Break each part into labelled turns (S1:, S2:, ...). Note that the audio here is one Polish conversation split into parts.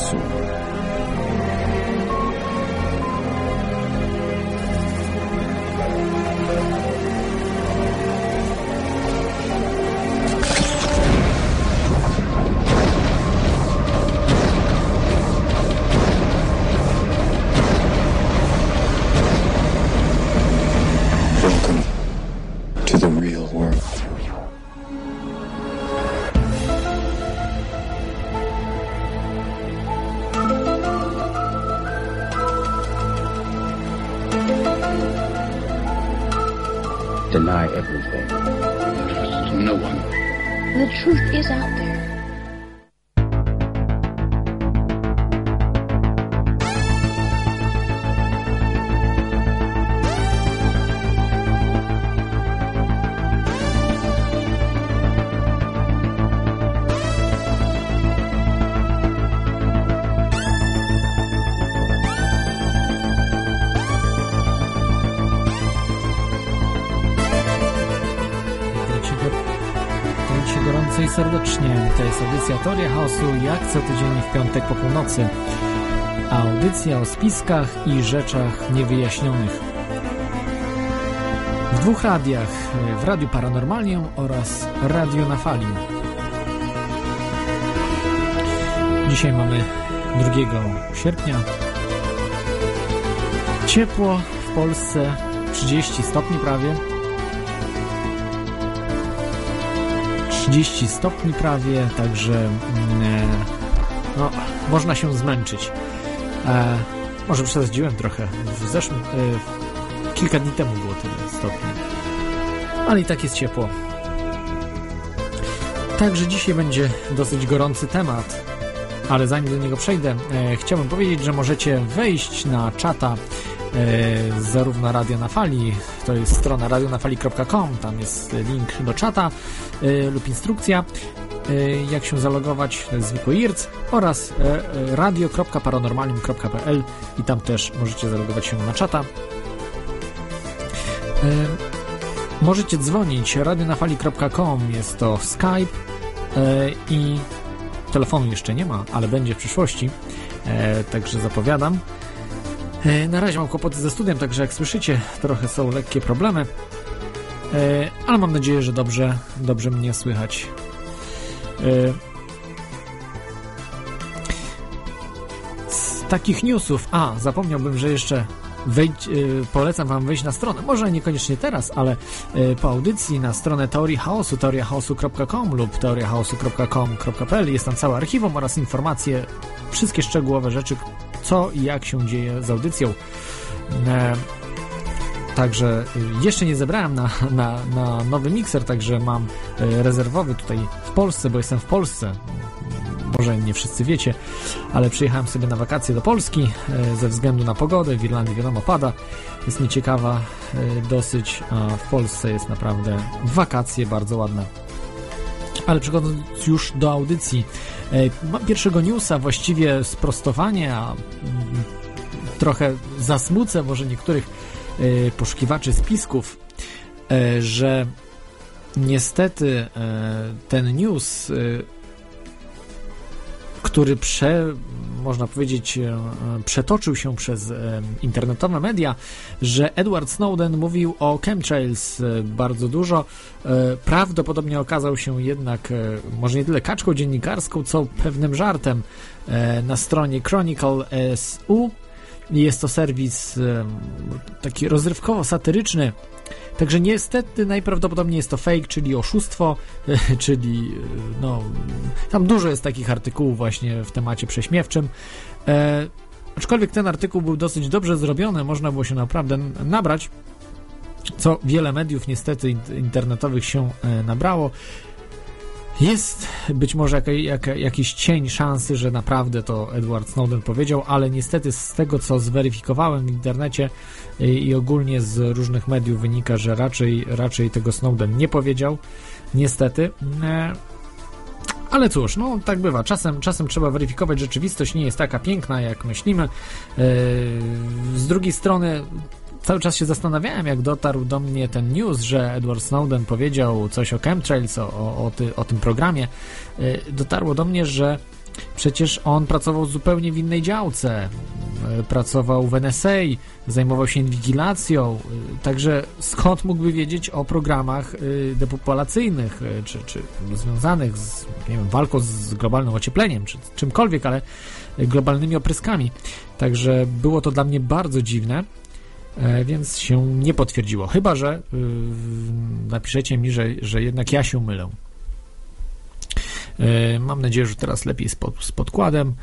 S1: chaosu.
S2: Jest audycja Teoria Chaosu, jak co tydzień w piątek po północy. Audycja o spiskach i rzeczach niewyjaśnionych. W dwóch radiach, w Radiu Paranormalium oraz Radio na Fali. Dzisiaj mamy 2 sierpnia. Ciepło w Polsce, 30 stopni prawie. 30 stopni prawie, także mm, e, no, można się zmęczyć. E, może przesadziłem trochę. W zeszłym, e, kilka dni temu było tyle stopni. Ale i tak jest ciepło. Także dzisiaj będzie dosyć gorący temat. Ale zanim do niego przejdę, e, chciałbym powiedzieć, że możecie wejść na czata e, zarówno Radio na Fali, to jest strona radionafali.com, tam jest link do czata lub instrukcja, e, jak się zalogować, zwykły IRC oraz e, radio.paranormalium.pl i tam też możecie zalogować się na czata. Możecie dzwonić radionafali.com, jest to Skype i telefonu jeszcze nie ma, ale będzie w przyszłości, także zapowiadam. Na razie mam kłopoty ze studiem, także jak słyszycie, trochę są lekkie problemy, ale mam nadzieję, że dobrze, dobrze mnie słychać. E, Z takich newsów, a zapomniałbym, że jeszcze wejdź, e, polecam Wam wejść na stronę, może niekoniecznie teraz, ale e, po audycji na stronę Teorii Chaosu, teoriachaosu.com lub teoriachaosu.com.pl jest tam całe archiwum oraz informacje, wszystkie szczegółowe rzeczy, co i jak się dzieje z audycją. Także y, jeszcze nie zebrałem na, na, na nowy mikser, także mam y, rezerwowy tutaj w Polsce, bo jestem w Polsce. Może nie wszyscy wiecie, ale przyjechałem sobie na wakacje do Polski y, ze względu na pogodę. W Irlandii wiadomo pada, jest nieciekawa dosyć, a w Polsce jest naprawdę wakacje bardzo ładne. Ale przechodząc już do audycji, mam pierwszego newsa, właściwie sprostowanie, a mm, trochę zasmucę może niektórych poszukiwaczy spisków, e, że niestety e, ten news, który prze, można powiedzieć, przetoczył się przez internetowe media, że Edward Snowden mówił o chemtrails bardzo dużo. Prawdopodobnie okazał się jednak może nie tyle kaczką dziennikarską, co pewnym żartem na stronie Chronicle SU. Jest to serwis taki rozrywkowo-satyryczny. Także niestety najprawdopodobniej jest to fake, czyli oszustwo, czyli no, tam dużo jest takich artykułów właśnie w temacie prześmiewczym. E, aczkolwiek ten artykuł był dosyć dobrze zrobiony, można było się naprawdę nabrać, co wiele mediów niestety int- internetowych się e, nabrało. Jest być może jaka, jaka, jakiś cień szansy, że naprawdę to Edward Snowden powiedział, ale niestety z tego, co zweryfikowałem w internecie i, i ogólnie z różnych mediów wynika, że raczej, raczej tego Snowden nie powiedział. Niestety. E, ale cóż, no tak bywa. Czasem, czasem trzeba weryfikować, rzeczywistość nie jest taka piękna, jak myślimy. E, z drugiej strony, cały czas się zastanawiałem, jak dotarł do mnie ten news, że Edward Snowden powiedział coś o chemtrails, o, o, ty, o tym programie. E, dotarło do mnie, że Przecież on pracował zupełnie w innej działce. E, Pracował w NSA, zajmował się inwigilacją, e, także skąd mógłby wiedzieć o programach depopulacyjnych, czy, czy związanych z nie wiem, walką z globalnym ociepleniem, czy czymkolwiek, ale globalnymi opryskami. Także było to dla mnie bardzo dziwne, więc się nie potwierdziło. Chyba, że y, napiszecie mi, że, że jednak ja się mylę. E, Mam nadzieję, że teraz lepiej z, pod, z podkładem.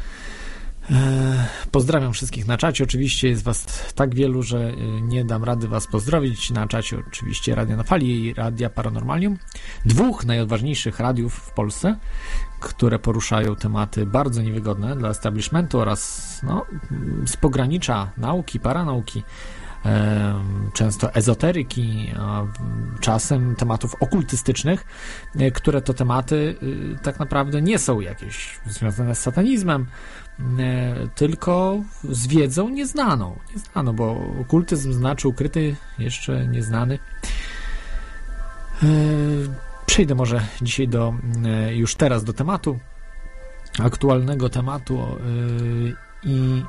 S2: E, Pozdrawiam wszystkich na czacie. Oczywiście jest Was tak wielu, że e, nie dam rady Was pozdrowić. Na czacie oczywiście Radia na Fali i Radia Paranormalium. Dwóch najodważniejszych radiów w Polsce, które poruszają tematy bardzo niewygodne dla establishmentu oraz no, z pogranicza nauki, paranauki często ezoteryki, czasem tematów okultystycznych, e, które to tematy y, tak naprawdę nie są jakieś związane z satanizmem, e, tylko z wiedzą nieznaną. Nieznaną, bo okultyzm znaczy ukryty, jeszcze nieznany. E, Przejdę może dzisiaj do, już teraz do tematu, aktualnego tematu i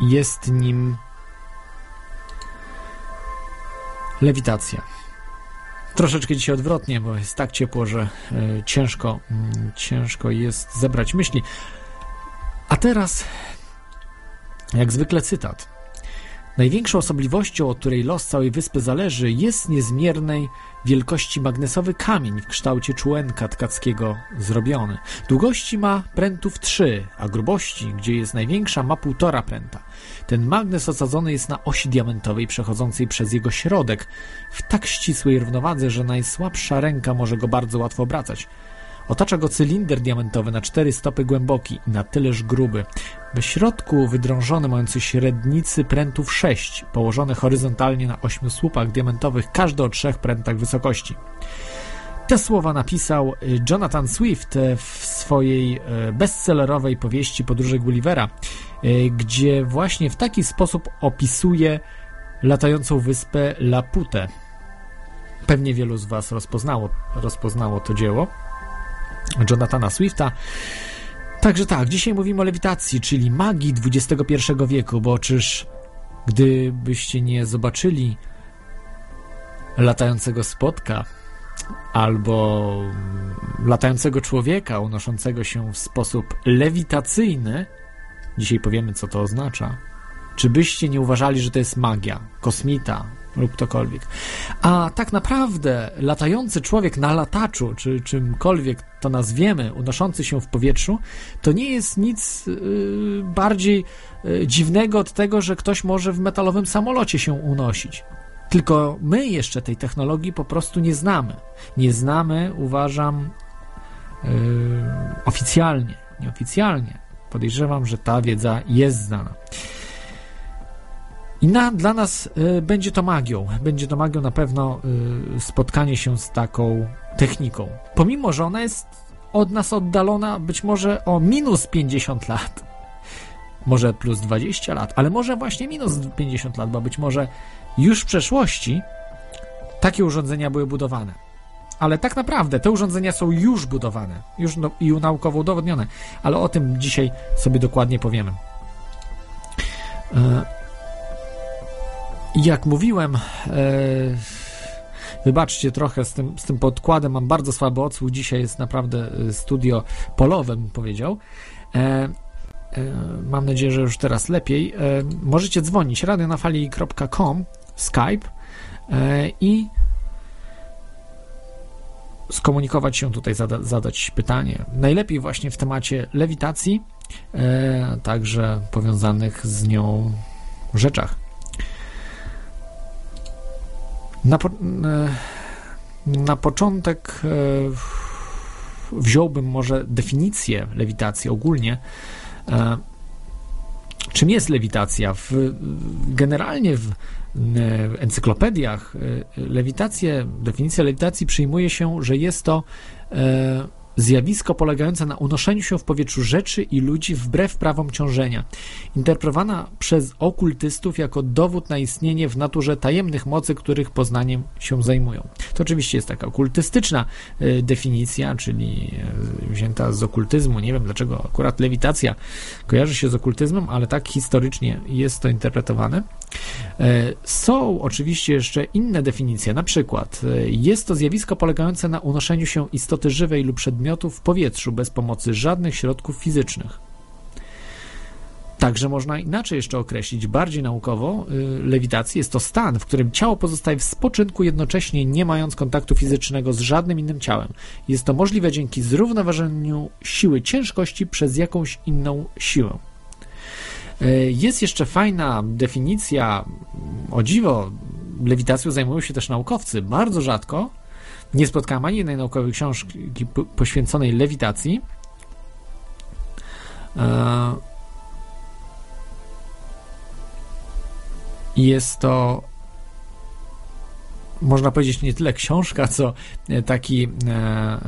S2: jest nim lewitacja. Troszeczkę dzisiaj odwrotnie, bo jest tak ciepło, że e, ciężko, mm, ciężko jest zebrać myśli. A teraz, jak zwykle, cytat. Największą osobliwością, od której los całej wyspy zależy, jest niezmiernej wielkości magnesowy kamień w kształcie członka tkackiego zrobiony. Długości ma prętów 3, a grubości, gdzie jest największa, ma półtora pręta. Ten magnes osadzony jest na osi diamentowej przechodzącej przez jego środek w tak ścisłej równowadze, że najsłabsza ręka może go bardzo łatwo obracać. Otacza go cylinder diamentowy na cztery stopy głęboki i na tyleż gruby. We środku wydrążone mający średnicy prętów 6, położone horyzontalnie na ośmiu słupach diamentowych, każdy o trzech prętach wysokości. Te słowa napisał y, Jonathan Swift e, w swojej e, bestsellerowej powieści Podróże Gullivera, gdzie właśnie w taki sposób opisuje latającą wyspę Laputę. Pewnie wielu z Was rozpoznało, rozpoznało to dzieło Jonathana Swifta. Także tak, dzisiaj mówimy o lewitacji, czyli magii XXI wieku, bo czyż gdybyście nie zobaczyli latającego spotka albo latającego człowieka unoszącego się w sposób lewitacyjny, dzisiaj powiemy, co to oznacza, czy byście nie uważali, że to jest magia, kosmita lub ktokolwiek. A tak naprawdę latający człowiek na lataczu, czy czymkolwiek to nazwiemy, unoszący się w powietrzu, to nie jest nic yy, bardziej yy, dziwnego od tego, że ktoś może w metalowym samolocie się unosić. Tylko my jeszcze tej technologii po prostu nie znamy. Nie znamy, uważam, yy, oficjalnie, nieoficjalnie. Podejrzewam, że ta wiedza jest znana. I na, dla nas y, będzie to magią. Będzie to magią na pewno y, spotkanie się z taką techniką. Pomimo, że ona jest od nas oddalona być może o minus 50 lat. Może plus 20 lat, ale może właśnie minus 50 lat, bo być może już w przeszłości takie urządzenia były budowane. Ale tak naprawdę te urządzenia są już budowane, już no, i naukowo udowodnione, ale o tym dzisiaj sobie dokładnie powiemy. E, jak mówiłem, e, wybaczcie trochę z tym, z tym podkładem, mam bardzo słaby odsłuch. Dzisiaj jest naprawdę e, studio polowe, bym powiedział. E, mam nadzieję, że już teraz lepiej. Możecie dzwonić radionafali.com, Skype i skomunikować się tutaj, zada, zadać pytanie. Najlepiej właśnie w temacie lewitacji, także powiązanych z nią rzeczach. Na, po, e, na początek e, wziąłbym może definicję lewitacji ogólnie. E, czym jest lewitacja? W, generalnie w encyklopediach lewitację, lewitacji przyjmuje się, że jest to zjawisko polegające na unoszeniu się w powietrzu rzeczy i ludzi wbrew prawom ciążenia, interpretowana przez okultystów jako dowód na istnienie w naturze tajemnych mocy, których poznaniem się zajmują. To oczywiście jest taka okultystyczna y, definicja, czyli y, wzięta z okultyzmu. Nie wiem dlaczego akurat lewitacja kojarzy się z okultyzmem, ale tak historycznie jest to interpretowane. E, Są oczywiście jeszcze inne definicje, na przykład e, jest to zjawisko polegające na unoszeniu się istoty żywej lub przedmiotu w powietrzu bez pomocy żadnych środków fizycznych. Także można inaczej jeszcze określić, bardziej naukowo, y, lewitację jest to stan, w którym ciało pozostaje w spoczynku jednocześnie nie mając kontaktu fizycznego z żadnym innym ciałem. Jest to możliwe dzięki zrównoważeniu siły ciężkości przez jakąś inną siłę. Y, Jest jeszcze fajna definicja, o dziwo, lewitacją zajmują się też naukowcy, bardzo rzadko. Nie spotkałem ani jednej naukowej książki po- poświęconej lewitacji. E, Jest to, można powiedzieć, nie tyle książka, co e, taki e,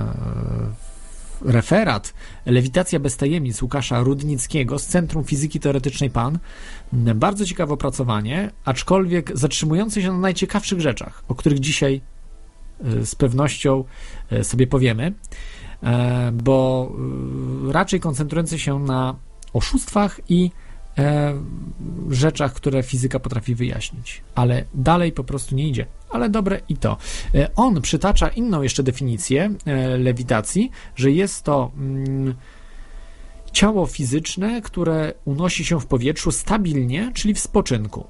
S2: referat Lewitacja bez tajemnic Łukasza Rudnickiego z Centrum Fizyki Teoretycznej PAN. Bardzo ciekawe opracowanie, aczkolwiek zatrzymujące się na najciekawszych rzeczach, o których dzisiaj z pewnością e, sobie powiemy, e, bo e, raczej koncentrujące się na oszustwach i e, rzeczach, które fizyka potrafi wyjaśnić, ale dalej po prostu nie idzie. Ale dobre i to. E, on przytacza inną jeszcze definicję e, lewitacji, że jest to mm, ciało fizyczne, które unosi się w powietrzu stabilnie, czyli w spoczynku.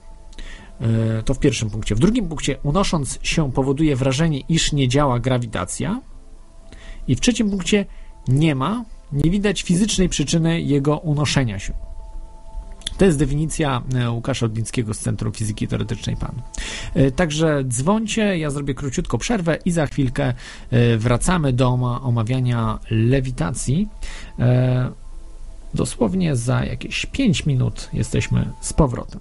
S2: E, To w pierwszym punkcie. W drugim punkcie, unosząc się, powoduje wrażenie, iż nie działa grawitacja. I w trzecim punkcie, nie ma, nie widać fizycznej przyczyny jego unoszenia się. To jest definicja e, Łukasza Odnickiego z Centrum Fizyki Teoretycznej PAN. E, Także dzwońcie, ja zrobię króciutko przerwę i za chwilkę wracamy do oma- omawiania lewitacji. Dosłownie za jakieś 5 minut jesteśmy z powrotem.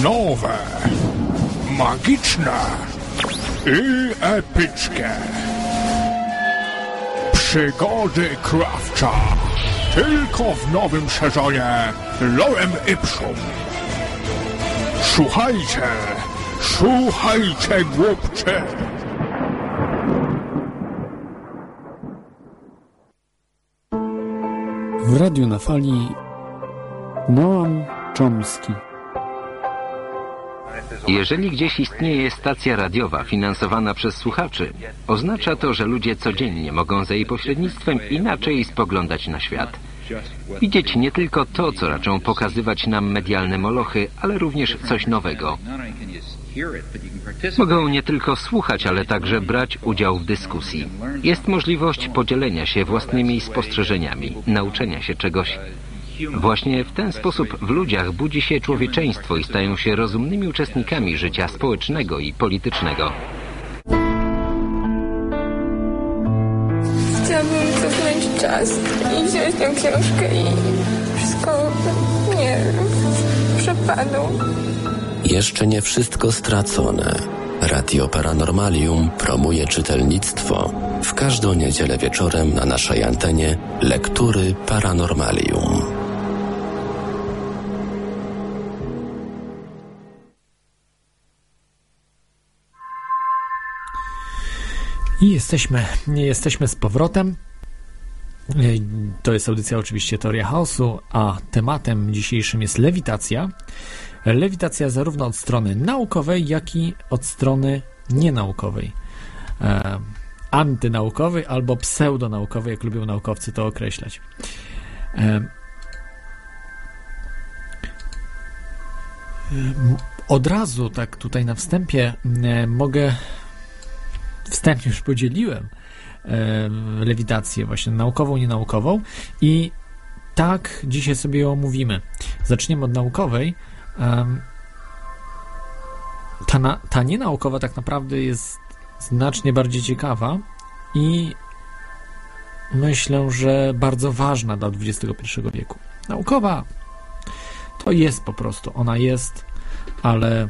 S3: Wyjątkowe, magiczne i epickie. Przygody Krawcza. Tylko w nowym sezonie Lorem Ipsum. Słuchajcie, słuchajcie, głupcy.
S4: W radiu na fali Noam Chomsky.
S5: Jeżeli gdzieś istnieje stacja radiowa finansowana przez słuchaczy, oznacza to, że ludzie codziennie mogą za jej pośrednictwem inaczej spoglądać na świat. Widzieć nie tylko to, co raczą pokazywać nam medialne molochy, ale również coś nowego. Mogą nie tylko słuchać, ale także brać udział w dyskusji. Jest możliwość podzielenia się własnymi spostrzeżeniami, nauczenia się czegoś. Właśnie w ten sposób w ludziach budzi się człowieczeństwo i stają się rozumnymi uczestnikami życia społecznego i politycznego.
S6: Chciałabym cofnąć czas i wziąć tę książkę i wszystko, nie wiem, przepadło.
S7: Jeszcze nie wszystko stracone. Radio Paranormalium promuje czytelnictwo. W każdą niedzielę wieczorem na naszej antenie lektury Paranormalium.
S2: I jesteśmy, jesteśmy z powrotem. To jest audycja oczywiście Teoria Chaosu, a tematem dzisiejszym jest lewitacja. Lewitacja zarówno od strony naukowej, jak i od strony nienaukowej. E, antynaukowej albo pseudonaukowej, jak lubią naukowcy to określać. E, od razu, tak tutaj na wstępie, e, mogę wstępnie już podzieliłem lewitację właśnie naukową, nienaukową i tak dzisiaj sobie ją omówimy. Zaczniemy od naukowej. ta, na, ta nienaukowa tak naprawdę jest znacznie bardziej ciekawa i myślę, że bardzo ważna dla XXI wieku. Naukowa to jest po prostu, ona jest, ale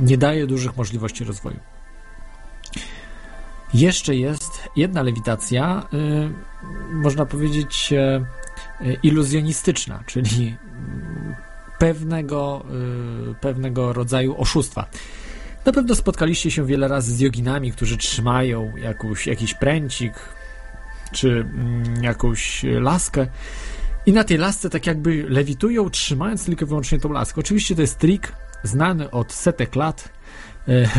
S2: nie daje dużych możliwości rozwoju. Jeszcze jest jedna lewitacja, y, można powiedzieć, y, iluzjonistyczna, czyli pewnego, y, pewnego rodzaju oszustwa. Na pewno spotkaliście się wiele razy z joginami, którzy trzymają jakąś, jakiś pręcik czy mm, jakąś laskę i na tej lasce tak jakby lewitują, trzymając tylko wyłącznie tą laskę. Oczywiście to jest trik znany od setek lat,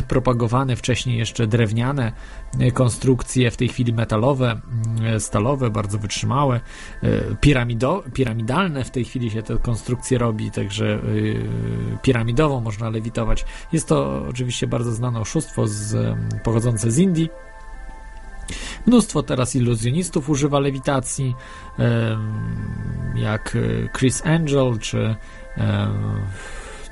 S2: propagowane wcześniej jeszcze drewniane e, konstrukcje, w tej chwili metalowe, e, stalowe, bardzo wytrzymałe, piramido, piramidalne w tej chwili się te konstrukcje robi, także piramidową można lewitować. Jest to oczywiście bardzo znane oszustwo z, pochodzące z Indii. Mnóstwo teraz iluzjonistów używa lewitacji, jak Chris Angel czy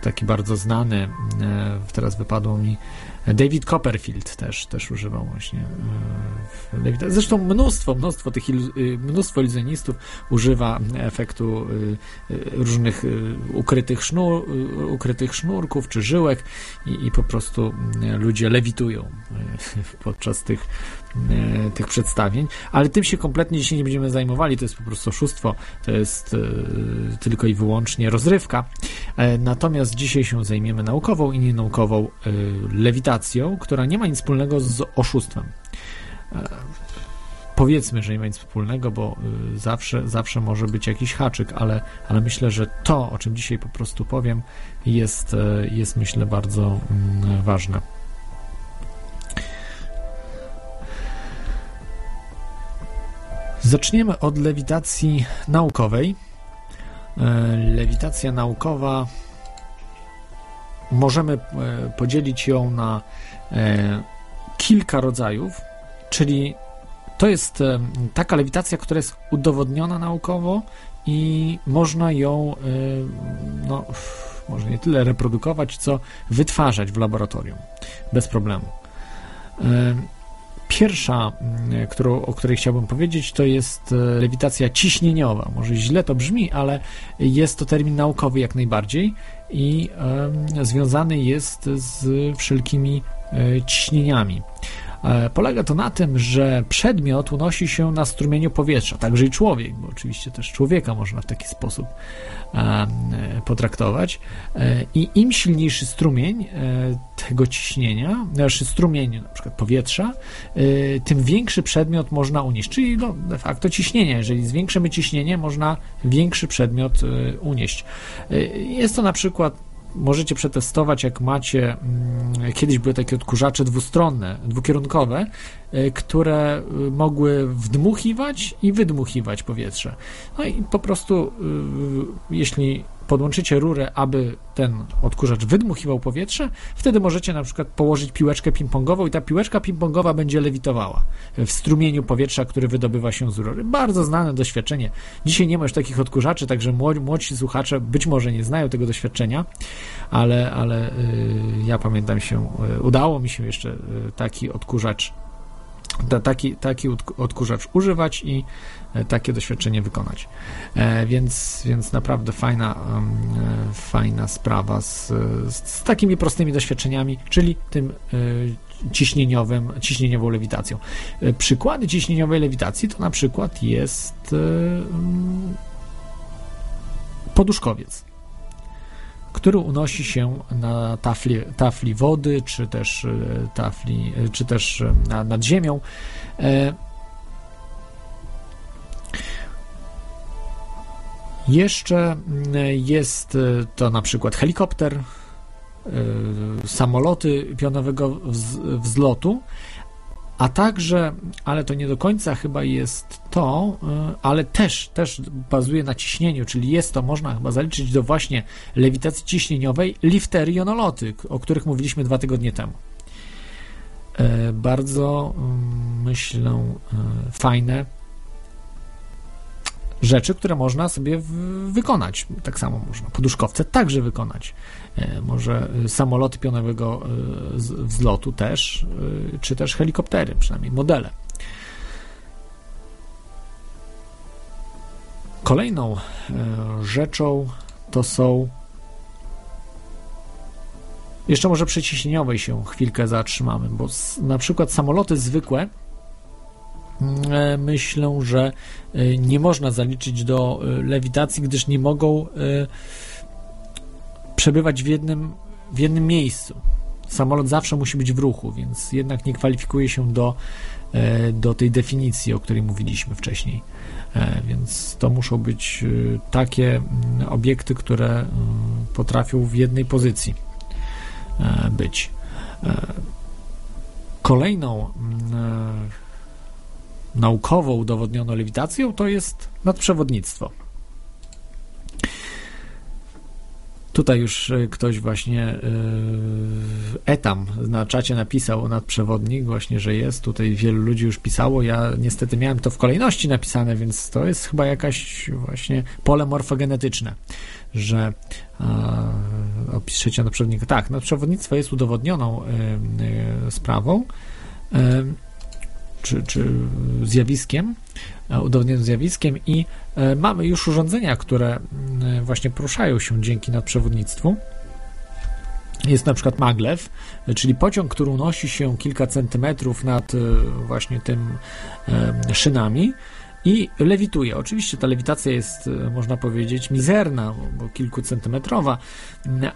S2: taki bardzo znany, e, teraz wypadło mi, David Copperfield też, też używał właśnie e, Zresztą mnóstwo, mnóstwo tych y, mnóstwo iluzjonistów używa efektu y, y, różnych ukrytych, sznur, ukrytych sznurków czy żyłek i, i po prostu ludzie lewitują podczas tych tych przedstawień, ale tym się kompletnie dzisiaj nie będziemy zajmowali, to jest po prostu oszustwo, to jest tylko i wyłącznie rozrywka. E, natomiast dzisiaj się zajmiemy naukową i nienaukową lewitacją, która nie ma nic wspólnego z oszustwem. Powiedzmy, że nie ma nic wspólnego, bo zawsze, zawsze może być jakiś haczyk, ale, ale myślę, że to, o czym dzisiaj po prostu powiem, jest, jest myślę bardzo mm, ważne. Zaczniemy od lewitacji naukowej. E, lewitacja naukowa możemy e, podzielić ją na e, kilka rodzajów, czyli to jest taka lewitacja, która jest udowodniona naukowo i można ją, no, może nie tyle reprodukować, co wytwarzać w laboratorium bez problemu. Pierwsza, którą, o której chciałbym powiedzieć, to jest e, lewitacja ciśnieniowa. Może źle to brzmi, ale jest to termin naukowy jak najbardziej i związany jest z wszelkimi ciśnieniami. Polega to na tym, że przedmiot unosi się na strumieniu powietrza, także i człowiek, bo oczywiście też człowieka można w taki sposób potraktować. I im silniejszy strumień tego ciśnienia, znaczy strumień na przykład powietrza, tym większy przedmiot można unieść, czyli no, de facto ciśnienie. Jeżeli zwiększymy ciśnienie, można większy przedmiot unieść. Jest to na przykład możecie przetestować, jak macie. Mm, kiedyś były takie odkurzacze dwustronne, dwukierunkowe, y, które y, mogły wdmuchiwać i wydmuchiwać powietrze. No i po prostu, y, jeśli podłączycie rurę, aby ten odkurzacz wydmuchiwał powietrze, wtedy możecie na przykład położyć piłeczkę ping-pongową i ta piłeczka ping-pongowa będzie lewitowała w strumieniu powietrza, który wydobywa się z rury. Bardzo znane doświadczenie. Dzisiaj nie ma już takich odkurzaczy, także młodzi słuchacze być może nie znają tego doświadczenia, ale, ale yy, ja pamiętam się, yy, udało mi się jeszcze yy, taki odkurzacz taki, taki odkurzacz używać i takie doświadczenie wykonać. E, więc, więc naprawdę fajna, e, fajna sprawa z, z, takimi prostymi doświadczeniami, czyli tym ciśnieniowym, ciśnieniową lewitacją. Przykłady ciśnieniowej lewitacji to na przykład jest poduszkowiec który unosi się na tafli, tafli wody, czy też e, tafli, e, czy też e, nad ziemią. Jeszcze mm, jest to na przykład helikopter, samoloty pionowego wzlotu, a także, ale to nie do końca chyba jest to, y, ale też, też bazuje na ciśnieniu, czyli jest to, można chyba zaliczyć do właśnie lewitacji ciśnieniowej liftery jonoloty, o których mówiliśmy dwa tygodnie temu. E, bardzo, mm, myślę, e, fajne rzeczy, które można sobie wykonać. Tak samo można poduszkowce także wykonać. E, może samoloty pionowego e, wzlotu też, e, czy też helikoptery, przynajmniej modele. Kolejną rzeczą to są jeszcze może przy ciśnieniowej się chwilkę zatrzymamy, bo na przykład samoloty zwykłe myślę, że nie można zaliczyć do lewitacji, gdyż nie mogą przebywać w jednym, w jednym miejscu. Samolot zawsze musi być w ruchu, więc jednak nie kwalifikuje się do, e, do tej definicji, o której mówiliśmy wcześniej. E, więc to muszą być e, takie mm, obiekty, które potrafią w jednej pozycji być. Kolejną mm, naukowo udowodnioną lewitacją to jest nadprzewodnictwo. Tutaj już e, ktoś właśnie e, etam na czacie napisał nadprzewodnik właśnie, że jest. Tutaj wielu ludzi już pisało. Ja niestety miałem to w kolejności napisane, więc to jest chyba jakaś właśnie pole morfogenetyczne, że opiszecie nadprzewodnika. Tak, nadprzewodnictwo jest udowodnioną e, sprawą czy, czy zjawiskiem, e, udowodnionym zjawiskiem i e, mamy już urządzenia, które właśnie poruszają się dzięki nadprzewodnictwu. Jest na przykład maglev, czyli pociąg, który unosi się kilka centymetrów nad e, właśnie tym szynami i lewituje. Oczywiście ta lewitacja jest, można powiedzieć, mizerna, bo kilkucentymetrowa,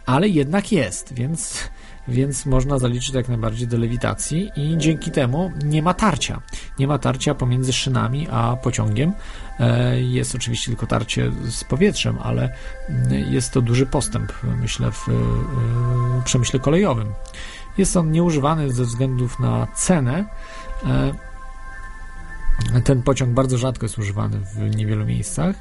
S2: ale jednak jest, więc więc można zaliczyć jak najbardziej do lewitacji i dzięki temu nie ma tarcia. Nie ma tarcia pomiędzy szynami a pociągiem. E, jest oczywiście tylko tarcie z powietrzem, ale mm, jest to duży postęp, myślę, w e, przemyśle kolejowym. Jest on nieużywany ze względów na cenę. E, ten pociąg bardzo rzadko jest używany w niewielu miejscach,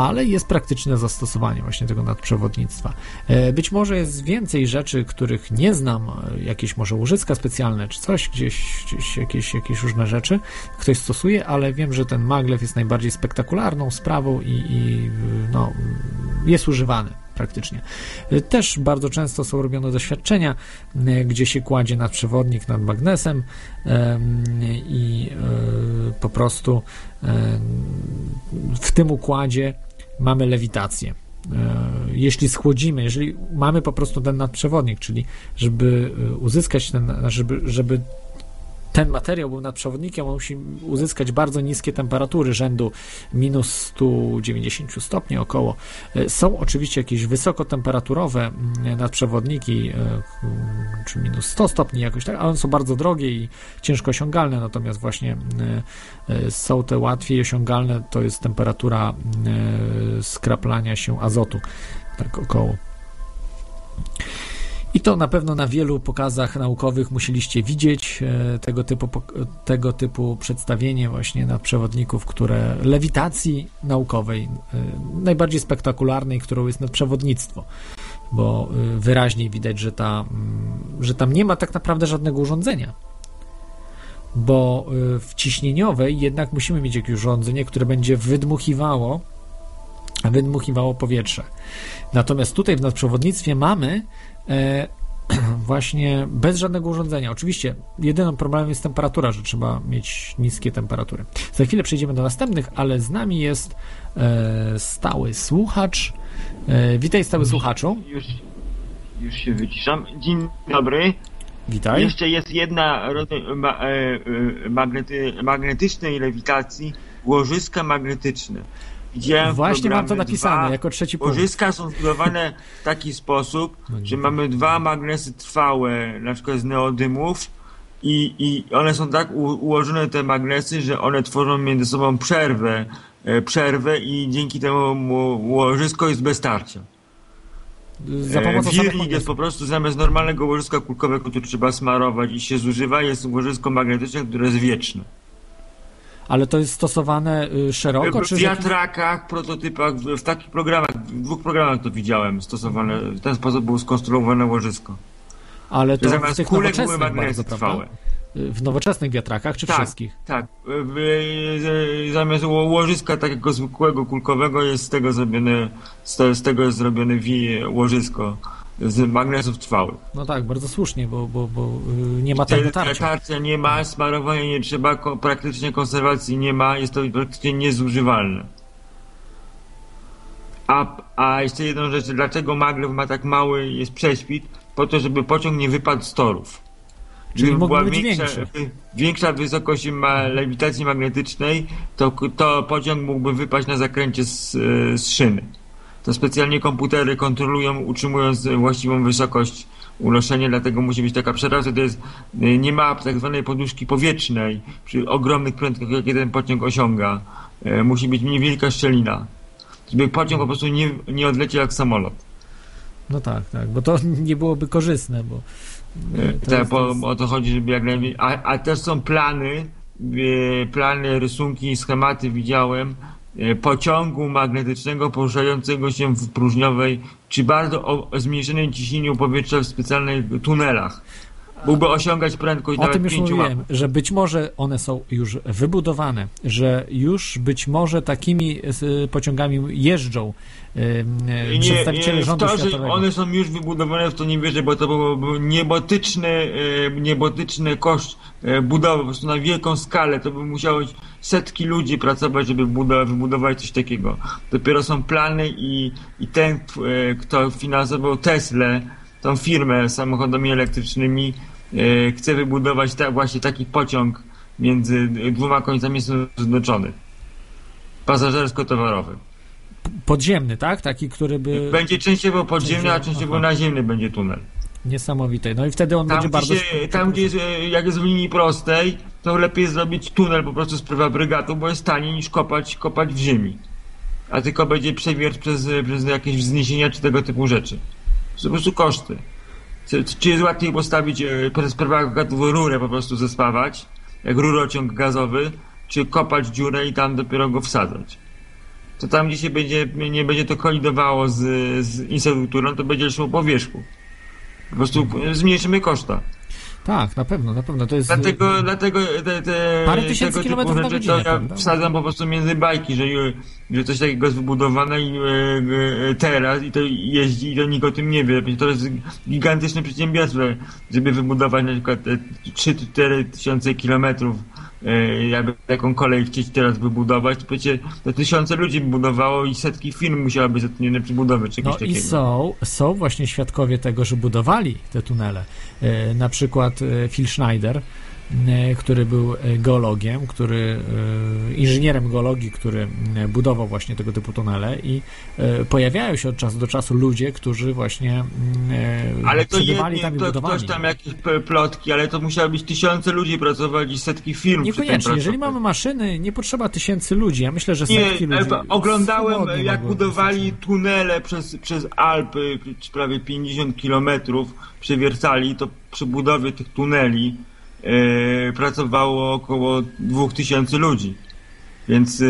S2: ale jest praktyczne zastosowanie właśnie tego nadprzewodnictwa. E, być może jest więcej rzeczy, których nie znam, e, jakieś może łożyska specjalne, czy coś, gdzieś, gdzieś jakieś, jakieś różne rzeczy ktoś stosuje, ale wiem, że ten maglev jest najbardziej spektakularną sprawą i, i no, jest używany praktycznie. E, też bardzo często są robione doświadczenia, gdzie się kładzie nadprzewodnik nad magnesem i po prostu w tym układzie mamy lewitację. E, jeśli schłodzimy, jeżeli mamy po prostu ten nadprzewodnik, czyli żeby y, uzyskać ten, żeby, żeby ten materiał był nadprzewodnikiem, on musi uzyskać bardzo niskie temperatury rzędu minus 190 stopni około. E, są oczywiście jakieś wysokotemperaturowe mm, nadprzewodniki, e, czy minus 100 stopni jakoś tak, ale one są bardzo drogie i ciężko osiągalne, natomiast właśnie e, są te łatwiej osiągalne, to jest temperatura skraplania się azotu, tak około. I to na pewno na wielu pokazach naukowych musieliście widzieć e, tego typu, tego typu przedstawienie właśnie na przewodników, które lewitacji naukowej, e, najbardziej spektakularnej, którą jest nadprzewodnictwo, bo e, wyraźniej widać, że, ta, mm, że tam nie ma tak naprawdę żadnego urządzenia. Bo w ciśnieniowej jednak musimy mieć jakieś urządzenie, które będzie wydmuchiwało wydmuchiwało powietrze. Natomiast tutaj w nadprzewodnictwie mamy właśnie bez żadnego urządzenia. Oczywiście jedynym problemem jest temperatura, że trzeba mieć niskie temperatury. Za chwilę przejdziemy do następnych, ale z nami jest e, stały słuchacz. E, witaj stały słuchaczu.
S8: Już, już się wyciszam. Dzień dobry.
S2: Witaj.
S8: Jeszcze jest jedna rodzaj ma, e, e, magnety, magnetycznej lewitacji, łożyska magnetyczne. Widziałem
S2: Właśnie mam to napisane dwa, jako trzeci punkt.
S8: Łożyska są zbudowane w taki sposób, że mamy dwa magnesy trwałe, na przykład z neodymów i, i one są tak ułożone, te magnesy, że one tworzą między sobą przerwę, e, przerwę i dzięki temu łożysko jest bez tarcia. Za pomocą Wirnik jest po prostu zamiast normalnego łożyska kulkowego, które trzeba smarować i się zużywa, jest łożysko magnetyczne, które jest wieczne
S2: ale to jest stosowane y, szeroko?
S8: W wiatrakach, prototypach, w takich programach, w dwóch programach to widziałem stosowane, w ten sposób było skonstruowane łożysko.
S2: Ale to Zamiast w tych kulek były magnesy trwałe. Y, w nowoczesnych wiatrakach, czy
S8: tak,
S2: wszystkich?
S8: Tak, zamiast łożyska takiego zwykłego kulkowego jest z tego zrobione, z tego jest zrobione łożysko z magnesów trwałych.
S2: No tak, bardzo słusznie, bo, bo, bo y, nie ma tego tarcia.
S8: Tarcia nie ma, smarowania nie trzeba, praktycznie konserwacji nie ma, jest to praktycznie niezużywalne. A, a jeszcze jedną rzecz, dlaczego maglew ma tak mały jest prześwit? Po to, żeby pociąg nie wypadł z torów.
S2: Czyli była większa,
S8: większa wysokość ma lewitacji magnetycznej, to, to pociąg mógłby wypaść na zakręcie z, z szyny to specjalnie komputery kontrolują, utrzymując właściwą wysokość unoszenia, dlatego musi być taka przerwa, to jest, nie ma tak zwanej poduszki powietrznej przy ogromnych prędkościach, jakie ten pociąg osiąga. E, musi być niewielka szczelina, żeby pociąg po prostu nie, nie odleciał jak samolot.
S2: No tak, tak, bo to nie byłoby korzystne, bo...
S8: E, to po, o to chodzi, żeby jak najmniej... A, a też są plany, e, plany, rysunki, schematy widziałem, E, pociągu magnetycznego poruszającego się w próżniowej czy bardzo o zmniejszonym ciśnieniu powietrza w specjalnych tunelach. Mógłby osiągać prędkość
S2: o
S8: nawet
S2: tym już mówiłem, że być może one są już wybudowane, że już być może takimi pociągami jeżdżą
S8: nie, przedstawiciele nie, rządu to, światowego. Że one są już wybudowane, w to nie wierzę, bo to byłby niebotyczny, e, niebotyczny koszt e, budowy, po prostu na wielką skalę. To by musiało setki ludzi pracować, żeby wybudować coś takiego. Dopiero są plany i, i ten, e, kto finansował Tesla, tą firmę samochodami elektrycznymi, chce wybudować ta, właśnie taki pociąg między dwoma końcami Stanów Zjednoczonych. Pasażersko-towarowy
S2: podziemny, tak? Taki, który by...
S8: Będzie częściowo podziemny, a częściowo Aha. naziemny będzie tunel.
S2: Niesamowite. No i wtedy on
S8: tam,
S2: będzie bardzo...
S8: Się, tam, gdzie jest, e, jak jest w linii prostej, to lepiej zrobić tunel po prostu z prywabrygatą, bo jest taniej niż kopać, kopać w ziemi. A tylko będzie przewierć przez, przez jakieś wzniesienia czy tego typu rzeczy. To po prostu koszty. Czy, czy jest łatwiej postawić e, przez prywabrygatową rurę po prostu zespawać, jak rurociąg gazowy, czy kopać dziurę i tam dopiero go wsadzać to tam gdzie się będzie, nie będzie to kolidowało z, z infrastrukturą, to będzie szło po wierzchu. Po prostu zmniejszymy koszta.
S2: Tak, na pewno, na pewno. To jest...
S8: Dlatego, dlatego te, te
S2: Parę tysięcy kilometrów na godzinę,
S8: to ja prawda? wsadzam po prostu między bajki, że, że coś takiego jest wybudowane i, e, e, teraz i to jeździ i to nikt o tym nie wie. To jest gigantyczne przedsiębiorstwo, żeby wybudować na przykład 3-4 tysiące kilometrów jakby taką kolej chcieć teraz wybudować, to przecież to tysiące ludzi by budowało i setki firm musiałyby zatrudnione przy budowie czegoś
S2: No i są, są właśnie świadkowie tego, że budowali te tunele. E, Na przykład e, Phil Schneider, e, który był e, geologiem, który e, inżynierem geologii, który e, budował właśnie tego typu tunele i e, pojawiają się od czasu do czasu ludzie, którzy właśnie e,
S8: Ale to jednie,
S2: tam i
S8: to
S2: budowali.
S8: ktoś tam jakieś plotki, ale to musiały być tysiące ludzi pracować i setki firm
S2: Niekoniecznie, jeżeli mamy maszyny, nie potrzeba tysięcy ludzi. Ja myślę, że setki
S8: Nie,
S2: ludzi.
S8: e, oglądałem jak budowali tunele przez, przez Alpy, prawie 50 kilometrów przewiercali, to przy budowie tych tuneli e, pracowało około 2000 ludzi. Więc, e,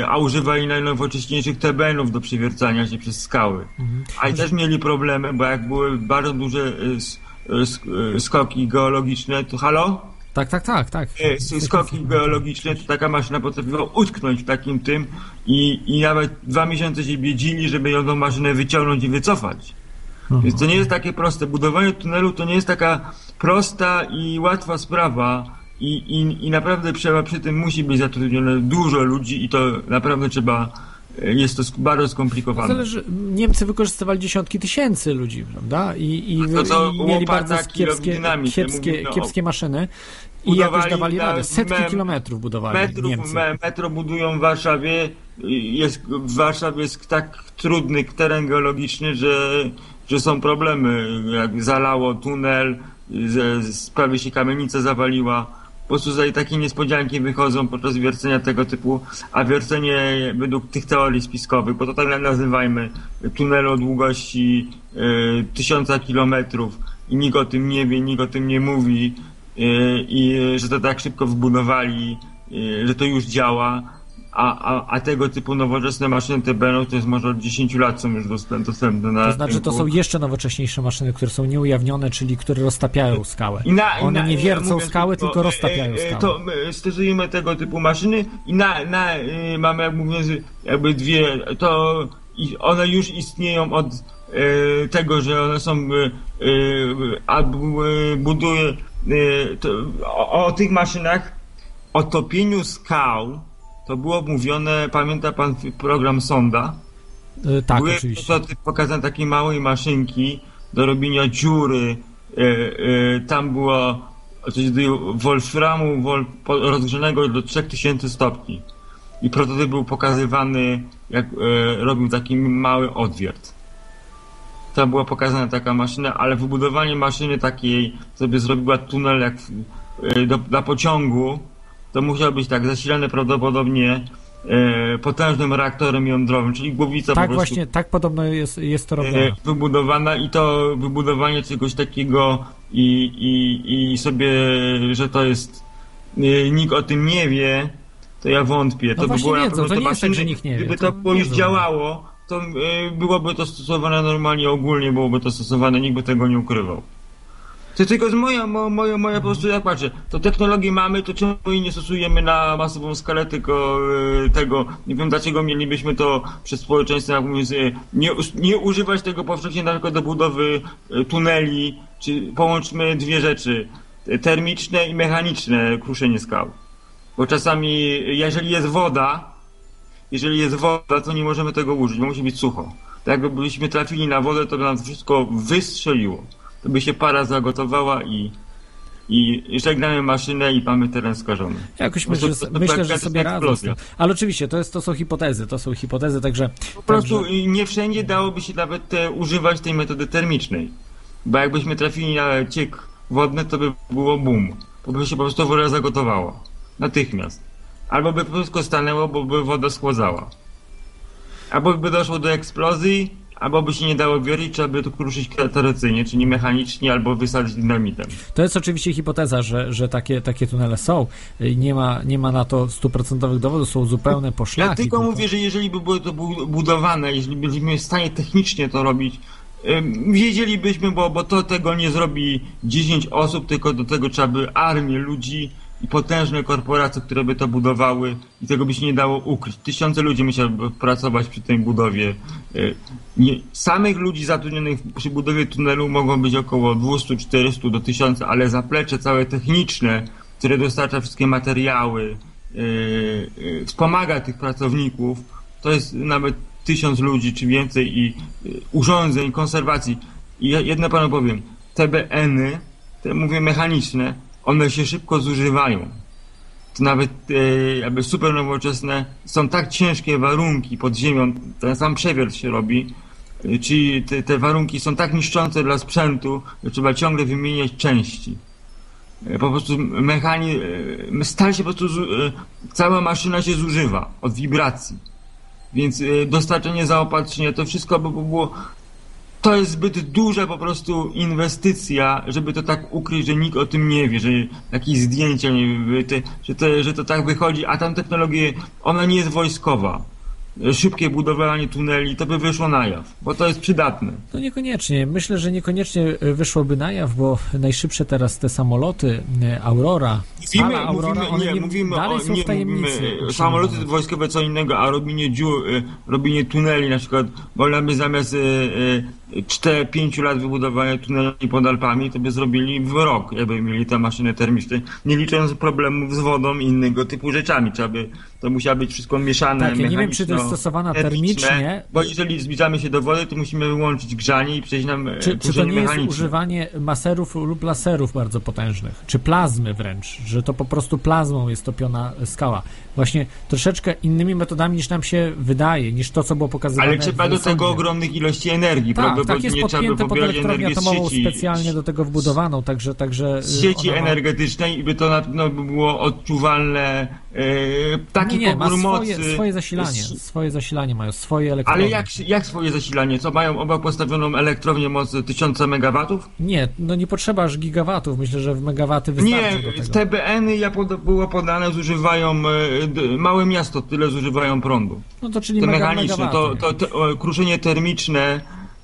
S8: e, a używali najnowocześniejszych tebenów do przewiercania się przez skały.
S2: Mhm.
S8: A i też mieli problemy, bo jak były bardzo duże skoki geologiczne, to halo?
S2: Tak, tak, tak, tak.
S8: Skoki geologiczne, to taka maszyna potrafiła utknąć w takim tym i, i nawet dwa miesiące się biedzili, żeby ją tą maszynę wyciągnąć i wycofać. Więc to nie jest takie proste. Budowanie tunelu to nie jest taka prosta i łatwa sprawa i, i, i naprawdę trzeba przy tym musi być zatrudnione dużo ludzi i to naprawdę trzeba, e, jest to bardzo skomplikowane.
S2: Zależy, Niemcy wykorzystywali dziesiątki tysięcy ludzi, prawda? I, i,
S8: No to
S2: i mieli bardzo kiepskie, kiepskie,
S8: mówimy o-
S2: kiepskie maszyny i jakoś dawali
S8: na-
S2: radę. Setki
S8: me-
S2: kilometrów budowali
S8: Metrów,
S2: Niemcy.
S8: me, metro budują w Warszawie. Jest, w Warszawie jest tak trudny teren geologiczny, że, że są problemy. Jak zalało tunel, z, prawie się kamienica zawaliła. Po prostu tutaj takie niespodzianki wychodzą podczas wiercenia tego typu, a wiercenie według tych teorii spiskowych, bo to tak nazywajmy, tunel o długości y, tysiąca kilometrów i nikt o tym nie wie, nikt o tym nie mówi y, i że to tak szybko wybudowali, y, że to już działa, a, a, a tego typu nowoczesne maszyny TBN to jest może od 10 lat są już dostęp- dostępne na
S2: To znaczy, to
S8: rynku.
S2: są jeszcze nowocześniejsze maszyny, które są nieujawnione, czyli które roztapiają skałę.
S8: I na, i
S2: One
S8: na,
S2: nie
S8: e,
S2: wiercą
S8: mówiąc
S2: skały, tylko roztapiają
S8: e, e,
S2: skałę.
S8: To my stosujemy tego typu maszyny i na, na, e, mamy jak mówiąc, jakby dwie, to one już istnieją od e, tego, że one są e, e, a bu- e, buduje e, to, o, o tych maszynach o topieniu skał to było mówione, pamięta pan program Sonda?
S2: E, tak,
S8: Były
S2: oczywiście.
S8: prototyp pokazane takiej małej maszynki do robienia dziury. E, e, tam było coś do wolframu wol, rozgrzanego do 3000 stopni. I prototyp był pokazywany, jak robił taki mały odwiert. Tam była pokazana taka maszyna, ale wybudowanie maszyny takiej, by zrobiła tunel jak do, dla pociągu, to musiał być tak zasilany prawdopodobnie e, potężnym reaktorem jądrowym, czyli głowica
S2: Tak
S8: po prostu
S2: właśnie, tak podobno jest, jest to
S8: e,
S2: robione.
S8: wybudowana i to wybudowanie czegoś takiego i, i, i sobie, że to jest e, nikt o tym nie wie, to ja wątpię.
S2: No
S8: to by było na
S2: wiedzą,
S8: pewno
S2: to nie jest tak,
S8: maszyny,
S2: nikt nie wie,
S8: Gdyby
S2: to
S8: to, już działało, to e, byłoby to stosowane normalnie ogólnie, byłoby to stosowane, nikt by tego nie ukrywał. To tylko jest moja, mo, moja, moja po prostu, jak patrzę, to technologię mamy, to czemu jej nie stosujemy na masową skalę, tylko e, tego, nie wiem dlaczego mielibyśmy to przez społeczeństwo, jak mówiąc, e, nie, nie używać tego powszechnie tylko do budowy e, tuneli, czy połączmy dwie rzeczy, termiczne i mechaniczne kruszenie skał. Bo czasami, jeżeli jest woda, jeżeli jest woda, to nie możemy tego użyć, bo musi być sucho. Tak jakbyśmy trafili na wodę, to by nam wszystko wystrzeliło. To by się para zagotowała i, i żegnamy maszynę i mamy teren skażony.
S2: Jakoś
S8: Po prostu
S2: myślę,
S8: to- to
S2: myślę
S8: taka
S2: że sobie
S8: eksplozja.
S2: Ale oczywiście, to, jest, to są hipotezy, to są hipotezy, także...
S8: Po prostu y, nie wszędzie dałoby się nawet te, używać tej metody termicznej. Bo jakbyśmy trafili na ciek wodny, to by było boom. Bo by się po prostu woda zagotowała. Natychmiast. Albo by wszystko stanęło, bo by woda schłodzała. Albo by doszło do eksplozji, albo by się nie dało wierzyć, trzeba by to kruszyć tradycyjnie, czyli mechanicznie, albo wysadzić dynamitem.
S2: To jest oczywiście hipoteza, że, że takie, takie tunele są. Nie ma, nie ma na to stuprocentowych dowodów, są zupełne poszlaki.
S8: Ja tylko mówię, że jeżeli by było to bu- budowane, jeżeli byliśmy w stanie technicznie to robić, wiedzielibyśmy, bo, bo to tego nie zrobi 10 osób, tylko do tego trzeba by armię ludzi i potężne korporacje, które by to budowały i tego by się nie dało ukryć. Tysiące ludzi musiałyby pracować przy tej budowie. Y, Nie, samych ludzi zatrudnionych przy budowie tunelu mogą być około 200-400 do 1000, ale zaplecze całe techniczne które dostarcza wszystkie materiały, yy, yy, wspomaga tych pracowników, to jest nawet tysiąc ludzi czy więcej i urządzeń, konserwacji. I jedno panu powiem, TBN-y, te mówię mechaniczne, one się szybko zużywają. To nawet e, jakby super nowoczesne, są tak ciężkie warunki pod ziemią, ten sam przewiert się robi, e, czyli te, te warunki są tak niszczące dla sprzętu, że trzeba ciągle wymieniać części. E, Po prostu mechani, e, stal się po prostu, e, cała maszyna się zużywa od wibracji. Więc e, dostarczenie zaopatrzenia, to wszystko by było to jest zbyt duża po prostu inwestycja, żeby to tak ukryć, że nikt o tym nie wie, że jakieś zdjęcia nie te, że, to, że to tak wychodzi, a tam technologia, ona nie jest wojskowa. Szybkie budowanie tuneli, to by wyszło na jaw, bo to jest przydatne.
S2: No niekoniecznie. Myślę, że niekoniecznie e, wyszłoby na jaw, bo najszybsze teraz te samoloty e, Aurora,
S8: Mówimy,
S2: Aurora,
S8: mówimy,
S2: one
S8: nie, mówimy
S2: dalej
S8: o,
S2: są w
S8: nie,
S2: tajemnicy.
S8: mówimy, samoloty wojskowe co innego, a robienie dziur, y, robienie tuneli na przykład, wolno by zamiast y, y, 4-5 lat wybudowania tuneli pod Alpami, to by zrobili w rok, jakby mieli te maszyny termiczne, nie licząc problemów z wodą i innego typu rzeczami, trzeba by, to musiało być wszystko mieszane,
S2: Tak, ja nie wiem, czy to jest stosowana termicznie.
S8: Bo jeżeli zbliżamy się do wody, to musimy wyłączyć grzanie i przejść na e,
S2: Czy, czy to nie jest używanie maserów lub laserów bardzo potężnych? Czy plazmy wręcz? Że to po prostu plazmą jest topiona skała? Właśnie troszeczkę innymi metodami niż nam się wydaje, niż to, co było pokazywane
S8: Ale trzeba do tego ogromnych ilości energii,
S2: Tak, tak
S8: prawdopodobnie
S2: jest
S8: trzeba by
S2: podpięte pod
S8: pobierać
S2: elektrownię
S8: energię z
S2: atomową
S8: sieci,
S2: specjalnie do tego wbudowaną, także... także
S8: z
S2: y,
S8: sieci
S2: ona ma-
S8: energetycznej i by to na pewno by było odczuwalne e, taki
S2: nie, nie, ma swoje,
S8: mocy.
S2: swoje zasilanie, swoje zasilanie mają, swoje elektrownie.
S8: Ale jak, jak swoje zasilanie? Co mają obok postawioną elektrownię mocy 1000 megawatów?
S2: Nie, no nie potrzeba aż gigawatów, myślę, że w megawaty wystarczy
S8: Nie, TBN-y ja pod, było podane zużywają d- małe miasto tyle zużywają prądu.
S2: No to czyli
S8: Te
S2: mega,
S8: mechaniczne, to, to, to o, kruszenie termiczne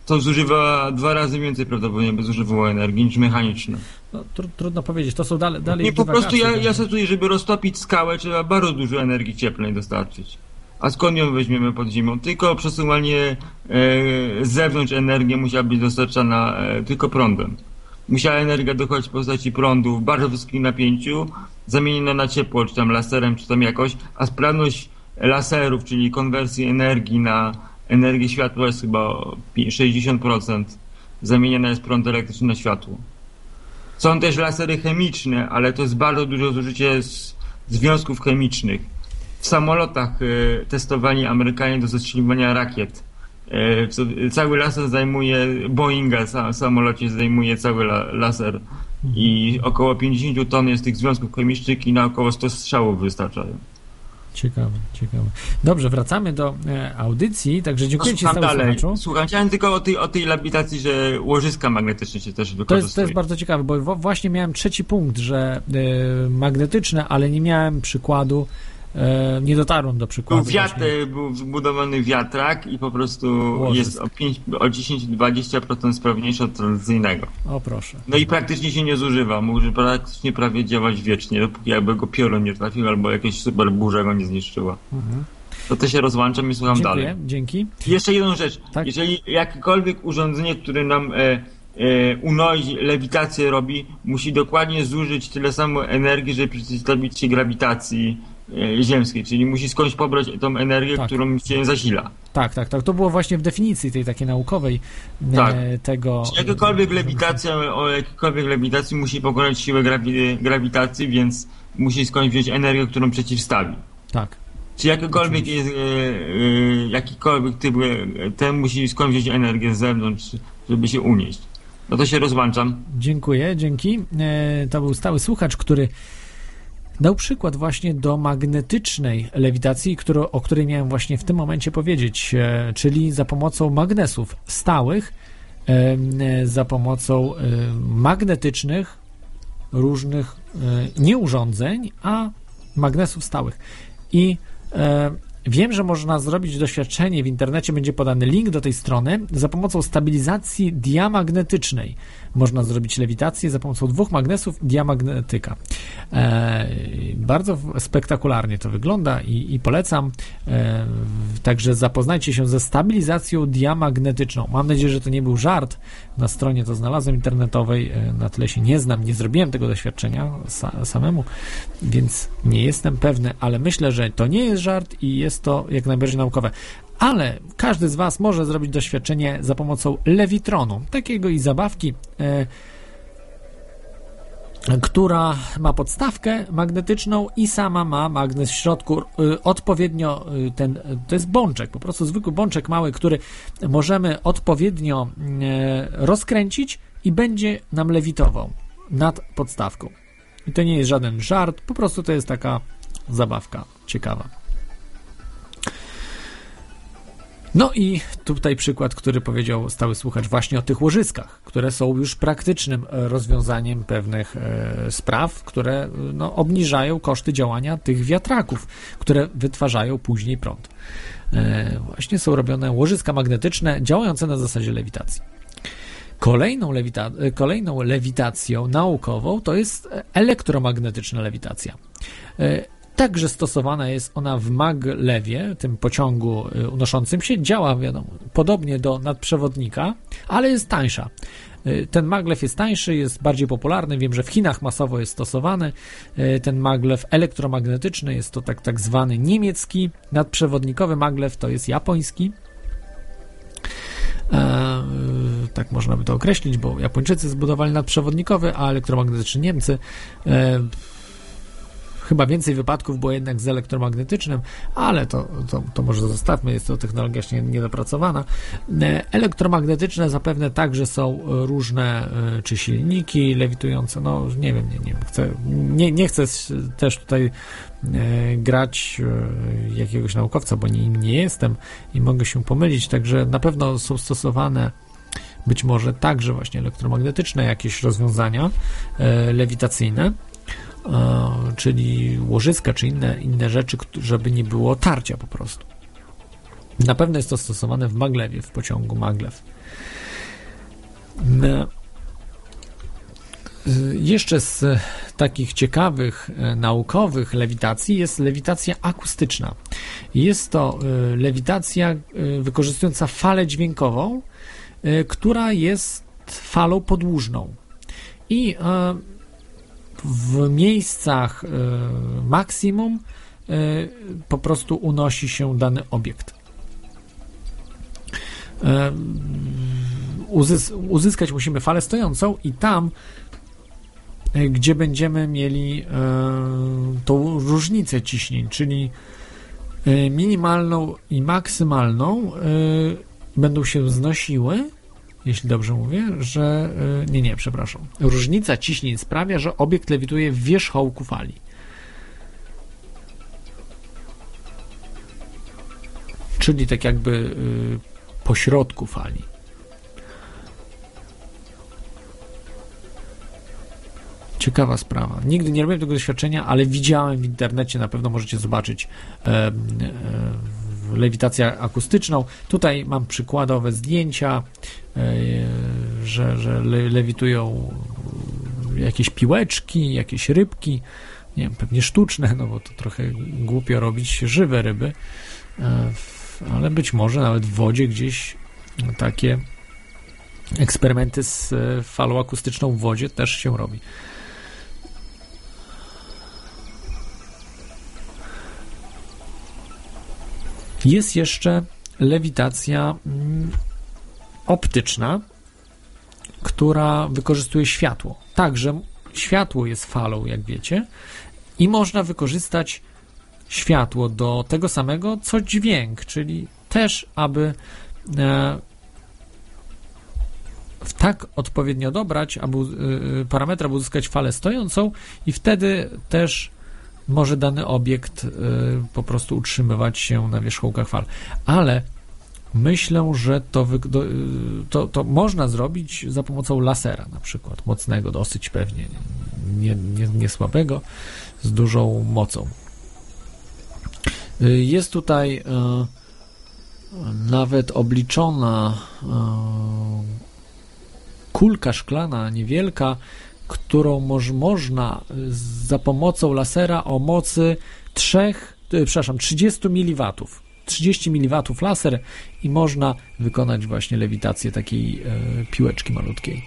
S8: to zużywa dwa razy więcej prawdopodobnie by zużywało energii niż mechaniczne.
S2: No, tr- trudno powiedzieć, to są dalej, dalej
S8: Nie, po prostu ja, ja szacuję, żeby roztopić skałę, trzeba bardzo dużo energii cieplnej dostarczyć. A skąd ją weźmiemy pod ziemią? Tylko przesuwanie e, z zewnątrz energii musiała być dostarczana e, tylko prądem. Musiała energia dochodzić w postaci prądu w bardzo wysokim napięciu, zamieniona na ciepło, czy tam laserem, czy tam jakoś, a sprawność laserów, czyli konwersji energii na energię światła jest chyba o pi- 60%. Zamieniana jest prąd elektryczny na światło. Są też lasery chemiczne, ale to jest bardzo duże zużycie z związków chemicznych. W samolotach e, testowani Amerykanie do zastrzeliwania rakiet. Co- cały laser zajmuje, Boeinga sa, samolocie zajmuje cały la, laser i około 50 ton jest tych związków chemicznych i na około 100 strzałów wystarczają.
S2: Ciekawe, ciekawe. Dobrze, wracamy do e, audycji, także dziękuję Ci
S8: Słucham
S2: stały
S8: dalej.
S2: słuchaczu.
S8: Słucham, chciałem tylko o tej, o tej lewitacji, że łożyska magnetyczne się też
S2: To
S8: wykorzystują.
S2: jest, to jest bardzo ciekawe, bo właśnie miałem trzeci punkt, że e, magnetyczne, ale nie miałem przykładu, nie dotarłem do
S8: Był
S2: przykładu.
S8: wiatr,
S2: właśnie.
S8: był wbudowany wiatrak i po prostu
S2: Łożysk.
S8: jest o, 5, o 10-20% sprawniejszy od tradycyjnego.
S2: O proszę.
S8: No i praktycznie się nie zużywa. Może praktycznie prawie działać wiecznie, dopóki jakby go piorun nie trafił albo jakieś super burza go nie zniszczyła.
S2: Mhm.
S8: To też się rozłączam i słucham
S2: Dziękuję,
S8: dalej.
S2: dzięki.
S8: I jeszcze jedną rzecz.
S2: Tak.
S8: Jeżeli jakiekolwiek urządzenie, które nam e, e, unosi, lewitację robi, musi dokładnie zużyć tyle samo energii, żeby przeciwstawić się grawitacji e, ziemskiej, czyli musi skądś pobrać tą energię,
S2: Tak.
S8: którą się zasila.
S2: Tak, tak, tak. To było właśnie w definicji tej takiej naukowej e,
S8: Tak.
S2: tego.
S8: Czy jakakolwiek lewitacja, o jakiejkolwiek lewitacji musi pokonać siłę grawi- grawitacji, więc musi skądś wziąć energię, którą przeciwstawi.
S2: Tak.
S8: Czy jakikolwiek, jest, e, e, jakikolwiek typ, e, ten musi skądś wziąć energię z zewnątrz, żeby się unieść. No to się rozłączam.
S2: Dziękuję, dzięki. E, To był stały słuchacz, który dał przykład właśnie do magnetycznej lewitacji, o której miałem właśnie w tym momencie powiedzieć, e, czyli za pomocą magnesów stałych, e, za pomocą e, magnetycznych różnych nie urządzeń, a magnesów stałych. I wiem, że można zrobić doświadczenie w internecie, będzie podany link do tej strony. Za pomocą stabilizacji diamagnetycznej można zrobić lewitację za pomocą dwóch magnesów diamagnetyka. E, bardzo spektakularnie to wygląda i, i polecam. E, także zapoznajcie się ze stabilizacją diamagnetyczną. Mam nadzieję, że to nie był żart. Na stronie to znalazłem internetowej, e, na tyle się nie znam, nie zrobiłem tego doświadczenia sa, samemu, więc nie jestem pewny, ale myślę, że to nie jest żart i jest to jak najbardziej naukowe. Ale każdy z Was może zrobić doświadczenie za pomocą lewitronu, takiego i zabawki. Która ma podstawkę magnetyczną i sama ma magnes w środku. Y, Odpowiednio y, ten, to jest bączek, po prostu zwykły bączek mały, który możemy odpowiednio y, rozkręcić i będzie nam lewitował nad podstawką. I to nie jest żaden żart, po prostu to jest taka zabawka ciekawa. No i tutaj przykład, który powiedział stały słuchacz właśnie o tych łożyskach, które są już praktycznym e, rozwiązaniem pewnych e, spraw, które e, no, obniżają koszty działania tych wiatraków, które wytwarzają później prąd. Właśnie są robione łożyska magnetyczne działające na zasadzie lewitacji. Kolejną, lewita- kolejną lewitacją naukową to jest elektromagnetyczna lewitacja. Także stosowana jest ona w maglewie, tym pociągu y, unoszącym się. Działa, wiadomo, podobnie do nadprzewodnika, ale jest tańsza. Y, Ten maglew jest tańszy, jest bardziej popularny. Wiem, że w Chinach masowo jest stosowany. Y, Ten maglew elektromagnetyczny jest to tak, tak zwany niemiecki. Nadprzewodnikowy maglew to jest japoński. E, tak można by to określić, bo Japończycy zbudowali nadprzewodnikowy, a elektromagnetyczny Niemcy. E, chyba więcej wypadków było jednak z elektromagnetycznym, ale to, to, to może zostawmy, jest to technologia jeszcze nie- niedopracowana. E, Elektromagnetyczne zapewne także są różne, e, czy silniki lewitujące, no nie wiem, nie, nie chcę, nie, nie chcę też tutaj e, grać jakiegoś naukowca, bo nim nie jestem i mogę się pomylić, także na pewno są stosowane być może także właśnie elektromagnetyczne jakieś rozwiązania lewitacyjne, czyli łożyska, czy inne, inne rzeczy, żeby nie było tarcia po prostu. Na pewno jest to stosowane w maglewie, w pociągu maglew. Y, Jeszcze z takich ciekawych e, naukowych lewitacji jest lewitacja akustyczna. Jest to e, lewitacja e, wykorzystująca falę dźwiękową, e, która jest falą podłużną. I e, w miejscach e, maksimum e, po prostu unosi się dany obiekt. E, uzys- uzyskać musimy falę stojącą i tam, gdzie będziemy mieli tą różnicę ciśnień, czyli minimalną i maksymalną, będą się znosiły, jeśli dobrze mówię, że. e, Nie, nie, przepraszam. Różnica ciśnień sprawia, że obiekt lewituje w wierzchołku fali. Czyli tak jakby y, po środku fali. Ciekawa sprawa. Nigdy nie robiłem tego doświadczenia, ale widziałem w internecie, na pewno możecie zobaczyć e, e, lewitację akustyczną. Tutaj mam przykładowe zdjęcia, e, że, że le, lewitują jakieś piłeczki, jakieś rybki, nie wiem, pewnie sztuczne, no bo to trochę głupio robić żywe ryby, e, ale być może nawet w wodzie gdzieś takie eksperymenty z e, falą akustyczną w wodzie też się robi. Jest jeszcze lewitacja mm, optyczna, która wykorzystuje światło. Także światło jest falą, jak wiecie, i można wykorzystać światło do tego samego, co dźwięk, czyli też, aby e, w tak odpowiednio dobrać, aby e, parametr, aby uzyskać falę stojącą i wtedy też może dany obiekt e, po prostu utrzymywać się na wierzchołkach fal. Ale myślę, że to, y, to, to można zrobić za pomocą lasera na przykład, mocnego dosyć pewnie, nie, nie, nie słabego, z dużą mocą. Y, Jest tutaj nawet obliczona kulka szklana niewielka, którą moż, można za pomocą lasera o mocy 3, e, przepraszam, 30 mW. 30 mW laser i można wykonać właśnie lewitację takiej e, piłeczki malutkiej.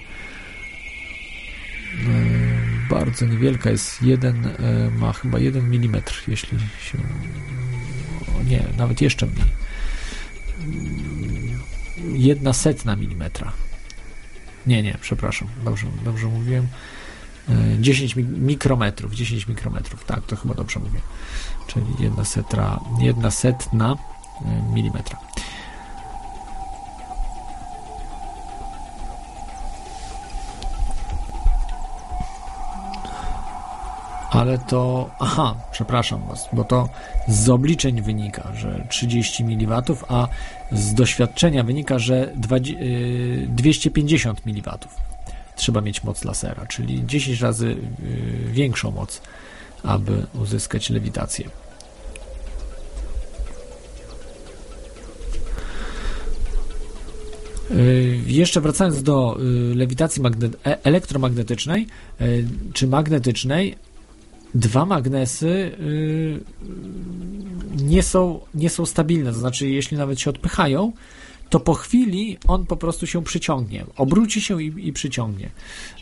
S2: E, bardzo niewielka jest, jeden, e, ma chyba 1 mm, jeśli się. O nie, nawet jeszcze mniej. Jedna setna milimetra. Nie, nie, przepraszam, dobrze, dobrze mówiłem. 10 mi- mikrometrów, 10 mikrometrów, tak, to chyba dobrze mówię. Czyli jedna, setra, jedna setna e, milimetra. Ale to, aha, przepraszam Was, bo to z obliczeń wynika, że 30 mW, a z doświadczenia wynika, że 20, yy, 250 mW trzeba mieć moc lasera, czyli 10 razy yy, większą moc, aby uzyskać lewitację. Yy, Jeszcze wracając do lewitacji e- elektromagnetycznej czy magnetycznej, dwa magnesy yy, nie, są, nie są stabilne. To znaczy, jeśli nawet się odpychają, to po chwili on po prostu się przyciągnie. Obróci się i, i przyciągnie.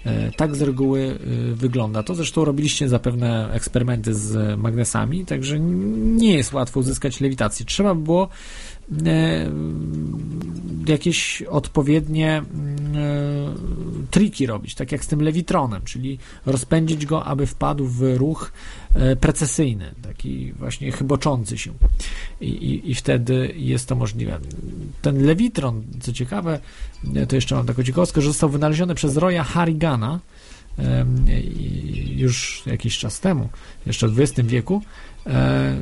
S2: E, Tak z reguły y, wygląda. To zresztą robiliście zapewne eksperymenty z magnesami, także nie jest łatwo uzyskać lewitację. Trzeba by było jakieś odpowiednie e, triki robić, tak jak z tym lewitronem, czyli rozpędzić go, aby wpadł w ruch e, precesyjny, taki właśnie chyboczący się. I, i, I wtedy jest to możliwe. Ten lewitron, co ciekawe, e, to jeszcze mam taką ciekawostkę, że został wynaleziony przez Roya Harrigana już jakiś czas temu, jeszcze w XX wieku. E,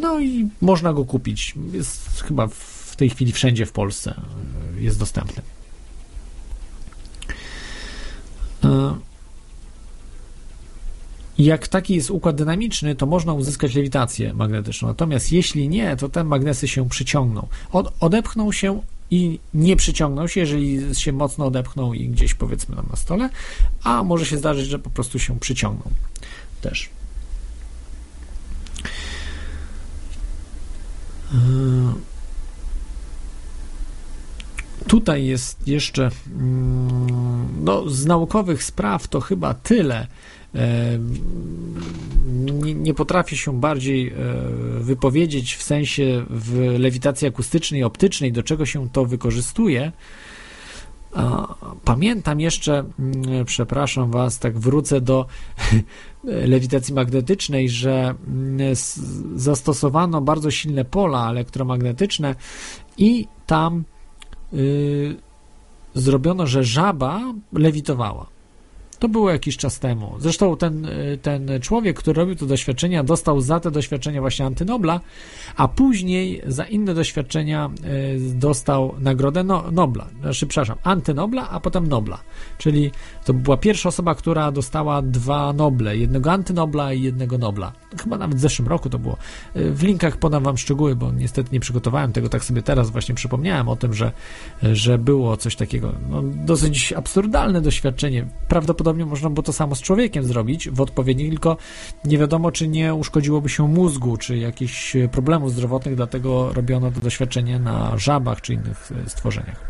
S2: No i można go kupić. Jest chyba w tej chwili wszędzie w Polsce jest dostępny. E, Jak taki jest układ dynamiczny, to można uzyskać lewitację magnetyczną. Natomiast jeśli nie, to te magnesy się przyciągną. Od, odepchną się i nie przyciągną się, jeżeli się mocno odepchną i gdzieś powiedzmy nam na stole, a może się zdarzyć, że po prostu się przyciągną też. Tutaj jest jeszcze mm, no, z naukowych spraw to chyba tyle. E, Nie, nie potrafię się bardziej e, wypowiedzieć w sensie w lewitacji akustycznej, optycznej, do czego się to wykorzystuje. Pamiętam jeszcze, mm, przepraszam Was, tak wrócę do lewitacji magnetycznej, że mm, zastosowano bardzo silne pola elektromagnetyczne i tam y, zrobiono, że żaba lewitowała. To było jakiś czas temu. Zresztą ten, y, ten człowiek, który robił te doświadczenia, dostał za te doświadczenia właśnie antynobla, a później za inne doświadczenia y, dostał nagrodę no, Nobla. Znaczy, przepraszam, antynobla, a potem Nobla. Czyli to była pierwsza osoba, która dostała dwa Noble, jednego antynobla i jednego Nobla. Chyba nawet w zeszłym roku to było. Y, W linkach podam Wam szczegóły, bo niestety nie przygotowałem tego, tak sobie teraz właśnie przypomniałem o tym, że, że było coś takiego. No, dosyć absurdalne doświadczenie. Prawdopodobnie można było to samo z człowiekiem zrobić w odpowiednich, tylko nie wiadomo, czy nie uszkodziłoby się mózgu, czy jakichś problemów zdrowotnych, dlatego robiono to doświadczenie na żabach czy innych e, stworzeniach.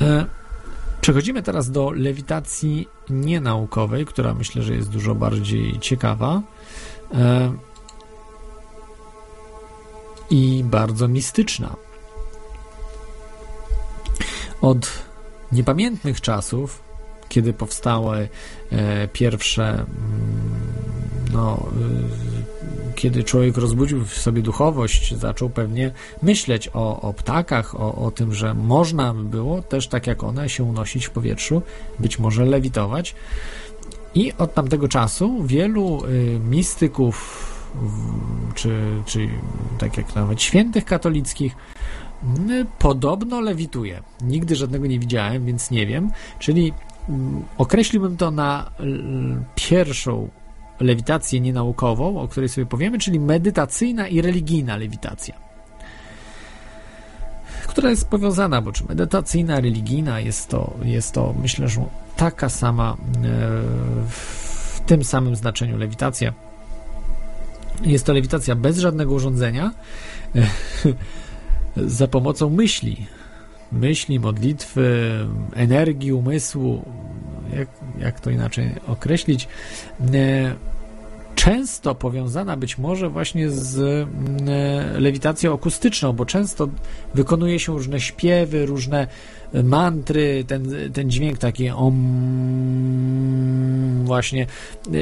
S2: E, Przechodzimy teraz do lewitacji nienaukowej, która myślę, że jest dużo bardziej ciekawa e, i bardzo mistyczna. Od niepamiętnych czasów, kiedy powstały e, pierwsze, mm, no, y, kiedy człowiek rozbudził w sobie duchowość, zaczął pewnie myśleć o, o ptakach, o, o tym, że można by było też tak jak one się unosić w powietrzu, być może lewitować. I od tamtego czasu wielu y, mistyków, czy, czy tak jak nawet świętych katolickich, podobno lewituje. Nigdy żadnego nie widziałem, więc nie wiem. Czyli mm, określiłbym to na pierwszą lewitację nienaukową, o której sobie powiemy, czyli medytacyjna i religijna lewitacja. Która jest powiązana, bo czy medytacyjna, religijna jest to, jest to myślę, że taka sama, w tym samym znaczeniu lewitacja. Jest to lewitacja bez żadnego urządzenia, za pomocą myśli. Myśli, modlitwy, energii, umysłu, jak, jak to inaczej określić, często powiązana być może właśnie z mm, lewitacją akustyczną, bo często wykonuje się różne śpiewy, różne mantry, ten, ten dźwięk taki om właśnie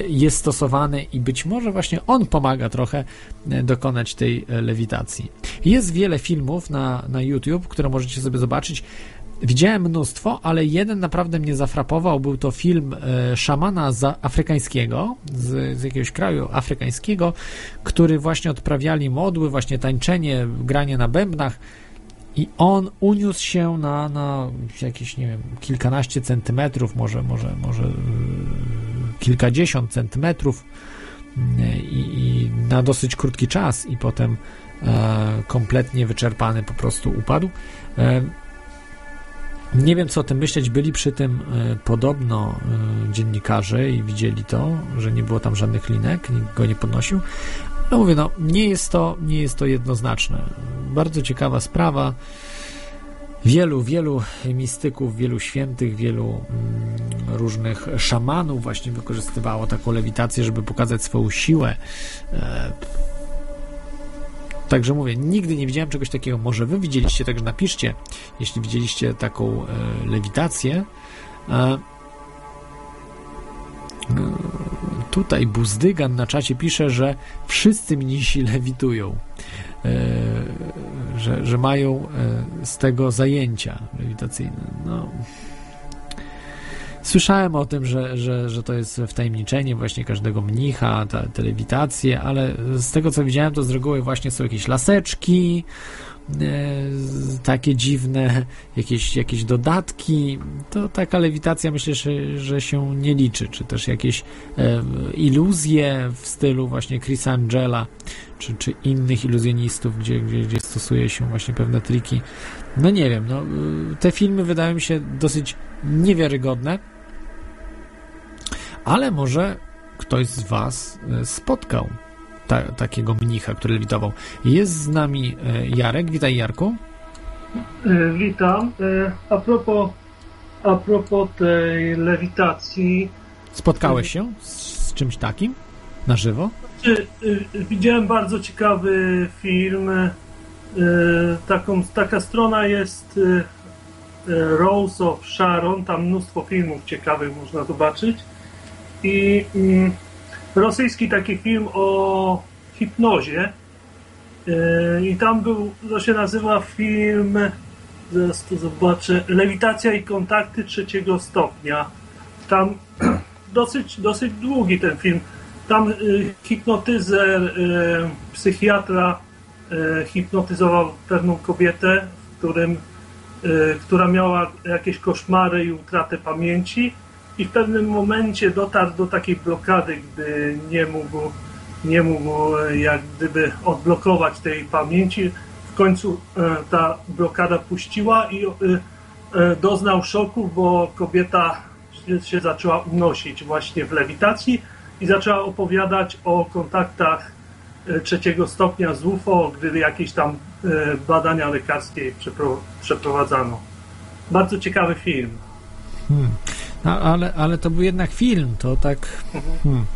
S2: jest stosowany i być może właśnie on pomaga trochę dokonać tej lewitacji. Jest wiele filmów na, na YouTube, które możecie sobie zobaczyć. Widziałem mnóstwo, ale jeden naprawdę mnie zafrapował. Był to film e, szamana afrykańskiego, z, z, jakiegoś kraju afrykańskiego, który właśnie odprawiali modły, właśnie tańczenie, granie na bębnach. I on uniósł się na, na jakieś, nie wiem, kilkanaście centymetrów, może, może, może e, kilkadziesiąt centymetrów e, i, i na dosyć krótki czas, i potem e, kompletnie wyczerpany po prostu upadł. E, nie wiem, co o tym myśleć. Byli przy tym e, podobno e, dziennikarze i widzieli to, że nie było tam żadnych linek, nikt go nie podnosił. No mówię, no nie jest to, nie jest to jednoznaczne. Bardzo ciekawa sprawa. Wielu, wielu mistyków, wielu świętych, wielu mm, różnych szamanów właśnie wykorzystywało taką lewitację, żeby pokazać swoją siłę. E, Także mówię, nigdy nie widziałem czegoś takiego. Może wy widzieliście, także napiszcie, jeśli widzieliście taką e, lewitację. E, e, tutaj Buzdygan na czacie pisze, że wszyscy mnisi lewitują. E, że, że mają e, z tego zajęcia lewitacyjne. No, Słyszałem o tym, że, że, że to jest wtajemniczenie właśnie każdego mnicha, ta, te lewitacje, ale z tego co widziałem, to z reguły właśnie są jakieś laseczki, e, takie dziwne, jakieś, jakieś dodatki. To taka lewitacja myślę, że, że się nie liczy, czy też jakieś e, iluzje w stylu właśnie Chrisa Angela, czy, czy innych iluzjonistów, gdzie, gdzie, gdzie stosuje się właśnie pewne triki. No nie wiem, no, te filmy wydają mi się dosyć niewiarygodne ale może ktoś z Was e, spotkał ta, takiego mnicha, który lewitował. Jest z nami e, Jarek. Witaj, Jarku.
S9: E, witam. A propos, a propos tej lewitacji.
S2: Spotkałeś się z czymś takim na żywo?
S9: Znaczy, widziałem bardzo ciekawy film. Taką, taka strona jest Rose of Sharon. Tam mnóstwo filmów ciekawych można zobaczyć i mm, rosyjski taki film o hipnozie. Yy, I tam był, to się nazywa film, zaraz to zobaczę, Lewitacja i kontakty trzeciego stopnia. Tam dosyć, dosyć długi ten film. Tam y, hipnotyzer, y, psychiatra hipnotyzował pewną kobietę, w którym, która miała jakieś koszmary i utratę pamięci i w pewnym momencie dotarł do takiej blokady, gdy nie mógł, nie mógł e, jak gdyby odblokować tej pamięci. W końcu e, ta blokada puściła i e, doznał szoku, bo kobieta się zaczęła unosić właśnie w lewitacji i zaczęła opowiadać o kontaktach trzeciego stopnia z UFO, gdy jakieś tam badania lekarskie przeprowadzano. Bardzo ciekawy film.
S2: Hmm. No, ale, ale to był jednak film, to tak. Hmm.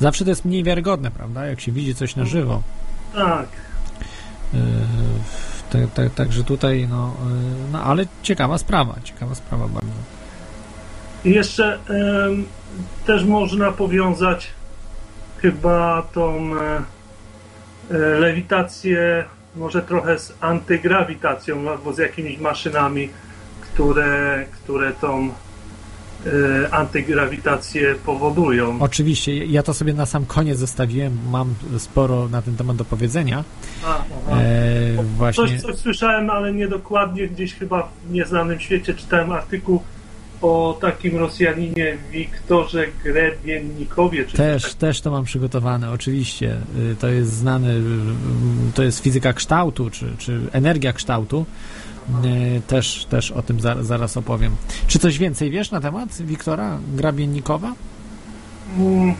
S2: Zawsze to jest mniej wiarygodne, prawda? Jak się widzi coś na żywo.
S9: Tak.
S2: Także tak, tak, tutaj, no, yy, no, ale ciekawa sprawa, ciekawa sprawa bardzo.
S9: I jeszcze też można powiązać chyba tą e, e, lewitację może trochę z antygrawitacją albo z jakimiś maszynami które, które tą y, antygrawitację powodują.
S2: Oczywiście, ja to sobie na sam koniec zostawiłem, mam sporo na ten temat do powiedzenia. A,
S9: e, właśnie... coś, coś słyszałem, ale niedokładnie, gdzieś chyba w nieznanym świecie czytałem artykuł o takim Rosjaninie Wiktorze Grebiennikowie.
S2: też, tak? też to mam przygotowane, oczywiście. Y, to jest znany, y, to jest fizyka kształtu, czy, czy energia kształtu Też, też o tym za, zaraz opowiem. Czy coś więcej wiesz na temat Wiktora Grabiennikowa?
S9: Mm,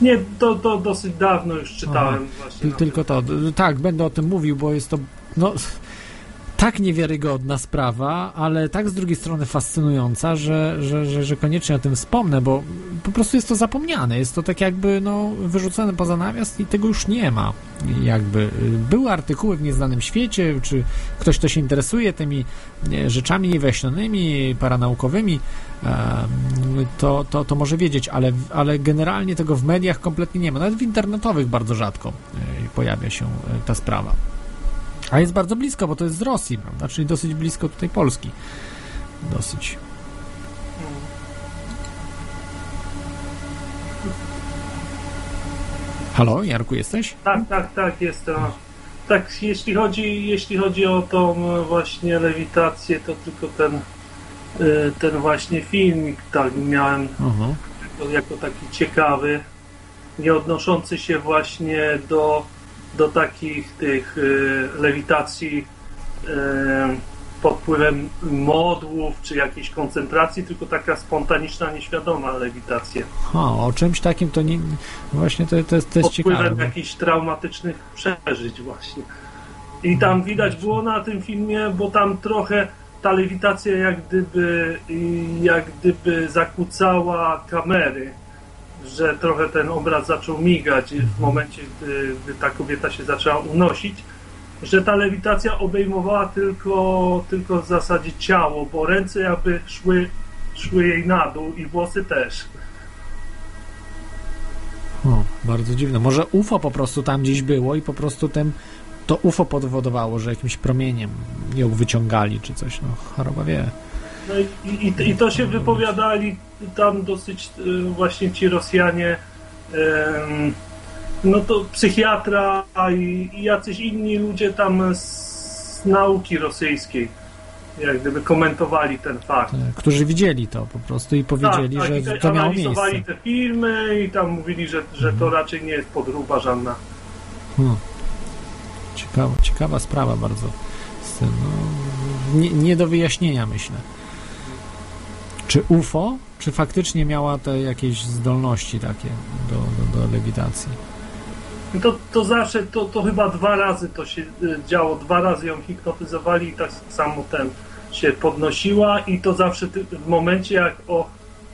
S9: Nie, to, to dosyć dawno już czytałem
S2: Aha.
S9: właśnie.
S2: Ty- Tylko to. Tak, będę o tym mówił, bo jest to no, tak niewiarygodna sprawa, ale tak z drugiej strony fascynująca, że, że, że, że koniecznie o tym wspomnę, bo po prostu jest to zapomniane. Jest to tak jakby no, wyrzucone poza nawias i tego już nie ma. Jakby y, były artykuły w nieznanym świecie, czy ktoś, kto się interesuje tymi rzeczami niewyjaśnionymi, paranaukowymi, to, to, to może wiedzieć, ale, ale generalnie tego w mediach kompletnie nie ma. Nawet w internetowych bardzo rzadko y, pojawia się y, ta sprawa. A jest bardzo blisko, bo to jest z Rosji, prawda? Czyli dosyć blisko tutaj Polski. Dosyć. Halo, Jarku, jesteś?
S9: Tak, tak, tak, jest to. Tak, jeśli chodzi, jeśli chodzi o tą właśnie lewitację, to tylko ten, e, ten właśnie filmik tak miałem
S2: Mhm.
S9: jako, jako taki ciekawy, nie odnoszący się właśnie do, do takich tych e, lewitacji e, pod wpływem modłów czy jakiejś koncentracji, tylko taka spontaniczna, nieświadoma lewitacja.
S2: Ha, o czymś takim to nie. Właśnie to, to, jest, to jest
S9: pod wpływem
S2: ciekawe.
S9: jakichś traumatycznych przeżyć właśnie. I tam widać było na tym filmie, bo tam trochę ta lewitacja jak gdyby, jak gdyby zakłócała kamery, że trochę ten obraz zaczął migać w momencie, gdy, gdy ta kobieta się zaczęła unosić, że ta lewitacja obejmowała tylko, tylko w zasadzie ciało, bo ręce jakby szły, szły jej na dół i włosy też.
S2: O, bardzo dziwne. Może UFO po prostu tam gdzieś było i po prostu tym to UFO powodowało, że jakimś promieniem ją wyciągali czy coś. No, choroba wie.
S9: No i, i, I to się wypowiadali tam dosyć y, właśnie ci Rosjanie, no to psychiatra i, i jacyś inni ludzie tam z nauki rosyjskiej, jak gdyby komentowali ten fakt.
S2: E, Którzy widzieli to po prostu i powiedzieli,
S9: tak,
S2: że
S9: i
S2: to miało
S9: analizowali
S2: miejsce.
S9: te filmy i tam mówili, że, że to raczej nie jest podróba żadna.
S2: Hmm. Ciekawa, ciekawa sprawa bardzo. No, nie, nie do wyjaśnienia, myślę. Czy UFO, czy faktycznie miała te jakieś zdolności takie do, do, do lewitacji?
S9: To, to zawsze, to, to chyba dwa razy to się y, działo, dwa razy ją hipnotyzowali i tak samo ten się podnosiła i to zawsze w momencie jak o,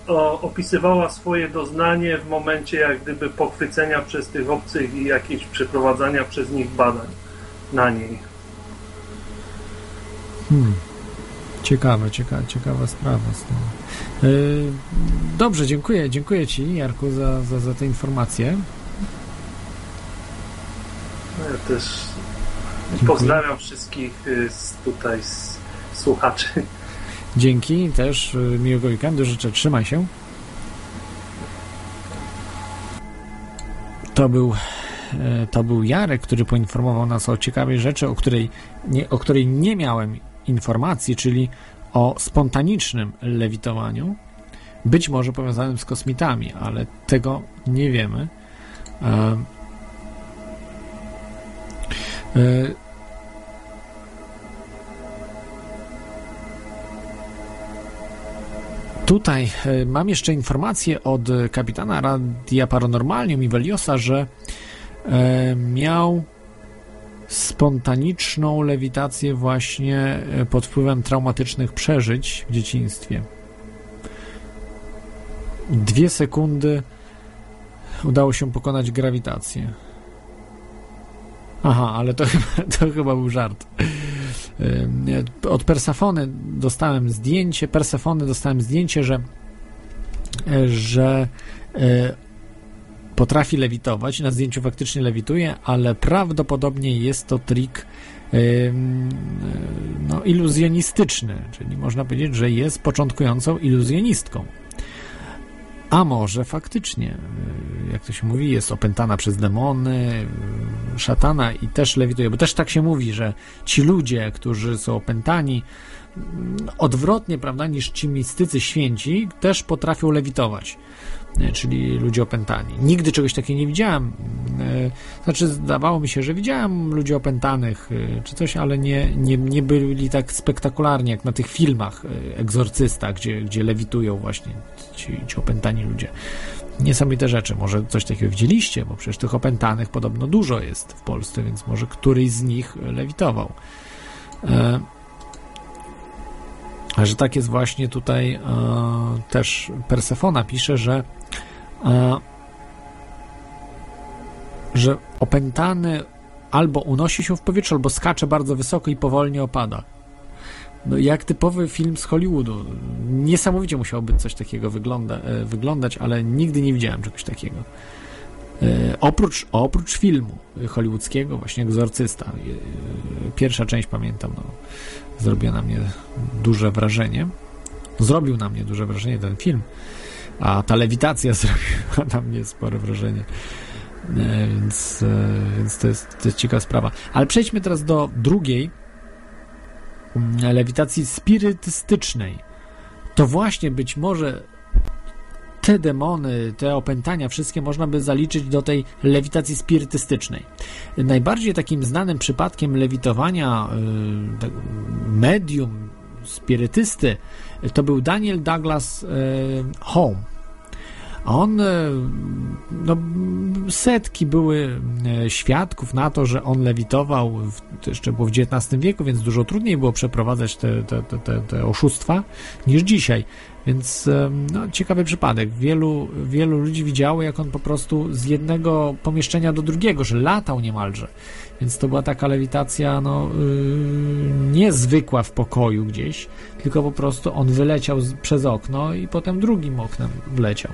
S9: o, opisywała swoje doznanie, w momencie jak gdyby pochwycenia przez tych obcych i jakieś przeprowadzania przez nich badań na niej.
S2: Hmm. Ciekawe, ciekawa, ciekawa sprawa. Yy, dobrze, dziękuję, dziękuję Ci, Jarku, za, za, za te informacje.
S9: No ja też
S2: Dziękuję.
S9: pozdrawiam wszystkich y, z tutaj z słuchaczy.
S2: Dzięki też, yy, miłego weekendu życzę, trzymaj się. To był, e, to był Jarek, który poinformował nas o ciekawej rzeczy, o której nie, o której nie miałem informacji, czyli o spontanicznym lewitowaniu, być może powiązanym z kosmitami, ale tego nie wiemy. E, e, Tutaj e, mam jeszcze informację od kapitana Radia Paranormalium i Veliosa, że miał spontaniczną lewitację właśnie e, pod wpływem traumatycznych przeżyć w dzieciństwie. Dwie sekundy udało się pokonać grawitację. Aha, ale to chyba, to chyba był żart. Od Persefony dostałem zdjęcie, Persefony dostałem zdjęcie, że że e, potrafi lewitować. Na zdjęciu faktycznie lewituje, ale prawdopodobnie jest to trik ym, no, iluzjonistyczny, czyli można powiedzieć, że jest początkującą iluzjonistką. A może faktycznie, y, jak to się mówi, jest opętana przez demony, y, szatana i też lewituje, bo też tak się mówi, że ci ludzie, którzy są opętani, mm, odwrotnie, prawda, niż ci mistycy święci, też potrafią lewitować. E, czyli ludzie opętani. Nigdy czegoś takiego nie widziałem. e, Znaczy, zdawało mi się, że widziałem ludzi opętanych e, czy coś, ale nie, nie, nie byli tak spektakularni jak na tych filmach Egzorcysta, gdzie, gdzie lewitują właśnie ci, ci opętani ludzie. Niesamowite rzeczy. Może coś takiego widzieliście, bo przecież tych opętanych podobno dużo jest w Polsce, więc może któryś z nich lewitował. E, że tak jest właśnie tutaj e, też Persefona pisze, że e, że opętany albo unosi się w powietrzu, albo skacze bardzo wysoko i powolnie opada. No, jak typowy film z Hollywoodu. Niesamowicie musiało być coś takiego wygląda, e, wyglądać, ale nigdy nie widziałem czegoś takiego. Oprócz, oprócz filmu hollywoodzkiego, właśnie Egzorcysta. Pierwsza część pamiętam, no, zrobiła na mnie duże wrażenie. Zrobił na mnie duże wrażenie ten film, a ta lewitacja zrobiła na mnie spore wrażenie. E, Więc, e, więc to, jest, to jest ciekawa sprawa. Ale przejdźmy teraz do drugiej mm, lewitacji spirytystycznej. To właśnie być może te demony, te opętania, wszystkie można by zaliczyć do tej lewitacji spirytystycznej. Najbardziej takim znanym przypadkiem lewitowania y, tak, medium, spirytysty, to był Daniel Douglas y, Home. On, y, no, setki były świadków na to, że on lewitował, w, to jeszcze było w XIX wieku, więc dużo trudniej było przeprowadzać te, te, te, te oszustwa niż dzisiaj. Więc no, ciekawy przypadek. Wielu, wielu ludzi widziało, jak on po prostu z jednego pomieszczenia do drugiego, że latał niemalże. Więc to była taka lewitacja, no, yy, niezwykła w pokoju gdzieś, tylko po prostu on wyleciał z, przez okno i potem drugim oknem wleciał.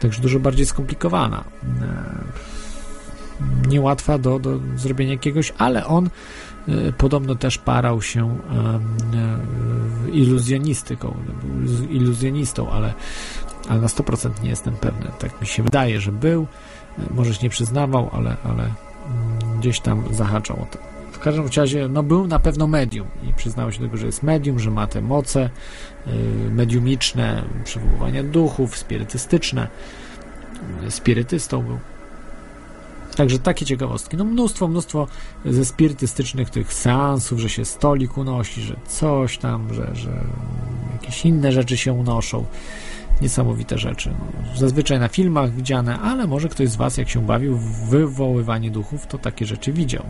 S2: Także dużo bardziej skomplikowana. Niełatwa do, do zrobienia jakiegoś, ale on podobno też parał się yy, iluzjonistyką. Był iluzjonistą, ale, ale na 100% nie jestem pewny. Tak mi się wydaje, że był. Może się nie przyznawał, ale, ale gdzieś tam zahaczał o to. W każdym razie, no był na pewno medium i przyznał się do tego, że jest medium, że ma te moce mediumiczne, przywoływania duchów, spirytystyczne. Spirytystą był. Także takie ciekawostki. No mnóstwo, mnóstwo ze spirytystycznych tych seansów, że się stolik unosi, że coś tam, że, że jakieś inne rzeczy się unoszą. Niesamowite rzeczy. Zazwyczaj na filmach widziane, ale może ktoś z Was, jak się bawił w wywoływanie duchów, to takie rzeczy widział.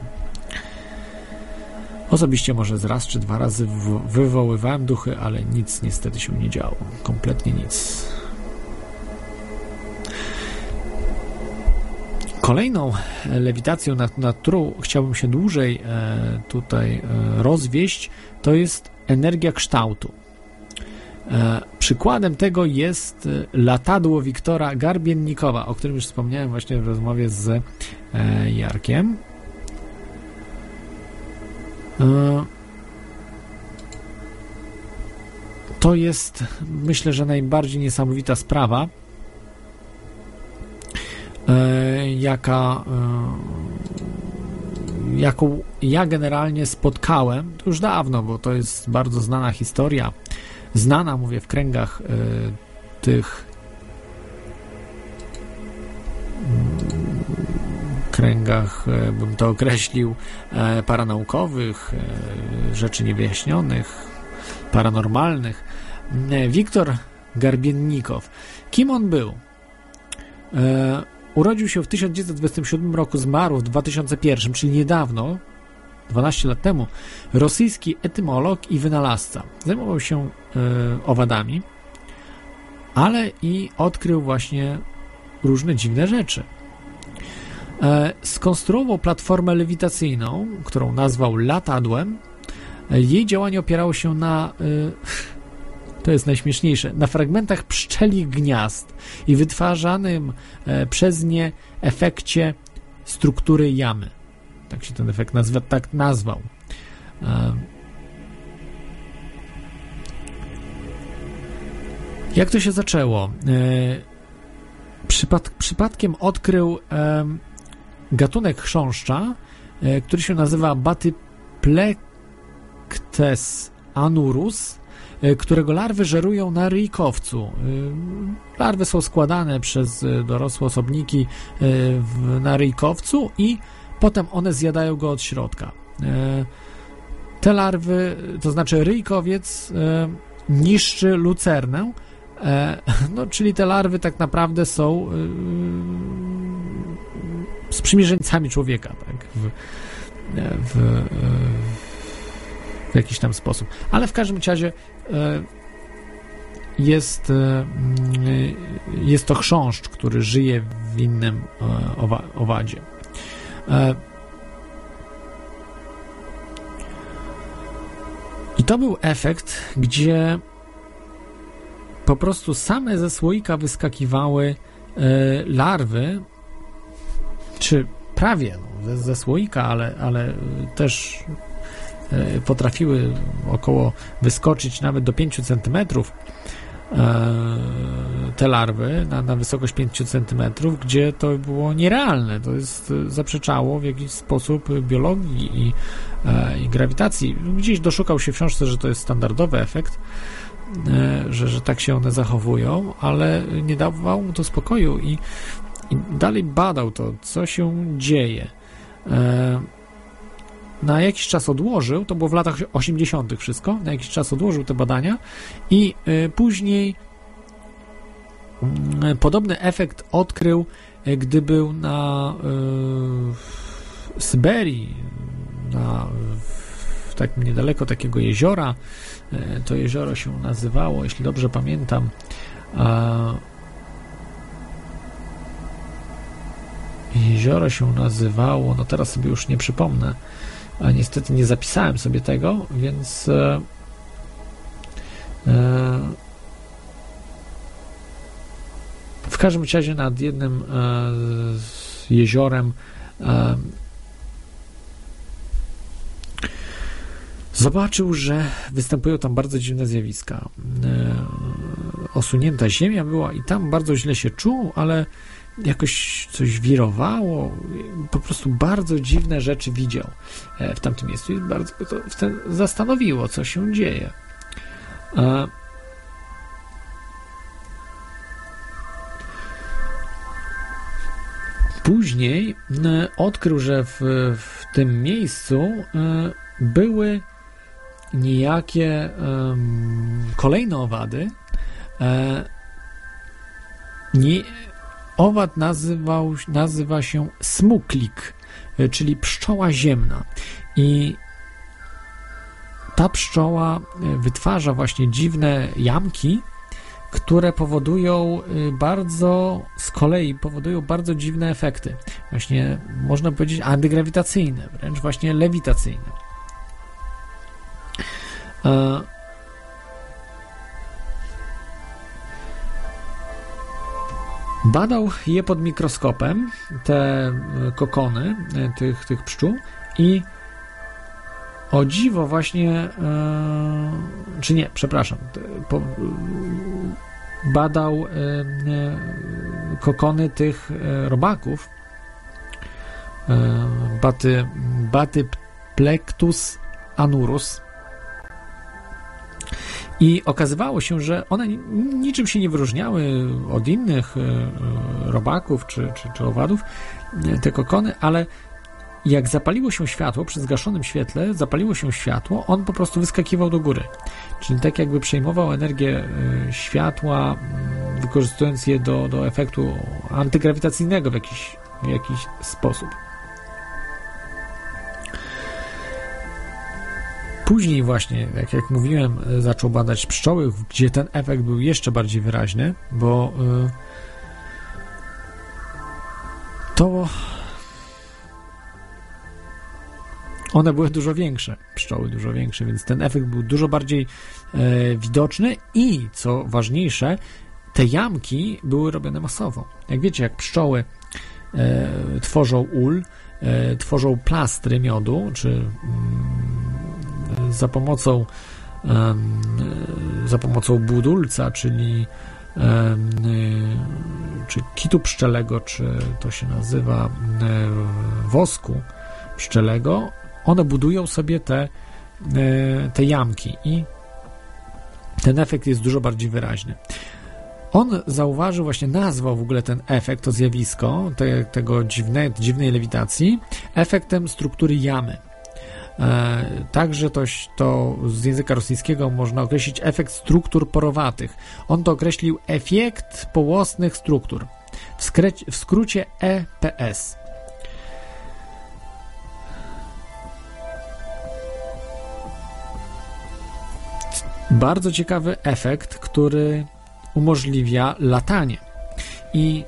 S2: Osobiście może z raz czy dwa razy wywoływałem duchy, ale nic niestety się nie działo. Kompletnie nic. Kolejną lewitacją, nad, nad którą chciałbym się dłużej e, tutaj e, rozwieść, to jest energia kształtu. E, przykładem tego jest latadło Wiktora Garbiennikowa, o którym już wspomniałem właśnie w rozmowie z Jarkiem. To jest, myślę, że najbardziej niesamowita sprawa, jaka e, jaką ja generalnie spotkałem, to już dawno, bo to jest bardzo znana historia, znana, mówię, w kręgach y, tych kręgach, bym to określił, paranaukowych, rzeczy niewyjaśnionych, paranormalnych. Wiktor Garbiennikow. Kim on był? Urodził się w 1927 roku, zmarł w 2001, czyli niedawno, 12 lat temu, rosyjski etymolog i wynalazca. Zajmował się y, owadami, ale i odkrył właśnie różne dziwne rzeczy. E, skonstruował platformę lewitacyjną, którą nazwał latadłem. E, jej działanie opierało się na y, to jest najśmieszniejsze, na fragmentach pszczelich gniazd i wytwarzanym e, przez nie efekcie struktury jamy tak się ten efekt nazwa, tak nazwał. Jak to się zaczęło? E, przypad, przypadkiem odkrył gatunek chrząszcza, e, który się nazywa Batyplectes anurus e, którego larwy żerują na ryjkowcu. E, Larwy są składane przez e, dorosłe osobniki e, na ryjkowcu i potem one zjadają go od środka. E, Te larwy, to znaczy ryjkowiec e, niszczy lucernę, e, no, czyli te larwy tak naprawdę są e, sprzymierzeńcami człowieka, tak? W, w, e, w jakiś tam sposób. Ale w każdym razie e, jest, e, mm, jest to chrząszcz, który żyje w innym e, owa, owadzie. E, I to był efekt, gdzie po prostu same ze słoika wyskakiwały e, larwy, czy prawie no, ze, ze słoika, ale, ale też e, potrafiły około wyskoczyć nawet do 5 cm te larwy na, na wysokość 5 cm, gdzie to było nierealne. To jest e, zaprzeczało w jakiś sposób biologii i, e, i grawitacji. Gdzieś doszukał się w książce, że to jest standardowy efekt, e, że, że tak się one zachowują, ale nie dawał mu to spokoju i, i dalej badał to, co się dzieje. Na jakiś czas odłożył, to było w latach 80. wszystko, na jakiś czas odłożył te badania i y, później mm, podobny efekt odkrył, y, gdy był na y, Syberii, na, w takim niedaleko takiego jeziora. Y, to jezioro się nazywało, jeśli dobrze pamiętam, jezioro się nazywało, no teraz sobie już nie przypomnę, niestety nie zapisałem sobie tego, więc e, e, w każdym razie nad jednym e, jeziorem zobaczył, że występują tam bardzo dziwne zjawiska. Osunięta ziemia była i tam bardzo źle się czuł, ale jakoś coś wirowało, po prostu bardzo dziwne rzeczy widział e, w tamtym miejscu i bardzo to zastanowiło, co się dzieje. E, Później e, odkrył, że w, w tym miejscu były niejakie kolejne owady. Nie, owad nazywał, nazywa się smuklik, e, czyli pszczoła ziemna. I ta pszczoła e, wytwarza właśnie dziwne jamki, które powodują y, bardzo, z kolei powodują bardzo dziwne efekty. Właśnie można powiedzieć antygrawitacyjne, wręcz właśnie lewitacyjne. E, Badał je pod mikroskopem, te e, kokony e, tych, tych pszczół i o dziwo właśnie, e, czy nie, przepraszam, badał kokony tych robaków, baty, baty plectus anurus i okazywało się, że one ni- niczym się nie wyróżniały od innych e, e, robaków czy, czy, czy owadów, e, te kokony, ale jak zapaliło się światło, przy zgaszonym świetle zapaliło się światło, on po prostu wyskakiwał do góry. Czyli tak jakby przejmował energię światła, mm, wykorzystując je do, do efektu antygrawitacyjnego w jakiś, w jakiś sposób. Później właśnie, jak, jak mówiłem, e, zaczął badać pszczoły, gdzie ten efekt był jeszcze bardziej wyraźny, bo e, to one były dużo większe, pszczoły dużo większe, więc ten efekt był dużo bardziej e, widoczny i, co ważniejsze, te jamki były robione masowo. Jak wiecie, jak pszczoły tworzą ul, e, tworzą plastry miodu, czy mm, za pomocą e, za pomocą budulca, czyli e, czy kitu pszczelego, czy to się nazywa e, wosku pszczelego, one budują sobie te, te jamki i ten efekt jest dużo bardziej wyraźny. On zauważył, właśnie nazwał w ogóle ten efekt, to zjawisko te, tego dziwne, dziwnej lewitacji efektem struktury jamy. E, także to, to z języka rosyjskiego można określić efekt struktur porowatych. On to określił efekt połosnych struktur. W, w skrócie EPS. Bardzo ciekawy efekt, który umożliwia latanie. I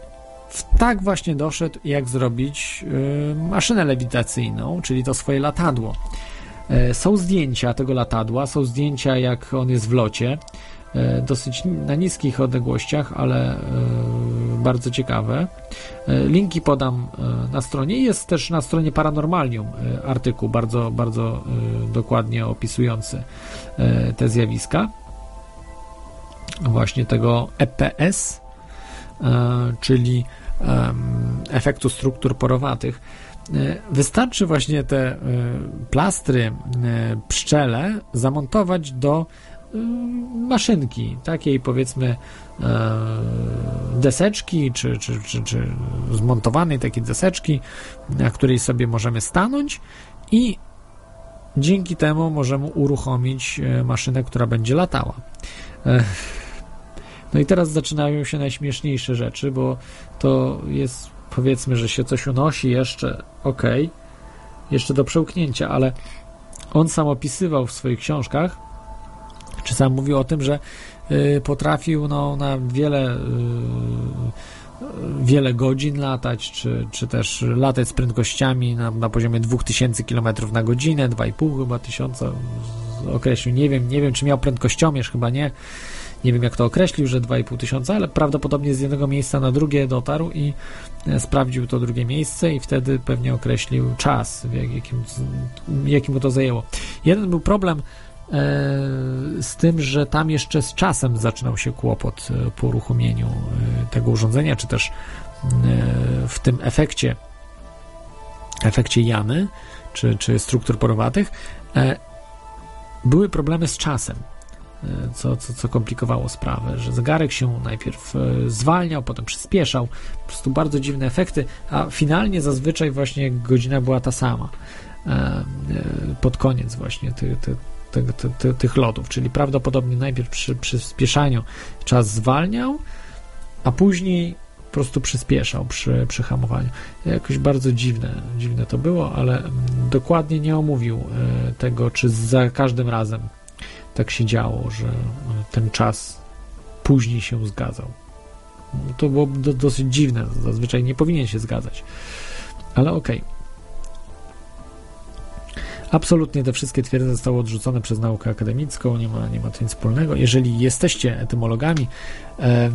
S2: tak właśnie doszedł, jak zrobić y, maszynę lewitacyjną, czyli to swoje latadło. Y, są zdjęcia tego latadła, są zdjęcia, jak on jest w locie, y, dosyć na niskich odległościach, ale bardzo ciekawe. Linki podam na stronie. Jest też na stronie Paranormalium artykuł bardzo, bardzo dokładnie opisujący te zjawiska właśnie tego EPS, czyli efektu struktur porowatych. E, wystarczy właśnie te e, plastry e, pszczele zamontować do maszynki, takiej powiedzmy deseczki, czy, czy, czy, czy zmontowanej takiej deseczki, na której sobie możemy stanąć i dzięki temu możemy uruchomić maszynę, która będzie latała. No i teraz zaczynają się najśmieszniejsze rzeczy, bo to jest powiedzmy, że się coś unosi jeszcze, ok, jeszcze do przełknięcia, ale on sam opisywał w swoich książkach, czy sam mówił o tym, że y, potrafił no, na wiele y, wiele godzin latać, czy, czy też latać z prędkościami na, na poziomie 2000 km na godzinę, 2,5 chyba tysiąca określił, nie wiem, nie wiem czy miał prędkościomierz, chyba nie, nie wiem jak to określił, że 2,5 tysiąca, ale prawdopodobnie z jednego miejsca na drugie dotarł i e, sprawdził to drugie miejsce i wtedy pewnie określił czas, jakim, jakim mu to zajęło. Jeden był problem e, z tym, że tam jeszcze z czasem zaczynał się kłopot e, po uruchomieniu tego urządzenia, czy też w tym efekcie efekcie jamy, czy, czy struktur porowatych, były problemy z czasem. E, co, co, co komplikowało sprawę, że zegarek się najpierw e, zwalniał, potem przyspieszał, po prostu bardzo dziwne efekty, a finalnie zazwyczaj właśnie godzina była ta sama. E, pod koniec właśnie ty, ty, ty, ty, tych lotów, czyli prawdopodobnie najpierw przy przyspieszaniu czas zwalniał, a później po prostu przyspieszał przy, przy hamowaniu. Jakoś bardzo dziwne, dziwne to było, ale mm, dokładnie nie omówił tego, czy za każdym razem tak się działo, że ten czas później się zgadzał. To było do, dosyć dziwne, zazwyczaj nie powinien się zgadzać. Ale okej. Okay. Absolutnie te wszystkie twierdzenia zostały odrzucone przez naukę akademicką, nie ma, nie ma nic wspólnego. Jeżeli jesteście etymologami, e,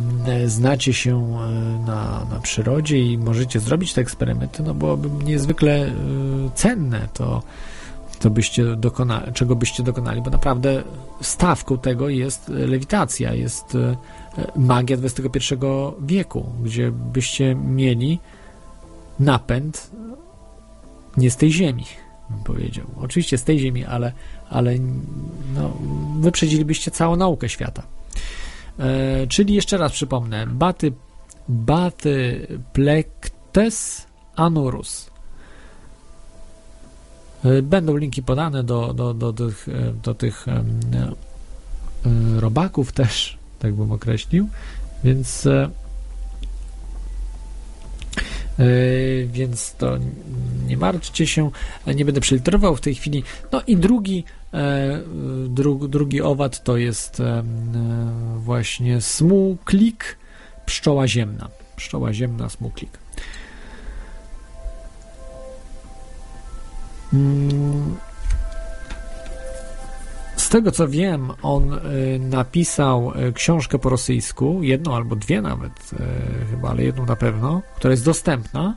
S2: znacie się e, na, na przyrodzie i możecie zrobić te eksperymenty, no byłoby niezwykle e, cenne to co byście dokonali, czego byście dokonali, bo naprawdę stawką tego jest lewitacja, jest e, magia XXI wieku, gdzie byście mieli napęd nie z tej ziemi, bym powiedział. Oczywiście z tej ziemi, ale, ale no, wyprzedzilibyście całą naukę świata. E, czyli jeszcze raz przypomnę, baty, baty plektes anurus E, będą linki podane do, do, do, do, tych, e, do tych e, robaków też, tak bym określił, więc więc to nie martwcie się, nie będę przyliterował w tej chwili. No i drugi, dru, drugi owad to jest właśnie smuklik, pszczoła ziemna. Pszczoła ziemna, smuklik. Z tego co wiem, on y, napisał y, książkę po rosyjsku, jedną albo dwie nawet, y, chyba, ale jedną na pewno, która jest dostępna.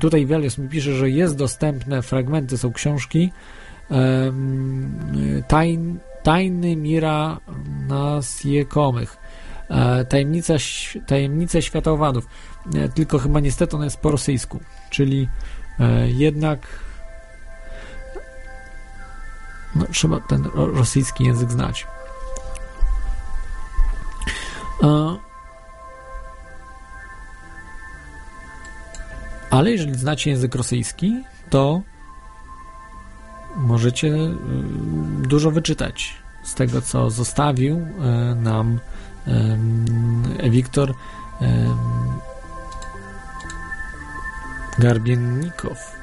S2: Tutaj Welios mi pisze, że jest dostępne, fragmenty są książki. Tajn, tajny Mira Nasjekomych. E, tajemnica, tajemnice świata owadów. E, tylko chyba niestety ona jest po rosyjsku, czyli e, jednak no, trzeba ten rosyjski język znać. E, ale jeżeli znacie język rosyjski, to możecie y, dużo wyczytać z tego, co zostawił y, nam Wiktor Garbiennikow.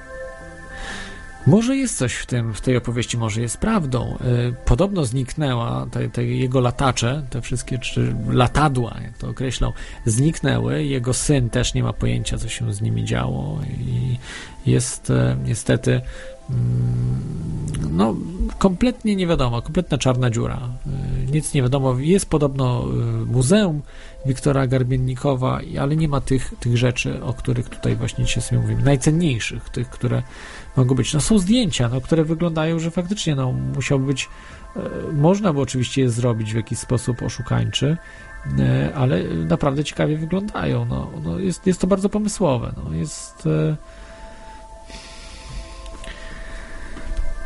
S2: Może jest coś w tym, w tej opowieści, może jest prawdą. Podobno zniknęła, te, te, jego latacze, te wszystkie, czy latadła, jak to określał, zniknęły. Jego syn też nie ma pojęcia, co się z nimi działo i jest niestety no, kompletnie nie wiadomo, kompletna czarna dziura. Y, nic nie wiadomo. Jest podobno muzeum Wiktora Garbiennikowa, ale nie ma tych, tych rzeczy, o których tutaj właśnie dzisiaj sobie mówimy. Najcenniejszych, tych, które mogą być. No są zdjęcia, no, które wyglądają, że faktycznie no, musiał być, y, można by oczywiście je zrobić w jakiś sposób oszukańczy, ale naprawdę ciekawie wyglądają. No, no jest, jest to bardzo pomysłowe. No, jest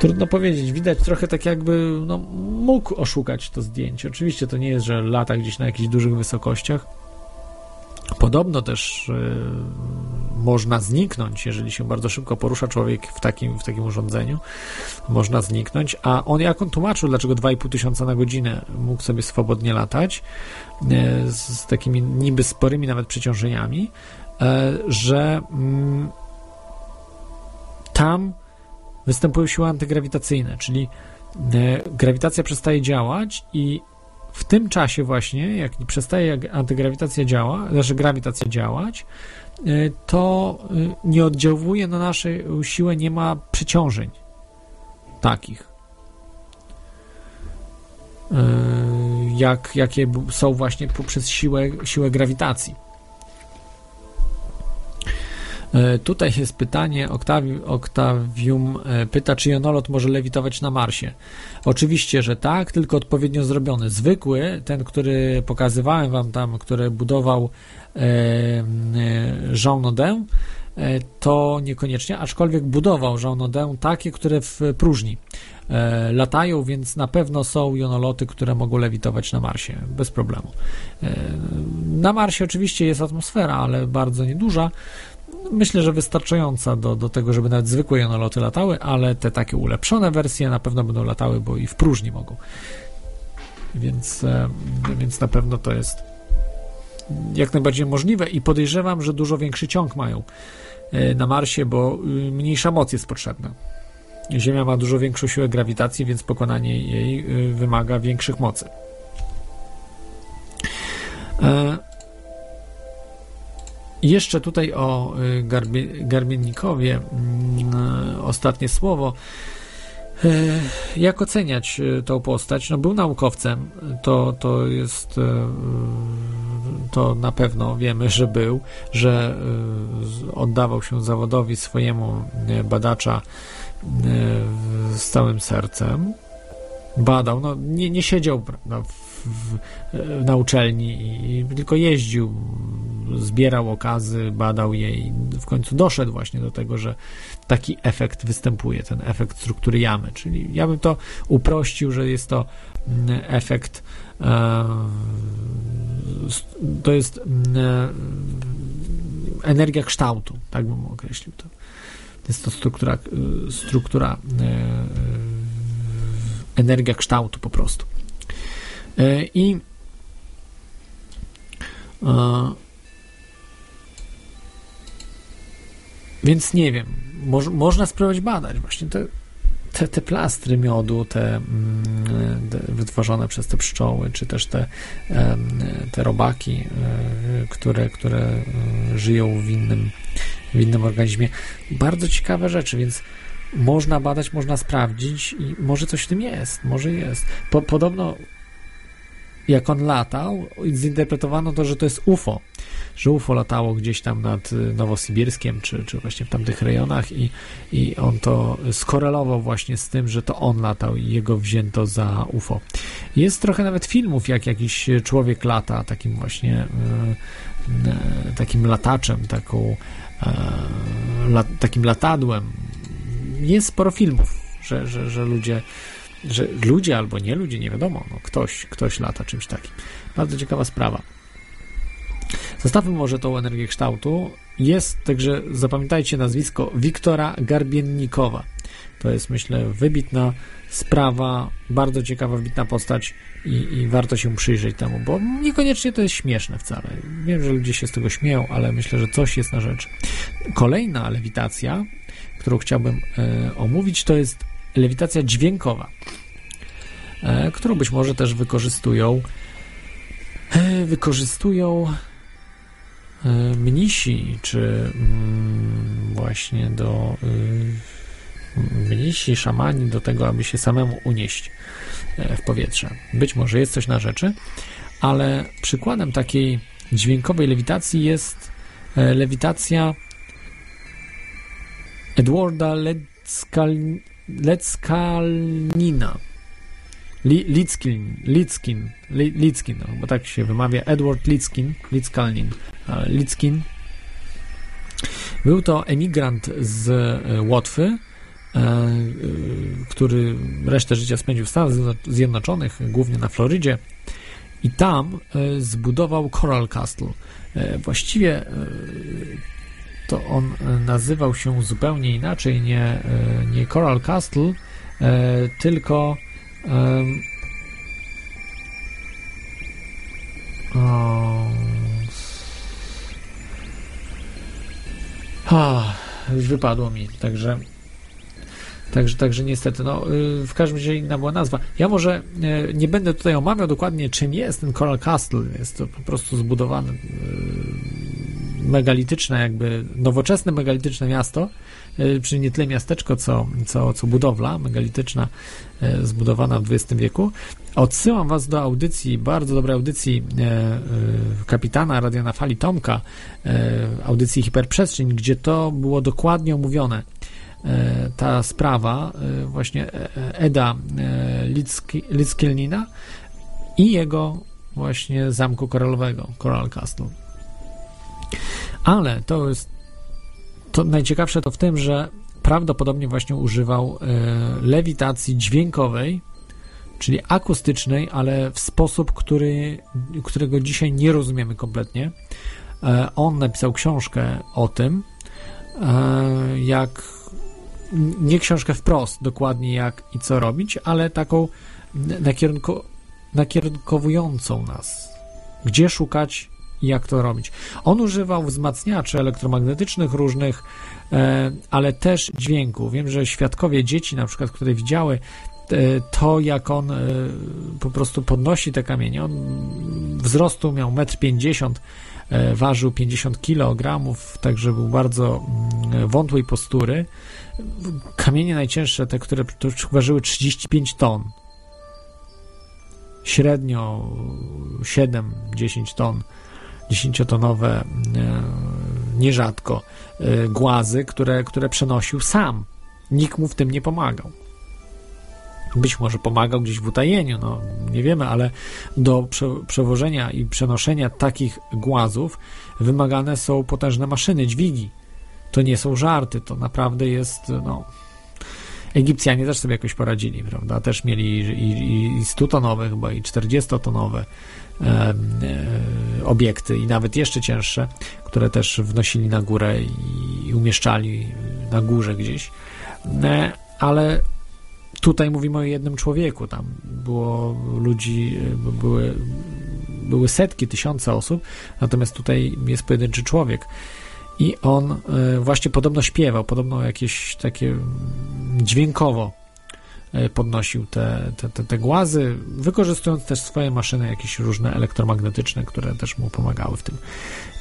S2: Trudno powiedzieć, widać trochę tak jakby no, mógł oszukać to zdjęcie. Oczywiście to nie jest, że lata gdzieś na jakichś dużych wysokościach. Podobno też y, można zniknąć, jeżeli się bardzo szybko porusza człowiek w takim, w takim urządzeniu. Można zniknąć. A on, jak on tłumaczył, dlaczego 2,5 tysiąca na godzinę mógł sobie swobodnie latać, y, z, takimi niby sporymi nawet przeciążeniami, y, że mm, tam występują siły antygrawitacyjne, czyli grawitacja przestaje działać i w tym czasie właśnie, jak przestaje antygrawitacja działa, znaczy grawitacja działać, e, to e, nie oddziałuje na naszą siłę, nie ma przeciążeń takich. Jak, jakie są właśnie poprzez siłę, siłę grawitacji. E, tutaj jest pytanie, Octavi, Octavium e, pyta, czy jonolot może lewitować na Marsie. Oczywiście, że tak, tylko odpowiednio zrobiony. Zwykły, ten, który pokazywałem wam tam, który budował e, e Jean Nodin, to niekoniecznie, aczkolwiek budował Jean Nodin takie, które w próżni latają, więc na pewno są jonoloty, które mogą lewitować na Marsie bez problemu. Na Marsie oczywiście jest atmosfera, ale bardzo nieduża, myślę, że wystarczająca do, do tego, żeby nawet zwykłe jonoloty latały, ale te takie ulepszone wersje na pewno będą latały, bo i w próżni mogą. Więc, e, więc na pewno to jest jak najbardziej możliwe i podejrzewam, że dużo większy ciąg mają e, na Marsie, bo y, mniejsza moc jest potrzebna. Ziemia ma dużo większą siłę grawitacji, więc pokonanie jej y, wymaga większych mocy. E, jeszcze tutaj o y, Garbie, Garbiennikowie mm, ostatnie słowo. Y, jak oceniać y, tą postać? No, był naukowcem, to, to jest, to na pewno wiemy, że był, że oddawał się zawodowi swojemu badacza z całym sercem. Badał, no nie, nie siedział w, w, na uczelni, i, tylko jeździł zbierał okazy, badał je i w końcu doszedł właśnie do tego, że taki efekt występuje, ten efekt struktury jamy. Czyli ja bym to uprościł, że jest to mm, efekt e, to jest mm, e, energia kształtu, tak bym określił to. Jest to struktura, struktura e, energia kształtu po prostu. I Więc nie wiem, moż, można spróbować badać właśnie te, te, te plastry miodu, te, mm, te, wytworzone przez te pszczoły, czy też te, te robaki, e, które, które e, żyją w innym, w innym organizmie. Bardzo ciekawe rzeczy, więc można badać, można sprawdzić i może coś w tym jest, może jest. Po, podobno jak on latał, zinterpretowano to, że to jest UFO, że UFO latało gdzieś tam nad y, Nowosybirskiem, czy, czy właśnie w tamtych rejonach i, i on to skorelował właśnie z tym, że to on latał i jego wzięto za UFO. Jest trochę nawet filmów, jak jakiś człowiek lata takim właśnie y, y, takim lataczem, taką takim latadłem. Jest sporo filmów, że, że, że ludzie że ludzie albo nie ludzie, nie wiadomo, no ktoś, ktoś lata czymś takim. Bardzo ciekawa sprawa. Zostawmy może tą energię kształtu. Jest także, zapamiętajcie nazwisko, Wiktora Garbiennikowa. To jest, myślę, wybitna sprawa, bardzo ciekawa, wybitna postać i, i, warto się przyjrzeć temu, bo niekoniecznie to jest śmieszne wcale. Wiem, że ludzie się z tego śmieją, ale myślę, że coś jest na rzecz. Kolejna lewitacja, którą chciałbym e, omówić, to jest lewitacja dźwiękowa, e, którą być może też wykorzystują e, wykorzystują e, mnisi, czy mm, właśnie do mnisi, szamani do tego, aby się samemu unieść w powietrze. Być może jest coś na rzeczy, ale przykładem takiej dźwiękowej lewitacji jest lewitacja Edwarda Leckal, Leckalnina. Lickin, Lickin, Lickin, no, bo tak się wymawia, Edward Lickin, Litzkalnin, Lickin. Był to emigrant z e, Łotwy, e, e, który resztę życia spędził w Stanach Zjednoczonych, głównie na Florydzie i tam zbudował Coral Castle. Właściwie to on nazywał się zupełnie inaczej, nie, nie Coral Castle, tylko Um, o, a, już wypadło mi, także Także, także niestety, no, y, w każdym razie inna była nazwa. Ja może nie będę tutaj omawiał dokładnie, czym jest ten Coral Castle. Jest to po prostu zbudowane y, megalityczne, jakby nowoczesne megalityczne miasto, czyli nie tyle miasteczko, co, co, co budowla megalityczna zbudowana w XX wieku. Odsyłam Was do audycji, bardzo dobrej audycji kapitana Radia na Fali Tomka, audycji Hiperprzestrzeń, gdzie to było dokładnie omówione E, ta sprawa e, właśnie e, Eda Litskielnina i jego właśnie zamku koralowego, Coral Castle. Ale to jest to najciekawsze to w tym, że prawdopodobnie właśnie używał lewitacji dźwiękowej, czyli akustycznej, ale w sposób, który, którego dzisiaj nie rozumiemy kompletnie. On napisał książkę o tym, jak nie książkę wprost, dokładnie jak i co robić, ale taką nakierunko, nakierunkowującą nas, gdzie szukać jak to robić. On używał wzmacniaczy elektromagnetycznych różnych, e, ale też dźwięku. Wiem, że świadkowie dzieci, na przykład, które widziały e, to, jak on e, po prostu podnosi te kamienie. On wzrostu miał 1,50 m, ważył 50 kg, także był bardzo mm, wątłej postury kamienie najcięższe, te, które ważyły 35 ton, średnio 7-10 ton, 10-tonowe e, nierzadko e, głazy, które, które przenosił sam. Nikt mu w tym nie pomagał. Być może pomagał gdzieś w utajeniu, no nie wiemy, ale do prze, przewożenia i przenoszenia takich głazów wymagane są potężne maszyny, dźwigi to nie są żarty, to naprawdę jest, no... Egipcjanie też sobie jakoś poradzili, prawda? Też mieli i, i, i 100-tonowe chyba, i 40-tonowe e, e, obiekty i nawet jeszcze cięższe, które też wnosili na górę i umieszczali na górze gdzieś. E, ale tutaj mówimy o jednym człowieku, tam było ludzi, były, były setki, tysiące osób, natomiast tutaj jest pojedynczy człowiek i on e, właśnie podobno śpiewał, podobno jakieś takie dźwiękowo e, podnosił te, te, te, te głazy, wykorzystując też swoje maszyny jakieś różne elektromagnetyczne, które też mu pomagały w tym.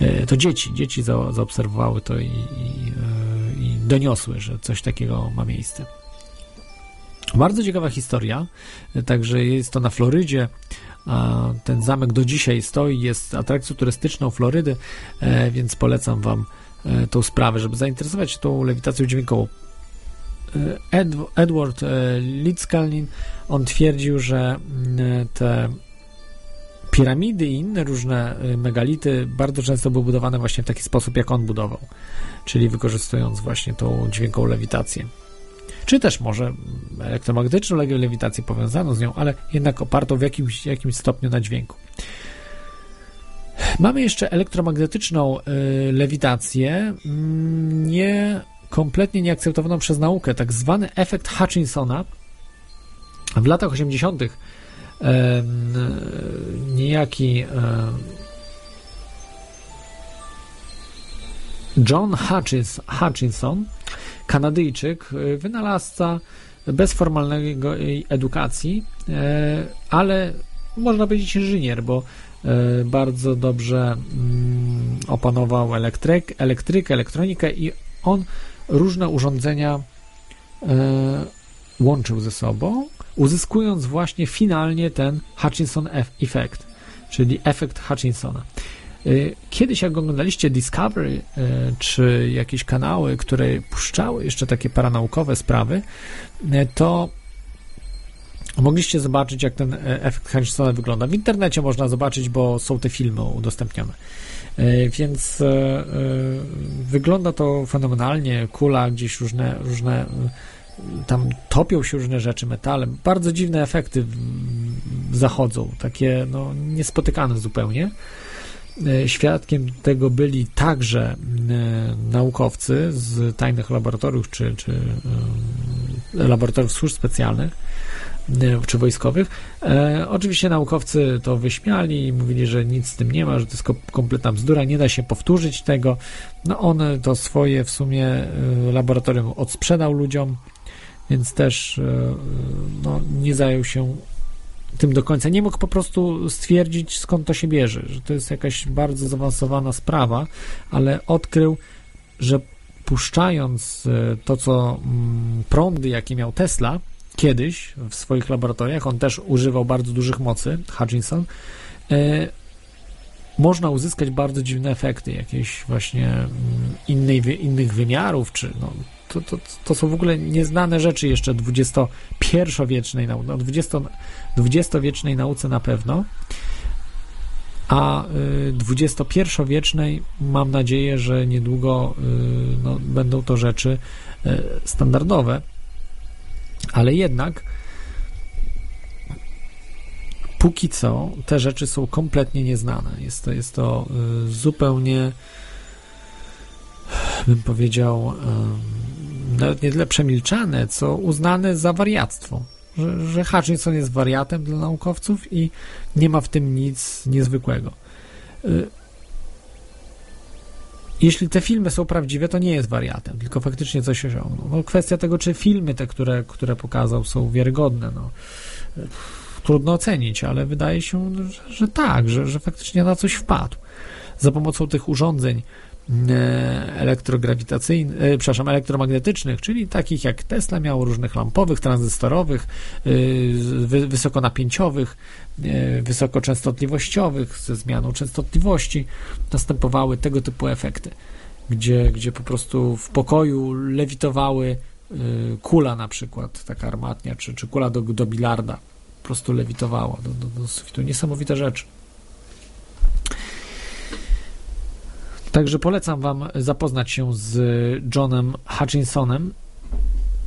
S2: E, to dzieci, dzieci za, zaobserwowały to i, i, i doniosły, że coś takiego ma miejsce. Bardzo ciekawa historia, także jest to na Florydzie. Ten zamek do dzisiaj stoi, jest atrakcją turystyczną Florydy, więc polecam Wam E, tą sprawę, żeby zainteresować się tą lewitacją dźwiękową. E, Ed, Edward e, Litzkalnin, on twierdził, że te piramidy i inne różne megality bardzo często były budowane właśnie w taki sposób, jak on budował, czyli wykorzystując właśnie tą dźwiękową lewitację. Czy też może elektromagnetyczną lewitację powiązaną z nią, ale jednak opartą w jakimś, jakimś stopniu na dźwięku. Mamy jeszcze elektromagnetyczną y, lewitację, nie kompletnie nieakceptowaną przez naukę, tak zwany efekt Hutchinsona. W latach 80. em, niejaki John Hutchins, Hutchinson, Kanadyjczyk, wynalazca bez formalnego edukacji, e, ale można powiedzieć inżynier, bo e, bardzo dobrze mm, opanował elektryk, elektrykę, elektronikę i on różne urządzenia e, łączył ze sobą, uzyskując właśnie finalnie ten Hutchinson Effect, czyli efekt Hutchinsona. Y, Kiedyś, jak oglądaliście Discovery czy jakieś kanały, które puszczały jeszcze takie paranaukowe sprawy, to mogliście zobaczyć, jak ten e, efekt Hutchinsona wygląda. W internecie można zobaczyć, bo są te filmy udostępnione. Więc e, e, wygląda to fenomenalnie. Kula, gdzieś różne, różne tam topią się różne rzeczy, metale. Bardzo dziwne efekty zachodzą, takie no, niespotykane zupełnie. E, Świadkiem tego byli także e, naukowcy z tajnych laboratoriów czy, czy e, laboratoriów służb specjalnych e, czy wojskowych. E, oczywiście naukowcy to wyśmiali i mówili, że nic z tym nie ma, że to jest ko- kompletna bzdura, nie da się powtórzyć tego. No on to swoje w sumie e, laboratorium odsprzedał ludziom, więc też e, no, nie zajął się tym do końca. Nie mógł po prostu stwierdzić, skąd to się bierze, że to jest jakaś bardzo zaawansowana sprawa, ale odkrył, że puszczając e, to, co mm, prądy, jakie miał Tesla kiedyś w swoich laboratoriach, on też używał bardzo dużych mocy, Hutchinson, e, można uzyskać bardzo dziwne efekty, jakieś właśnie mm, innej, innych wymiarów, czy no, to, to, to są w ogóle nieznane rzeczy jeszcze XXI-wiecznej nauce, no 20, XX-wiecznej nauce na pewno, a y, XXI-wiecznej mam nadzieję, że niedługo y, no, będą to rzeczy y, standardowe, ale jednak póki co te rzeczy są kompletnie nieznane. Jest to, jest to y, zupełnie bym powiedział y, nawet nie tyle przemilczane, co uznane za wariactwo. Że, że Hutchinson jest wariatem dla naukowców i nie ma w tym nic niezwykłego. Jeśli te filmy są prawdziwe, to nie jest wariatem, tylko faktycznie coś osiągnął. No, kwestia tego, czy filmy te, które, które pokazał, są wiarygodne, no, trudno ocenić, ale wydaje się, że, że tak, że, że faktycznie na coś wpadł. Za pomocą tych urządzeń elektrograwitacyjnych, e, przepraszam, elektromagnetycznych, czyli takich jak Tesla miał, różnych lampowych, tranzystorowych, e, wy, wysokonapięciowych, e, wysokoczęstotliwościowych, ze zmianą częstotliwości, następowały tego typu efekty, gdzie, gdzie po prostu w pokoju lewitowały e, kula na przykład, taka armatnia, czy, czy kula do, do bilarda, po prostu lewitowała do, do, do sufitu. Niesamowite rzeczy. Także polecam Wam zapoznać się z Johnem Hutchinsonem,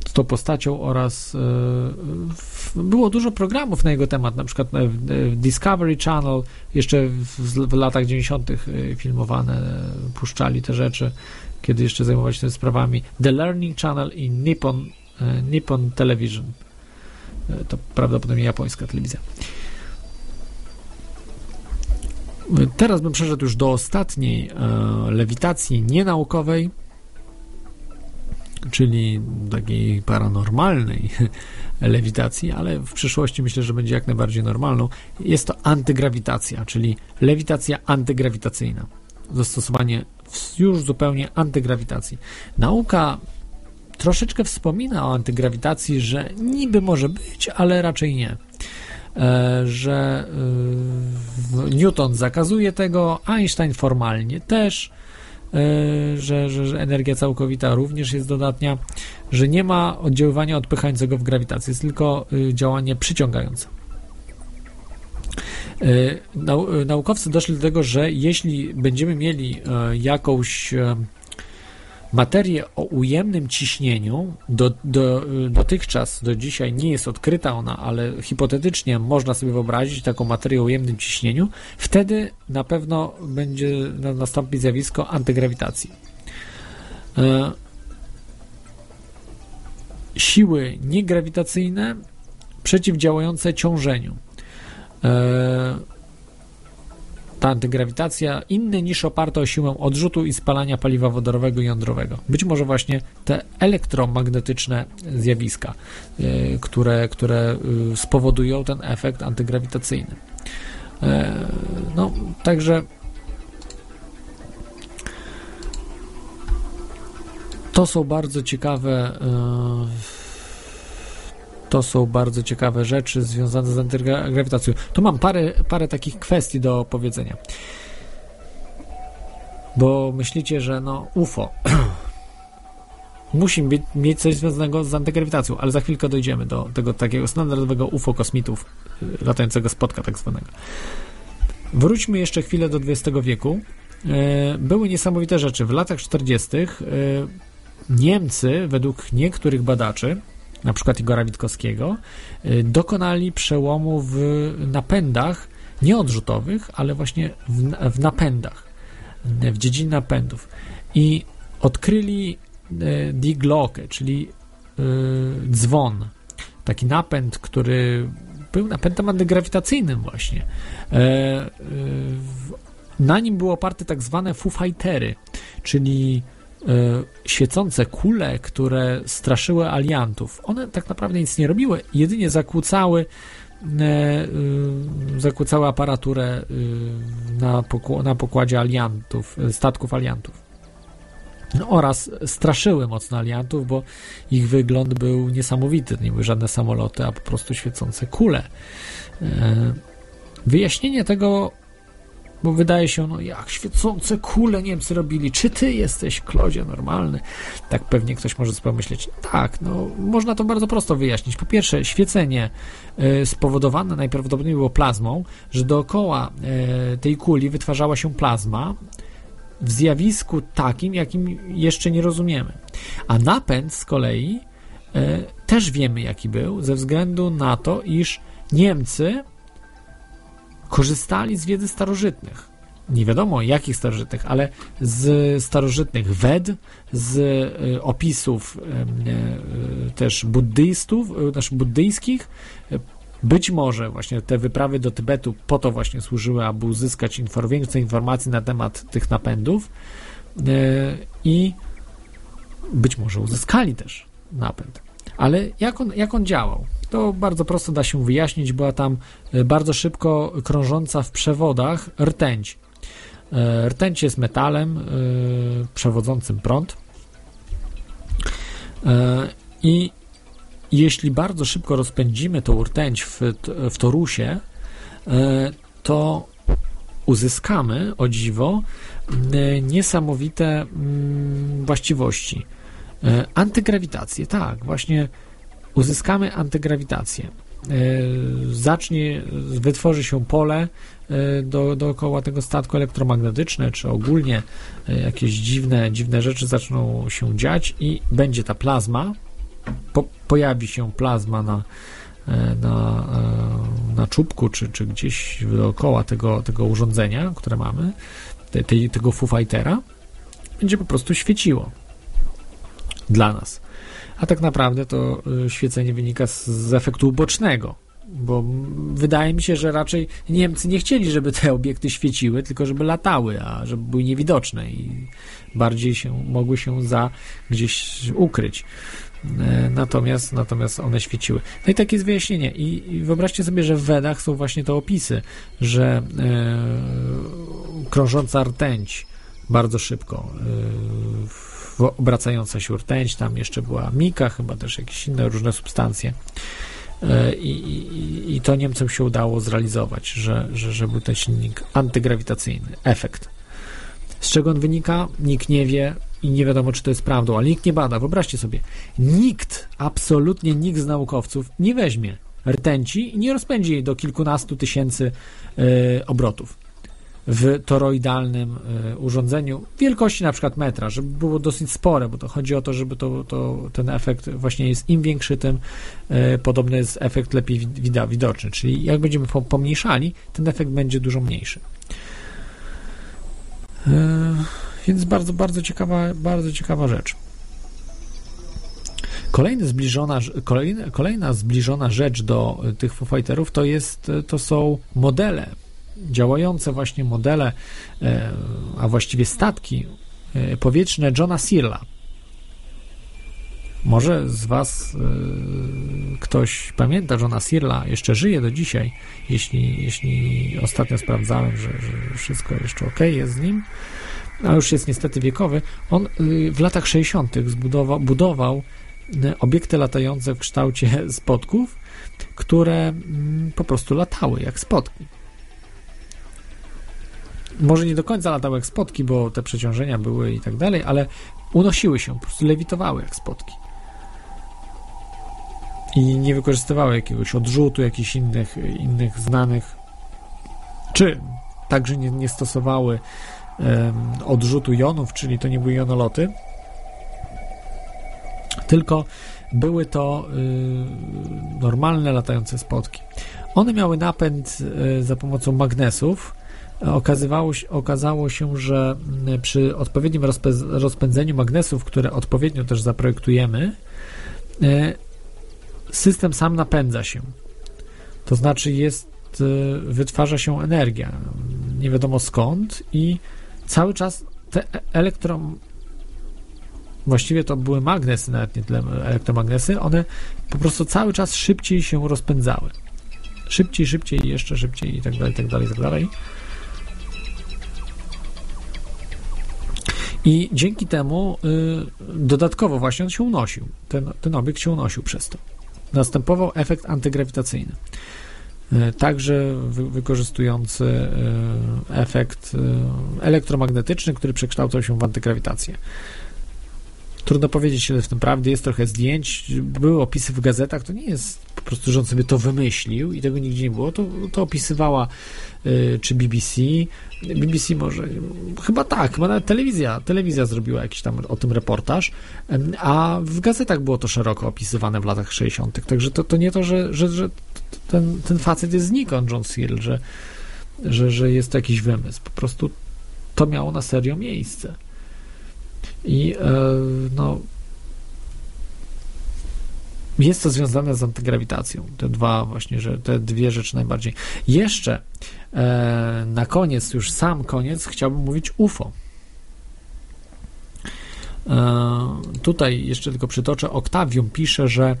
S2: z tą postacią oraz e, było dużo programów na jego temat, na przykład w w Discovery Channel, jeszcze w, latach 90. filmowane, e, puszczali te rzeczy, kiedy jeszcze zajmować się tymi sprawami. The Learning Channel i Nippon, e, Nippon Television. E, To prawdopodobnie japońska telewizja. Teraz bym przeszedł już do ostatniej e, lewitacji nienaukowej, czyli takiej paranormalnej lewitacji, ale w przyszłości myślę, że będzie jak najbardziej normalną. Jest to antygrawitacja, czyli lewitacja antygrawitacyjna. Zastosowanie już zupełnie antygrawitacji. Nauka troszeczkę wspomina o antygrawitacji, że niby może być, ale raczej nie że y, Newton zakazuje tego, Einstein formalnie też, e, że, że, że energia całkowita również jest dodatnia, że nie ma oddziaływania odpychającego w grawitacji, jest tylko działanie przyciągające. E, Nau, e, naukowcy doszli do tego, że jeśli będziemy mieli e, jakąś e, materię o ujemnym ciśnieniu. Do, do, dotychczas, do dzisiaj nie jest odkryta ona, ale hipotetycznie można sobie wyobrazić taką materię o ujemnym ciśnieniu. Wtedy na pewno będzie nastąpi zjawisko antygrawitacji. E, siły niegrawitacyjne przeciwdziałające ciążeniu. E, ta antygrawitacja inny niż oparte o siłę odrzutu i spalania paliwa wodorowego i jądrowego. Być może właśnie te elektromagnetyczne zjawiska, y, które, które y, spowodują ten efekt antygrawitacyjny. E, no, także to są bardzo ciekawe to są bardzo ciekawe rzeczy związane z antygrawitacją. Tu mam parę, parę takich kwestii do powiedzenia. Bo myślicie, że no UFO musi mieć, mieć coś związanego z antygrawitacją, ale za chwilkę dojdziemy do tego takiego standardowego UFO kosmitów, y, latającego spotka tak zwanego. Wróćmy jeszcze chwilę do XX wieku. E, były niesamowite rzeczy. W latach 40. E, Niemcy, według niektórych badaczy, na przykład Igora Witkowskiego, y, dokonali przełomu w napędach nie odrzutowych, ale właśnie w, w napędach, w dziedzinie napędów. I odkryli y, Die Glocke, czyli y, dzwon, taki napęd, który był napędem antygrawitacyjnym właśnie. E, na nim były oparte tak zwane Foo-Fightery, czyli E, świecące kule, które straszyły aliantów. One tak naprawdę nic nie robiły, jedynie zakłócały e, e, zakłócały aparaturę na, na pokładzie aliantów, statków aliantów. No, oraz straszyły mocno aliantów, bo ich wygląd był niesamowity. Nie były żadne samoloty, a po prostu świecące kule. Wyjaśnienie tego bo wydaje się, no jak świecące kule Niemcy robili, czy ty jesteś, Klodzie, normalny? Tak pewnie ktoś może sobie pomyśleć. Tak, no można to bardzo prosto wyjaśnić. Po pierwsze, świecenie y, spowodowane najprawdopodobniej było plazmą, że dookoła y, tej kuli wytwarzała się plazma, w zjawisku takim, jakim jeszcze nie rozumiemy. A napęd z kolei y, też wiemy, jaki był, ze względu na to, iż Niemcy korzystali z wiedzy starożytnych. Nie wiadomo jakich starożytnych, ale z starożytnych Wed, z y, opisów y, też buddystów, y, znaczy buddyjskich. Być może właśnie te wyprawy do Tybetu po to właśnie służyły, aby uzyskać więcej informacji na temat tych napędów i być może uzyskali też napęd. Ale jak on, jak on działał? To bardzo prosto da się wyjaśnić. Była tam e, bardzo szybko krążąca w przewodach rtęć. E, rtęć jest metalem e, przewodzącym prąd. I jeśli bardzo szybko rozpędzimy tą rtęć w, w torusie, to uzyskamy, o dziwo, niesamowite właściwości. Antygrawitację, tak, właśnie uzyskamy antygrawitację. E, zacznie, wytworzy się pole e, do, dookoła tego statku elektromagnetyczne, czy ogólnie e, jakieś dziwne, dziwne rzeczy zaczną się dziać i będzie ta plazma, po, pojawi się plazma na, na, na czubku, czy, czy gdzieś dookoła tego, tego urządzenia, które mamy, te, te, tego Foo Fightera, będzie po prostu świeciło dla nas a tak naprawdę to y, świecenie wynika z, z efektu ubocznego, bo wydaje mi się, że raczej Niemcy nie chcieli, żeby te obiekty świeciły, tylko żeby latały, a żeby były niewidoczne i bardziej się mogły się za gdzieś ukryć. E, natomiast, natomiast one świeciły. No i takie jest wyjaśnienie. I, i wyobraźcie sobie, że w Wedach są właśnie te opisy, że e, krążąca rtęć bardzo szybko e, obracająca się rtęć, tam jeszcze była mika, chyba też jakieś inne różne substancje. E, I, i, I, to Niemcom się udało zrealizować, że, że, że był ten silnik antygrawitacyjny, efekt. Z czego on wynika? Nikt nie wie i nie wiadomo, czy to jest prawdą, ale nikt nie bada. Wyobraźcie sobie, nikt, absolutnie nikt z naukowców nie weźmie rtęci i nie rozpędzi jej do kilkunastu tysięcy y, obrotów. W toroidalnym y, urządzeniu wielkości na przykład metra, żeby było dosyć spore, bo to chodzi o to, żeby to, to ten efekt właśnie jest im większy, tym y, podobny jest efekt lepiej widoczny, czyli jak będziemy pomniejszali, ten efekt będzie dużo mniejszy. Y, więc bardzo, bardzo ciekawa, bardzo ciekawa rzecz. Kolejny zbliżona, kolejna, kolejna zbliżona rzecz do tych Foo Fighterów to, jest, to są modele, działające właśnie modele, e, a właściwie statki e, powietrzne Johna Searla. Może z Was e, ktoś pamięta Johna Searla, jeszcze żyje do dzisiaj, jeśli, jeśli ostatnio sprawdzałem, że, że wszystko jeszcze ok jest z nim, a już jest niestety wiekowy. On w latach 60. zbudował, budował obiekty latające w kształcie spotków, które mm, po prostu latały jak spotki. Może nie do końca latały jak spotki, bo te przeciążenia były i tak dalej, ale unosiły się, po prostu lewitowały jak spotki. I nie wykorzystywały jakiegoś odrzutu, jakichś innych, innych znanych, czy także nie, nie stosowały um, odrzutu jonów, czyli to nie były jonoloty, tylko były to y, normalne latające spotki. One miały napęd y, za pomocą magnesów. Okazywało, okazało się, że y, przy odpowiednim rozpędzeniu magnesów, które odpowiednio też zaprojektujemy, y, system sam napędza się. To znaczy jest, y, wytwarza się energia, nie wiadomo skąd i cały czas te e, elektrom właściwie to były magnesy, nawet nie tyle elektromagnesy, one po prostu cały czas szybciej się rozpędzały. Szybciej, szybciej, jeszcze szybciej i tak dalej, tak dalej, tak dalej. I dzięki temu y, dodatkowo właśnie on się unosił. Ten, ten obiekt się unosił przez to. Następował efekt antygrawitacyjny. Y, także wy, wykorzystujący y, efekt elektromagnetyczny, który przekształcał się w antygrawitację. Trudno powiedzieć, ile w tym prawdy jest, trochę zdjęć, były opisy w gazetach, to nie jest po prostu, że on sobie to wymyślił i tego nigdzie nie było, to, to opisywała y, czy BBC, BBC może, chyba tak, chyba nawet telewizja, telewizja zrobiła jakiś tam o tym reportaż, a w gazetach było to szeroko opisywane w latach 60., także to, to nie to, że, że, że ten, ten facet jest znikąd, John Searle, że, że, że jest to jakiś wymysł, po prostu to miało na serio miejsce. I e, no, jest to związane z antygrawitacją. Te dwa właśnie, że te dwie rzeczy najbardziej. Jeszcze e, na koniec, już sam koniec, chciałbym mówić UFO. E, tutaj jeszcze tylko przytoczę. Octavium pisze, że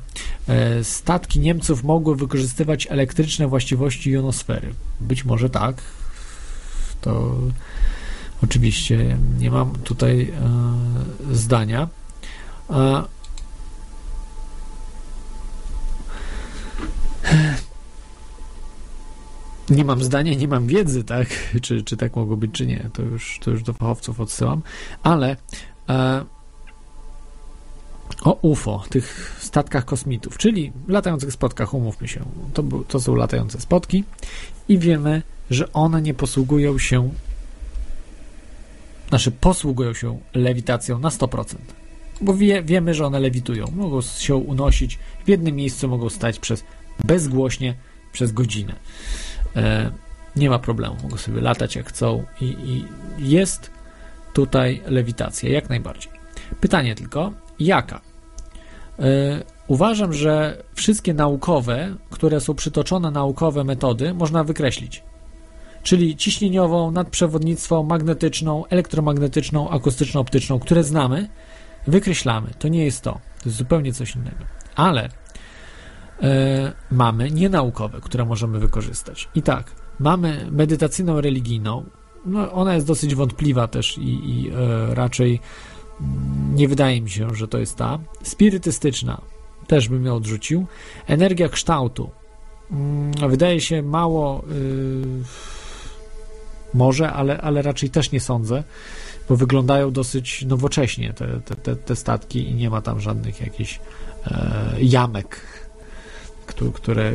S2: statki Niemców mogły wykorzystywać elektryczne właściwości jonosfery. Być może tak. To Oczywiście nie mam tutaj e, zdania. E, nie mam zdania, nie mam wiedzy, tak? Czy, czy tak mogło być, czy nie. To już, to już do fachowców odsyłam. Ale e, o UFO, tych statkach kosmitów, czyli latających spotkach, umówmy się. To, to są latające spotki i wiemy, że one nie posługują się znaczy posługują się lewitacją na 100%. Bo wie, wiemy, że one lewitują. Mogą się unosić, w jednym miejscu mogą stać przez bezgłośnie przez godzinę. E, nie ma problemu, mogą sobie latać jak chcą i, i jest tutaj lewitacja, jak najbardziej. Pytanie tylko, jaka? E, uważam, że wszystkie naukowe, które są przytoczone naukowe metody, można wykreślić czyli ciśnieniową, nadprzewodnictwo, magnetyczną, elektromagnetyczną, akustyczną, optyczną, które znamy, wykreślamy. To nie jest to. To jest zupełnie coś innego. Ale e, mamy nienaukowe, które możemy wykorzystać. I tak, mamy medytacyjną religijną. No, ona jest dosyć wątpliwa też i, i e, raczej nie wydaje mi się, że to jest ta. Spirytystyczna też bym ją odrzucił. Energia kształtu. Mm, wydaje się mało. Yy, może, ale, ale raczej też nie sądzę, bo wyglądają dosyć nowocześnie te, te, te, te statki i nie ma tam żadnych jakichś e, jamek, któ- które,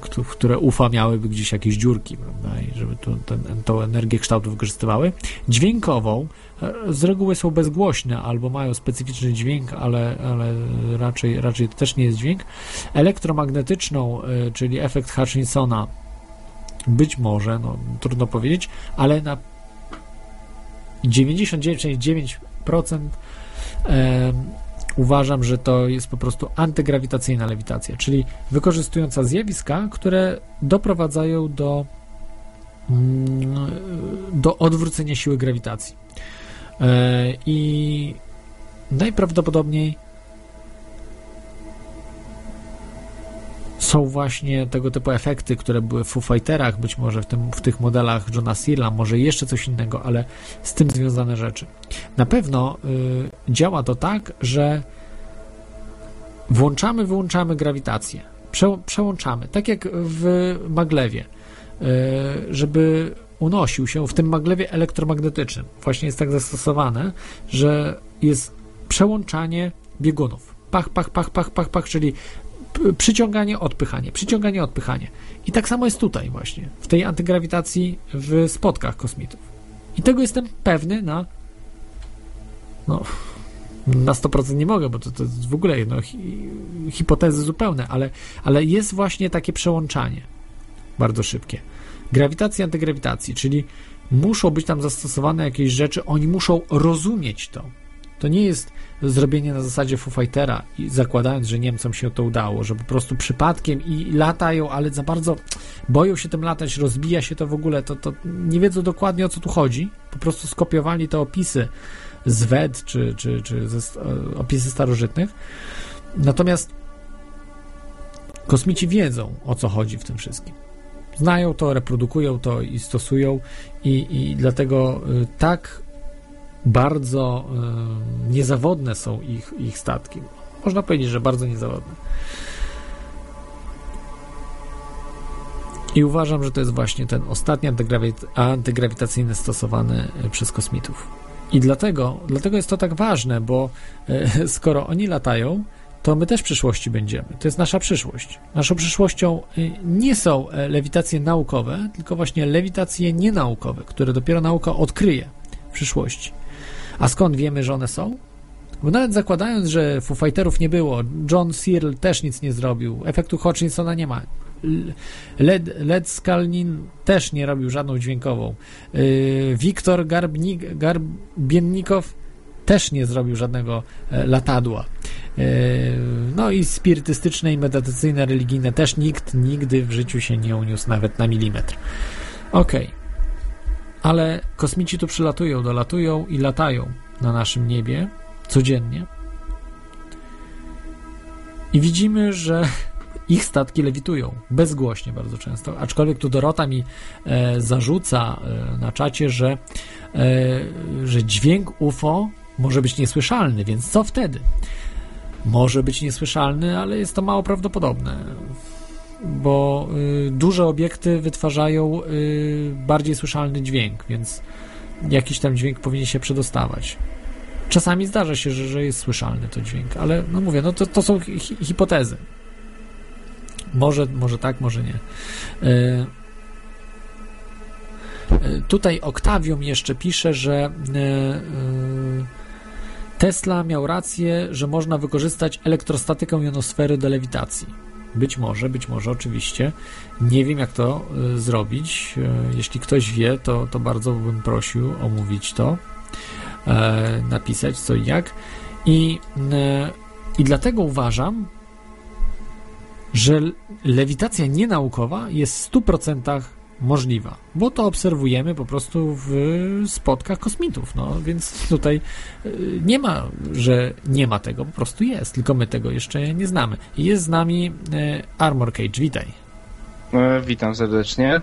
S2: któ- które UFA miałyby gdzieś jakieś dziurki, prawda, i żeby tu, ten, tą energię kształtu wykorzystywały. Dźwiękową, e, z reguły są bezgłośne albo mają specyficzny dźwięk, ale, ale raczej, raczej to też nie jest dźwięk. Elektromagnetyczną, y, czyli efekt Hutchinsona, być może, no, trudno powiedzieć, ale na 99,9% em, uważam, że to jest po prostu antygrawitacyjna lewitacja, czyli wykorzystująca zjawiska, które doprowadzają do, mm, do odwrócenia siły grawitacji. E, I najprawdopodobniej są właśnie tego typu efekty, które były w Foo Fighterach, być może w, tym, w tych modelach Johna Searla, może jeszcze coś innego, ale z tym związane rzeczy. Na pewno y, działa to tak, że włączamy, wyłączamy grawitację. Prze, przełączamy, tak jak w maglewie, y, żeby unosił się w tym maglewie elektromagnetycznym. Właśnie jest tak zastosowane, że jest przełączanie biegunów. Pach, pach, pach, pach, pach, pach, czyli przyciąganie, odpychanie, przyciąganie, odpychanie. I tak samo jest tutaj właśnie, w tej antygrawitacji w spotkach kosmitów. I tego jestem pewny na no, na 100% nie mogę, bo to, to jest w ogóle no, hi, hipotezy zupełne, ale, ale jest właśnie takie przełączanie bardzo szybkie. Grawitacji, antygrawitacji, czyli muszą być tam zastosowane jakieś rzeczy, oni muszą rozumieć to. To nie jest zrobienie na zasadzie Foo i zakładając, że Niemcom się to udało, że po prostu przypadkiem i latają, ale za bardzo boją się tym latać, rozbija się to w ogóle, to, to nie wiedzą dokładnie o co tu chodzi. Po prostu skopiowali te opisy z Wed czy, czy, czy ze, st- opisy starożytnych. Natomiast kosmici wiedzą o co chodzi w tym wszystkim. Znają to, reprodukują to i stosują, i, i dlatego y, tak bardzo y, niezawodne są ich, ich statki. Można powiedzieć, że bardzo niezawodne. I uważam, że to jest właśnie ten ostatni antygrawit- antygrawitacyjny stosowany y, przez kosmitów. I dlatego, dlatego jest to tak ważne, bo y, skoro oni latają, to my też w przyszłości będziemy. To jest nasza przyszłość. Naszą przyszłością nie są e, lewitacje naukowe, tylko właśnie lewitacje nienaukowe, które dopiero nauka odkryje w przyszłości. A skąd wiemy, że one są? Bo nawet zakładając, że Foo nie było, John Searle też nic nie zrobił, efektu Hutchinsona nie ma, Led, Led Skalnin też nie robił żadną dźwiękową, yy, Wiktor Garbiennikow też nie zrobił żadnego e, latadła. E, No i spirytystyczne i medytacyjne, religijne też nikt nigdy w życiu się nie uniósł nawet na milimetr. Okej. Ale kosmici tu przylatują, dolatują i latają na naszym niebie codziennie. I widzimy, że ich statki lewitują bezgłośnie bardzo często. Aczkolwiek tu Dorota mi e, zarzuca e, na czacie, że, e, że dźwięk UFO może być niesłyszalny, więc co wtedy? Może być niesłyszalny, ale jest to mało prawdopodobne, bo y, duże obiekty wytwarzają y, bardziej słyszalny dźwięk, więc jakiś tam dźwięk powinien się przedostawać. Czasami zdarza się, że, że jest słyszalny to dźwięk, ale no mówię, no to, to są hi hipotezy. Może, może tak, może nie. Y, Tutaj Octavium jeszcze pisze, że Tesla miał rację, że można wykorzystać elektrostatykę jonosfery do lewitacji. Być może, być może, oczywiście. Nie wiem, jak to y, zrobić. Y, jeśli ktoś wie, to, to bardzo bym prosił omówić to, e, napisać co i jak. I, e, I dlatego uważam, że lewitacja nienaukowa jest w 100% możliwa, bo to obserwujemy po prostu w spotkach kosmitów, no więc tutaj y, nie ma, że nie ma tego, po prostu jest, tylko my tego jeszcze nie znamy. Jest z nami y, Armor Cage, witaj.
S10: E, Witam serdecznie.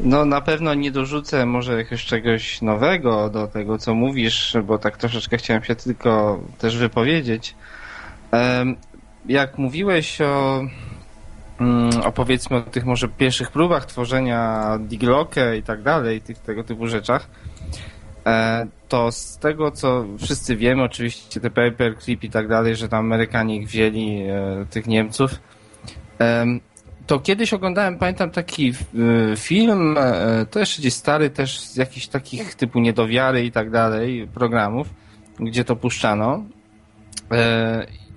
S10: No na pewno nie dorzucę może jakiegoś czegoś nowego do tego, co mówisz, bo tak troszeczkę chciałem się tylko też wypowiedzieć. Jak mówiłeś o, mm, o powiedzmy o tych może pierwszych próbach tworzenia Digloke i tak dalej, tych tego typu rzeczach, e, to z tego co wszyscy wiemy, oczywiście te paperclip i tak dalej, że tam Amerykanie ich wzięli, e, tych Niemców, To kiedyś oglądałem, pamiętam taki y, film, e, to jeszcze gdzieś stary, też z jakichś takich typu niedowiary i tak dalej, programów, gdzie to puszczano.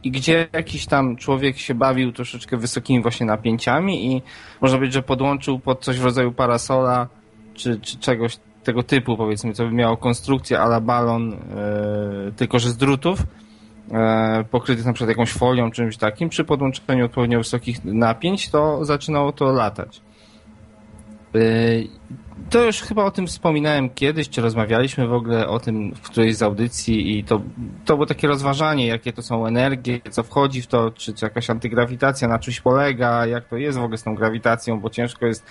S10: I gdzie jakiś tam człowiek się bawił troszeczkę wysokimi właśnie napięciami i można powiedzieć, że podłączył pod coś w rodzaju parasola czy, czy czegoś tego typu, powiedzmy, co by miało konstrukcję ala balon, e, tylko że z drutów e, pokrytych na przykład jakąś folią, czymś takim, przy podłączeniu odpowiednio wysokich napięć, to zaczynało to latać. E, to już chyba o tym wspominałem kiedyś, czy rozmawialiśmy w ogóle o tym w którejś z audycji i to, to było takie rozważanie, jakie to są energie, co wchodzi w to, czy, czy jakaś antygrawitacja na czymś polega, jak to jest w ogóle z tą grawitacją, bo ciężko jest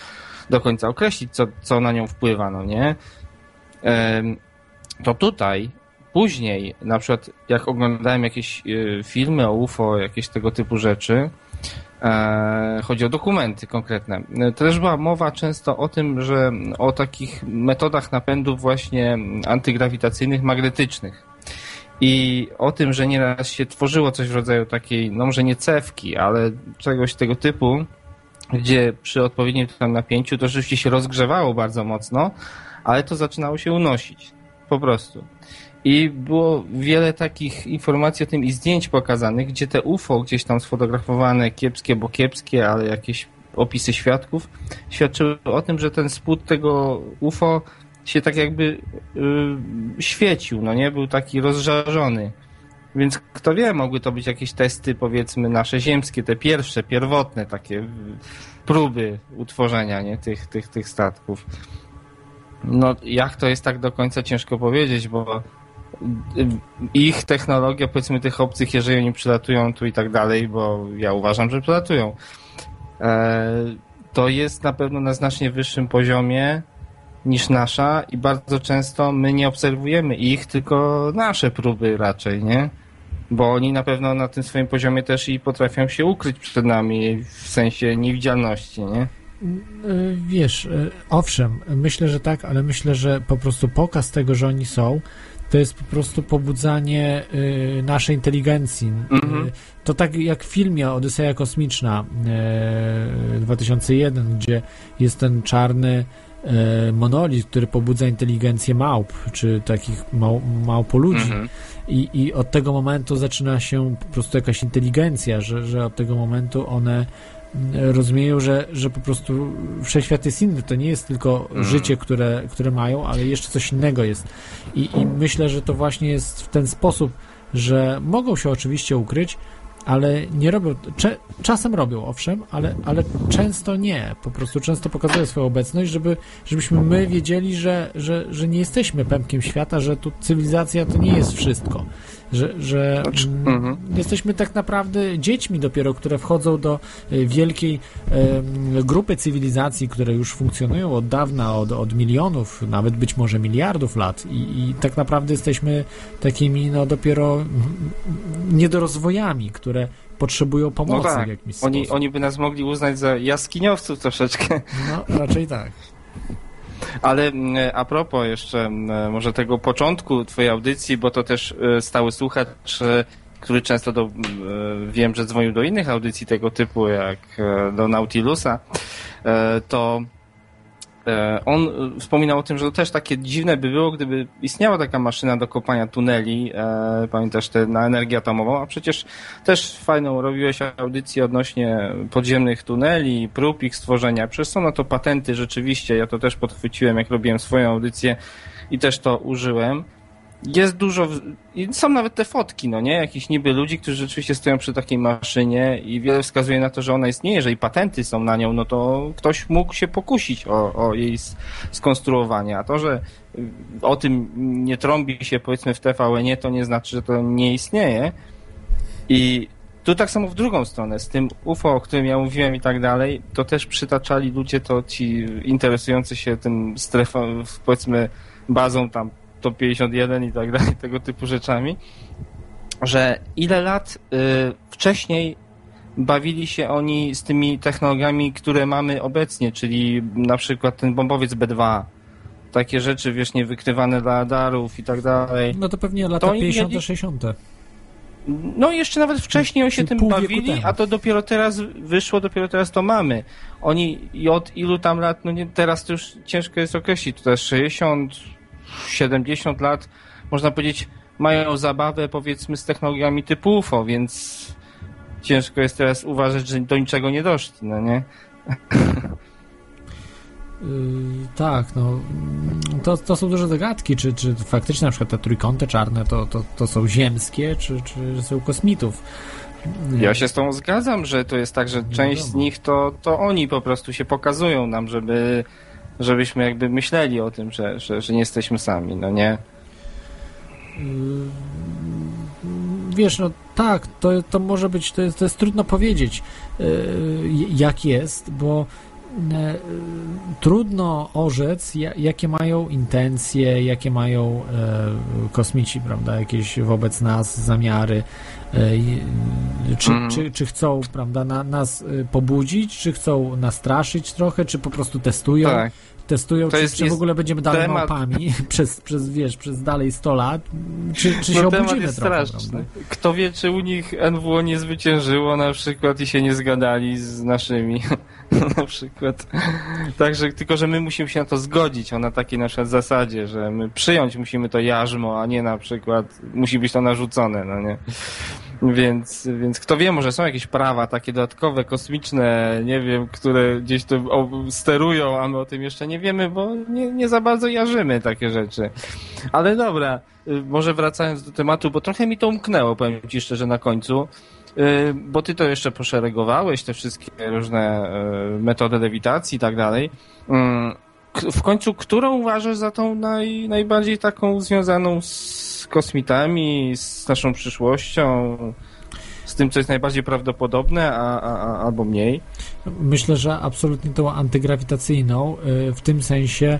S10: do końca określić, co, co na nią wpływa, no nie? To tutaj później, na przykład jak oglądałem jakieś y, filmy o UFO, jakieś tego typu rzeczy, e, chodzi o dokumenty konkretne, też była mowa często o tym, że o takich metodach napędów właśnie antygrawitacyjnych, magnetycznych. I o tym, że nieraz się tworzyło coś w rodzaju takiej, no może nie cewki, ale czegoś tego typu, gdzie przy odpowiednim tam napięciu to rzeczywiście się rozgrzewało bardzo mocno, ale to zaczynało się unosić. Po prostu. I było wiele takich informacji o tym i zdjęć pokazanych, gdzie te UFO gdzieś tam sfotografowane, kiepskie, bo kiepskie, ale jakieś opisy świadków, świadczyły o tym, że ten spód tego UFO się tak jakby yy, świecił, no nie? Był taki rozżarzony. Więc kto wie, mogły to być jakieś testy, powiedzmy, nasze ziemskie, te pierwsze, pierwotne takie próby utworzenia nie? Tych, tych, tych statków. No, jak to jest tak do końca ciężko powiedzieć, bo ich technologia, powiedzmy tych obcych, jeżeli oni przylatują tu i tak dalej, bo ja uważam, że przylatują, e, to jest na pewno na znacznie wyższym poziomie niż nasza i bardzo często my nie obserwujemy ich, tylko nasze próby raczej, nie? Bo oni na pewno na tym swoim poziomie też i potrafią się ukryć przed nami w sensie niewidzialności, nie?
S2: Wiesz, e, owszem, myślę, że tak, ale myślę, że po prostu pokaz tego, że oni są, to jest po prostu pobudzanie y, naszej inteligencji. Mhm. To tak jak w filmie Odyseja Kosmiczna y, 2001, gdzie jest ten czarny y, monolit, który pobudza inteligencję małp, czy takich mał, małpoludzi. Mhm. I, I od tego momentu zaczyna się po prostu jakaś inteligencja, że, że od tego momentu one rozumieją, że, że po prostu wszechświat jest inny. To nie jest tylko mm. życie, które, które mają, ale jeszcze coś innego jest. I, I myślę, że to właśnie jest w ten sposób, że mogą się oczywiście ukryć, ale nie robią, czasem robią, owszem, ale, ale często nie. Po prostu często pokazują swoją obecność, żeby, żebyśmy my wiedzieli, że, że, że nie jesteśmy pępkiem świata, że tu cywilizacja to nie jest wszystko że, że znaczy, mhm. jesteśmy tak naprawdę dziećmi dopiero, które wchodzą do e, wielkiej e, grupy cywilizacji, które już funkcjonują od dawna, od, od milionów, nawet być może miliardów lat i, i tak naprawdę jesteśmy takimi no dopiero niedorozwojami, które potrzebują pomocy
S10: no tak.
S2: w jakimś
S10: oni,
S2: sposób.
S10: Oni by nas mogli uznać za jaskiniowców troszeczkę.
S2: No, raczej tak.
S10: Ale mm, a propos jeszcze mm, może tego początku twojej audycji, bo to też e, stały słuchacz, e, który często do, mm, wiem, że dzwonił do innych audycji tego typu, jak do Nautilusa, to on e, wspominał o tym, że też takie dziwne by było, gdyby istniała taka maszyna do kopania tuneli, e, pamiętasz, te, na energię atomową, a przecież też fajną robiłeś audycję odnośnie podziemnych tuneli, prób ich stworzenia. Przecież są na to patenty rzeczywiście, ja to też podchwyciłem, jak robiłem swoją audycję i też to użyłem jest dużo, są nawet te fotki, no nie, jakichś niby ludzi, którzy rzeczywiście stoją przy takiej maszynie i wiele wskazuje na to, że ona istnieje, jeżeli patenty są na nią, no to ktoś mógł się pokusić o, o jej skonstruowanie, a to, że o tym nie trąbi się powiedzmy w TVN-ie, to nie znaczy, że to nie istnieje. I tu tak samo w drugą stronę, z tym UFO, o którym ja mówiłem i tak dalej, to też przytaczali ludzie, to ci interesujący się tym strefą, powiedzmy bazą tam top 51 i tak dalej, tego typu rzeczami, że ile lat y, wcześniej bawili się oni z tymi technologiami, które mamy obecnie, czyli na przykład ten bombowiec B2, takie rzeczy, wiesz, nie wykrywane dla radarów i tak dalej.
S2: No to pewnie lata to 50 mieli... 60
S10: No jeszcze nawet wcześniej oni się tym bawili, a to dopiero teraz wyszło, dopiero teraz to mamy. Oni i od ilu tam lat, no nie, teraz to już ciężko jest określić, to jest 60, 70 lat, można powiedzieć, mają zabawę powiedzmy z technologiami typu UFO, więc ciężko jest teraz uważać, że do niczego nie doszli, no nie?
S2: Yy, tak, no to, to są duże zagadki, czy, czy faktycznie na przykład te trójkąty czarne to, to, to są ziemskie, czy, czy są kosmitów.
S10: Ja się z tą zgadzam, że to jest tak, że część z nich to, to oni po prostu się pokazują nam, żeby żebyśmy jakby myśleli o tym, że, że, że nie jesteśmy sami, no nie?
S2: Yy, Wiesz, no tak, to, to może być, to jest, to jest trudno powiedzieć, yy, jak jest, bo e, trudno orzec, ja- jakie mają intencje, jakie mają e, kosmici, prawda, jakieś wobec nas zamiary, e, czy,
S10: Mhm.
S2: czy, czy chcą, prawda, na, nas pobudzić, czy chcą nastraszyć trochę, czy po prostu testują.
S10: Tak.
S2: Testują,
S10: To
S2: czy,
S10: jest-
S2: czy w ogóle będziemy dalej
S10: temat-
S2: małpami przez, przez, wiesz, przez dalej 100 lat, czy, czy się
S10: no
S2: obudzimy
S10: jest
S2: trochę,
S10: straszny. Kto wie, czy u nich NWO nie zwyciężyło na przykład i się nie zgadali z naszymi. na przykład. Także tylko, że my musimy się na to zgodzić, o na takiej na przykład zasadzie, że my przyjąć musimy to jarzmo, a nie na przykład musi być to narzucone, no nie? Więc, więc kto wie, może są jakieś prawa takie dodatkowe, kosmiczne, nie wiem, które gdzieś tu o- sterują, a my o tym jeszcze nie wiemy, bo nie, nie za bardzo jarzymy takie rzeczy. Ale dobra, y, może wracając do tematu, bo trochę mi to umknęło, powiem ci szczerze na końcu, bo ty to jeszcze poszeregowałeś, te wszystkie różne y, metody lewitacji i tak dalej. K- W końcu, którą uważasz za tą naj, najbardziej taką związaną z kosmitami, z naszą przyszłością, z tym, co jest najbardziej prawdopodobne, a, a, albo mniej?
S2: Myślę, że absolutnie tą antygrawitacyjną, y, w tym sensie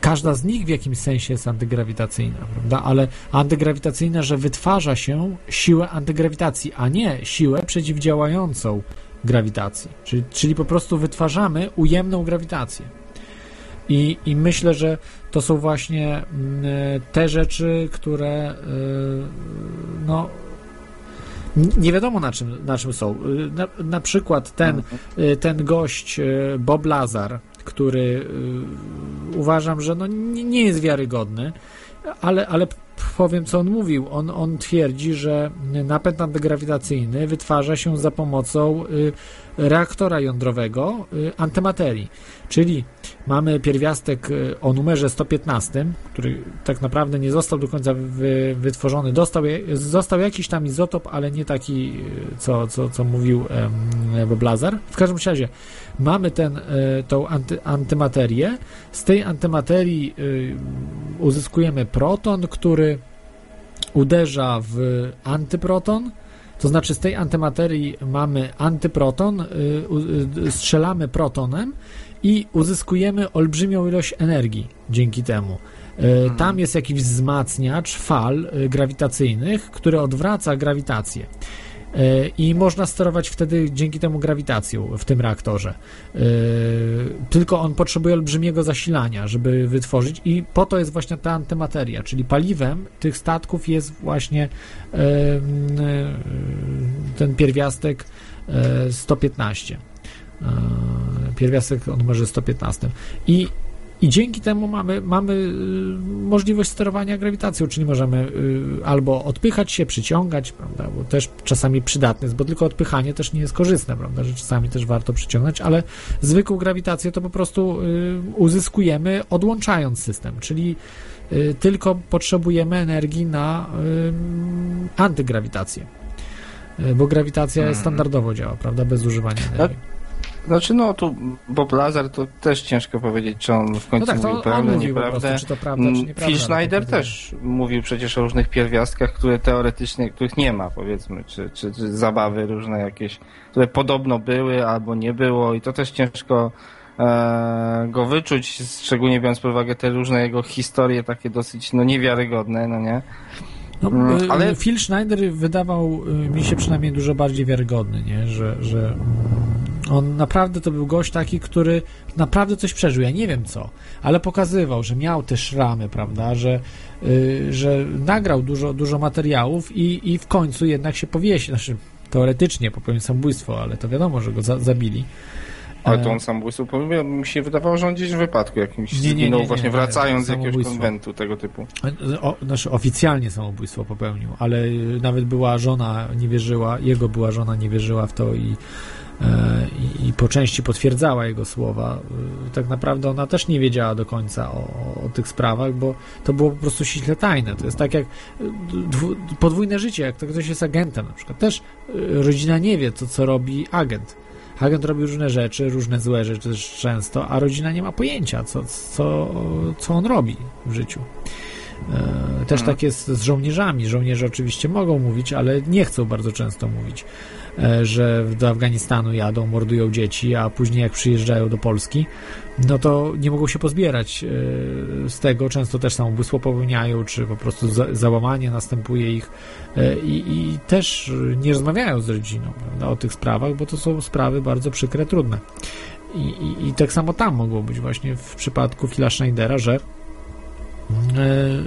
S2: każda z nich w jakimś sensie jest antygrawitacyjna, prawda? Ale antygrawitacyjna, że wytwarza się siłę antygrawitacji, a nie siłę przeciwdziałającą grawitacji. Czyli, czyli po prostu wytwarzamy ujemną grawitację. I, I myślę, że to są właśnie mm, te rzeczy, które y, no, nie wiadomo na czym, na czym są. Y, Na, na przykład ten, y, ten gość Bob Lazar, który y, uważam, że no nie, jest wiarygodny, ale, ale powiem, co on mówił. On, on twierdzi, że napęd antygrawitacyjny wytwarza się za pomocą y, reaktora jądrowego y, antymaterii. Czyli mamy pierwiastek o numerze 115, który tak naprawdę nie został do końca wy, wytworzony. Dostał, został jakiś tam izotop, ale nie taki, co, co, co mówił em, Bob Lazar. W każdym razie mamy ten, tą anty, antymaterię. Z tej antymaterii y, uzyskujemy proton, który uderza w antyproton. To znaczy z tej antymaterii mamy antyproton, y, y, strzelamy protonem i uzyskujemy olbrzymią ilość energii dzięki temu. Y, Tam jest jakiś wzmacniacz fal grawitacyjnych, który odwraca grawitację. Y, I można sterować wtedy dzięki temu grawitacją w tym reaktorze. Y, Tylko on potrzebuje olbrzymiego zasilania, żeby wytworzyć, i po to jest właśnie ta antymateria, czyli paliwem tych statków jest właśnie e, ten pierwiastek e, 115. E, Pierwiastek o numerze 115. I i dzięki temu mamy, mamy y, możliwość sterowania grawitacją, czyli możemy y, albo odpychać się, przyciągać, prawda, bo też czasami przydatne jest, bo tylko odpychanie też nie jest korzystne, prawda, że czasami też warto przyciągnąć, ale zwykłą grawitację to po prostu y, uzyskujemy odłączając system, czyli tylko potrzebujemy energii na antygrawitację, bo grawitacja
S10: Mhm.
S2: standardowo działa, prawda, bez używania energii.
S10: Znaczy, no tu Bob Lazar to też ciężko powiedzieć, czy on w końcu
S2: No tak,
S10: mówił prawdę, nieprawdę.
S2: prostu, czy to prawda, czy
S10: Mm,
S2: nieprawda,
S10: Phil
S2: ale
S10: Schneider też mówił przecież o różnych pierwiastkach, które teoretycznie, których nie ma, powiedzmy, czy, czy, czy zabawy różne jakieś, które podobno były albo nie było i to też ciężko e, go wyczuć, szczególnie biorąc pod uwagę te różne jego historie takie dosyć no niewiarygodne, no nie?
S2: No,
S10: Mm,
S2: y,
S10: ale
S2: Phil Schneider wydawał y, mi się przynajmniej dużo bardziej wiarygodny, nie? Że, że mm, On naprawdę to był gość taki, który naprawdę coś przeżył. Ja nie wiem co, ale pokazywał, że miał te szramy, prawda, że, yy, że nagrał dużo, dużo materiałów i, i w końcu jednak się powiesił. Znaczy, teoretycznie popełnił samobójstwo, ale to wiadomo, że go za, zabili.
S10: Ale to on samobójstwo popełnił, mi się wydawało, że on gdzieś w wypadku jakimś
S2: Nie, nie,
S10: zginął
S2: nie,
S10: właśnie
S2: nie,
S10: wracając z jakiegoś konwentu tego typu.
S2: O, znaczy oficjalnie samobójstwo popełnił, ale y, nawet była żona nie wierzyła, jego była żona nie wierzyła w to i, e, i, i po części potwierdzała jego słowa. Y, Tak naprawdę ona też nie wiedziała do końca o, o tych sprawach, bo to było po prostu ściśle tajne. To jest tak jak dwu, podwójne życie, jak to ktoś jest agentem na przykład. Też rodzina nie wie, co, co robi agent. Agent robi różne rzeczy, różne złe rzeczy też często, a rodzina nie ma pojęcia, co, co, co on robi w życiu. E, Też tak jest z żołnierzami. Żołnierze oczywiście mogą mówić, ale nie chcą bardzo często mówić, e, że do Afganistanu jadą, mordują dzieci, a później jak przyjeżdżają do Polski, no to nie mogą się pozbierać e, z tego. Często też samobójstwo popełniają, czy po prostu za, załamanie następuje ich e, i, i też nie rozmawiają z rodziną prawda, o tych sprawach, bo to są sprawy bardzo przykre, trudne. I, i, I tak samo tam mogło być właśnie w przypadku Phila Schneidera, że E, e,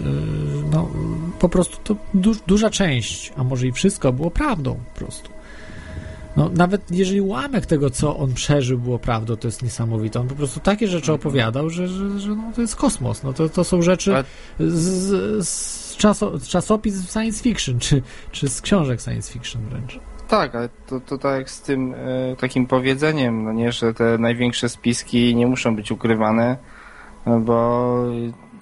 S2: no, po prostu to du duża część, a może i wszystko było prawdą po prostu. No, nawet jeżeli ułamek tego, co on przeżył, było prawdą, to jest niesamowite. On po prostu takie rzeczy opowiadał, że, że, że no, to jest kosmos. No, to, to są rzeczy z, z, czaso, z czasopis science fiction, czy, czy z książek science fiction wręcz.
S10: Tak, ale to, to tak jak z tym e, takim powiedzeniem, no nie, że te największe spiski nie muszą być ukrywane, no bo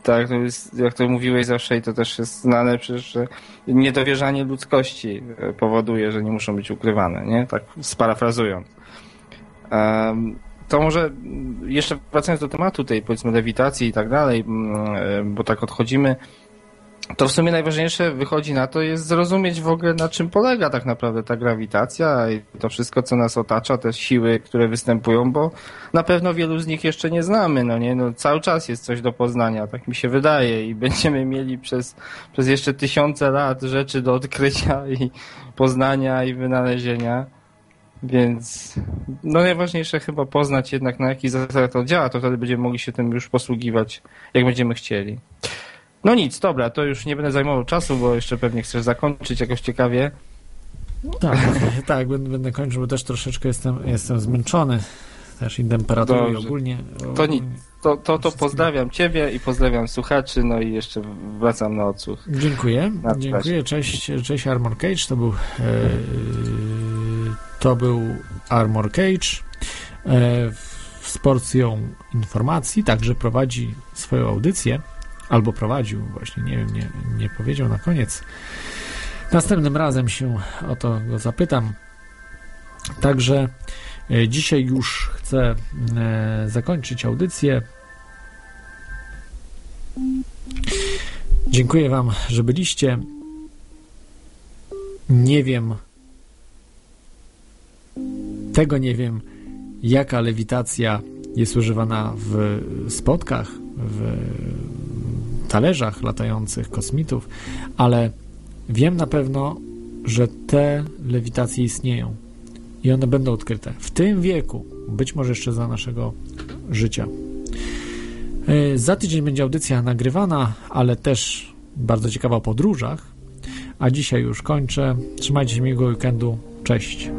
S10: tak, to jest, jak to mówiłeś zawsze i to też jest znane przecież, że niedowierzanie ludzkości e, powoduje, że nie muszą być ukrywane, nie? Tak sparafrazując. Um, to może mm, jeszcze wracając do tematu tej powiedzmy lewitacji i tak dalej, mm, e, bo tak odchodzimy, to w sumie najważniejsze wychodzi na to jest zrozumieć w ogóle na czym polega tak naprawdę ta grawitacja i to wszystko, co nas otacza, te siły, które występują, bo na pewno wielu z nich jeszcze nie znamy, no nie, no cały czas jest coś do poznania, tak mi się wydaje i będziemy mieli przez, przez jeszcze tysiące lat rzeczy do odkrycia i poznania i wynalezienia. Więc no najważniejsze chyba poznać jednak na jaki zasadzie to działa, to wtedy będziemy mogli się tym już posługiwać, jak będziemy chcieli. No nic, dobra, to już nie będę zajmował czasu, bo jeszcze pewnie chcesz zakończyć jakoś ciekawie.
S2: Tak, tak, będę, będę kończył, bo też troszeczkę jestem, jestem zmęczony. Też i temperaturą i ogólnie.
S10: To nic, to, to, to pozdrawiam Ciebie i pozdrawiam słuchaczy, no i jeszcze wracam na odsłuch.
S2: Dziękuję,
S10: Na
S2: dziękuję, cześć, cześć Armor Cage, to był e, to był Armor Cage e, z porcją informacji, także prowadzi swoją audycję, albo prowadził właśnie, nie wiem, nie, nie powiedział na koniec. Następnym razem się o to go zapytam. Także e, dzisiaj już chcę e, zakończyć audycję. Dziękuję Wam, że byliście. Nie wiem, tego nie wiem, jaka lewitacja jest używana w spotkach, w talerzach latających kosmitów, ale wiem na pewno, że te lewitacje istnieją i one będą odkryte w tym wieku, być może jeszcze za naszego życia. E, Za tydzień będzie audycja nagrywana, ale też bardzo ciekawa o podróżach. A dzisiaj już kończę. Trzymajcie się miłego weekendu. Cześć.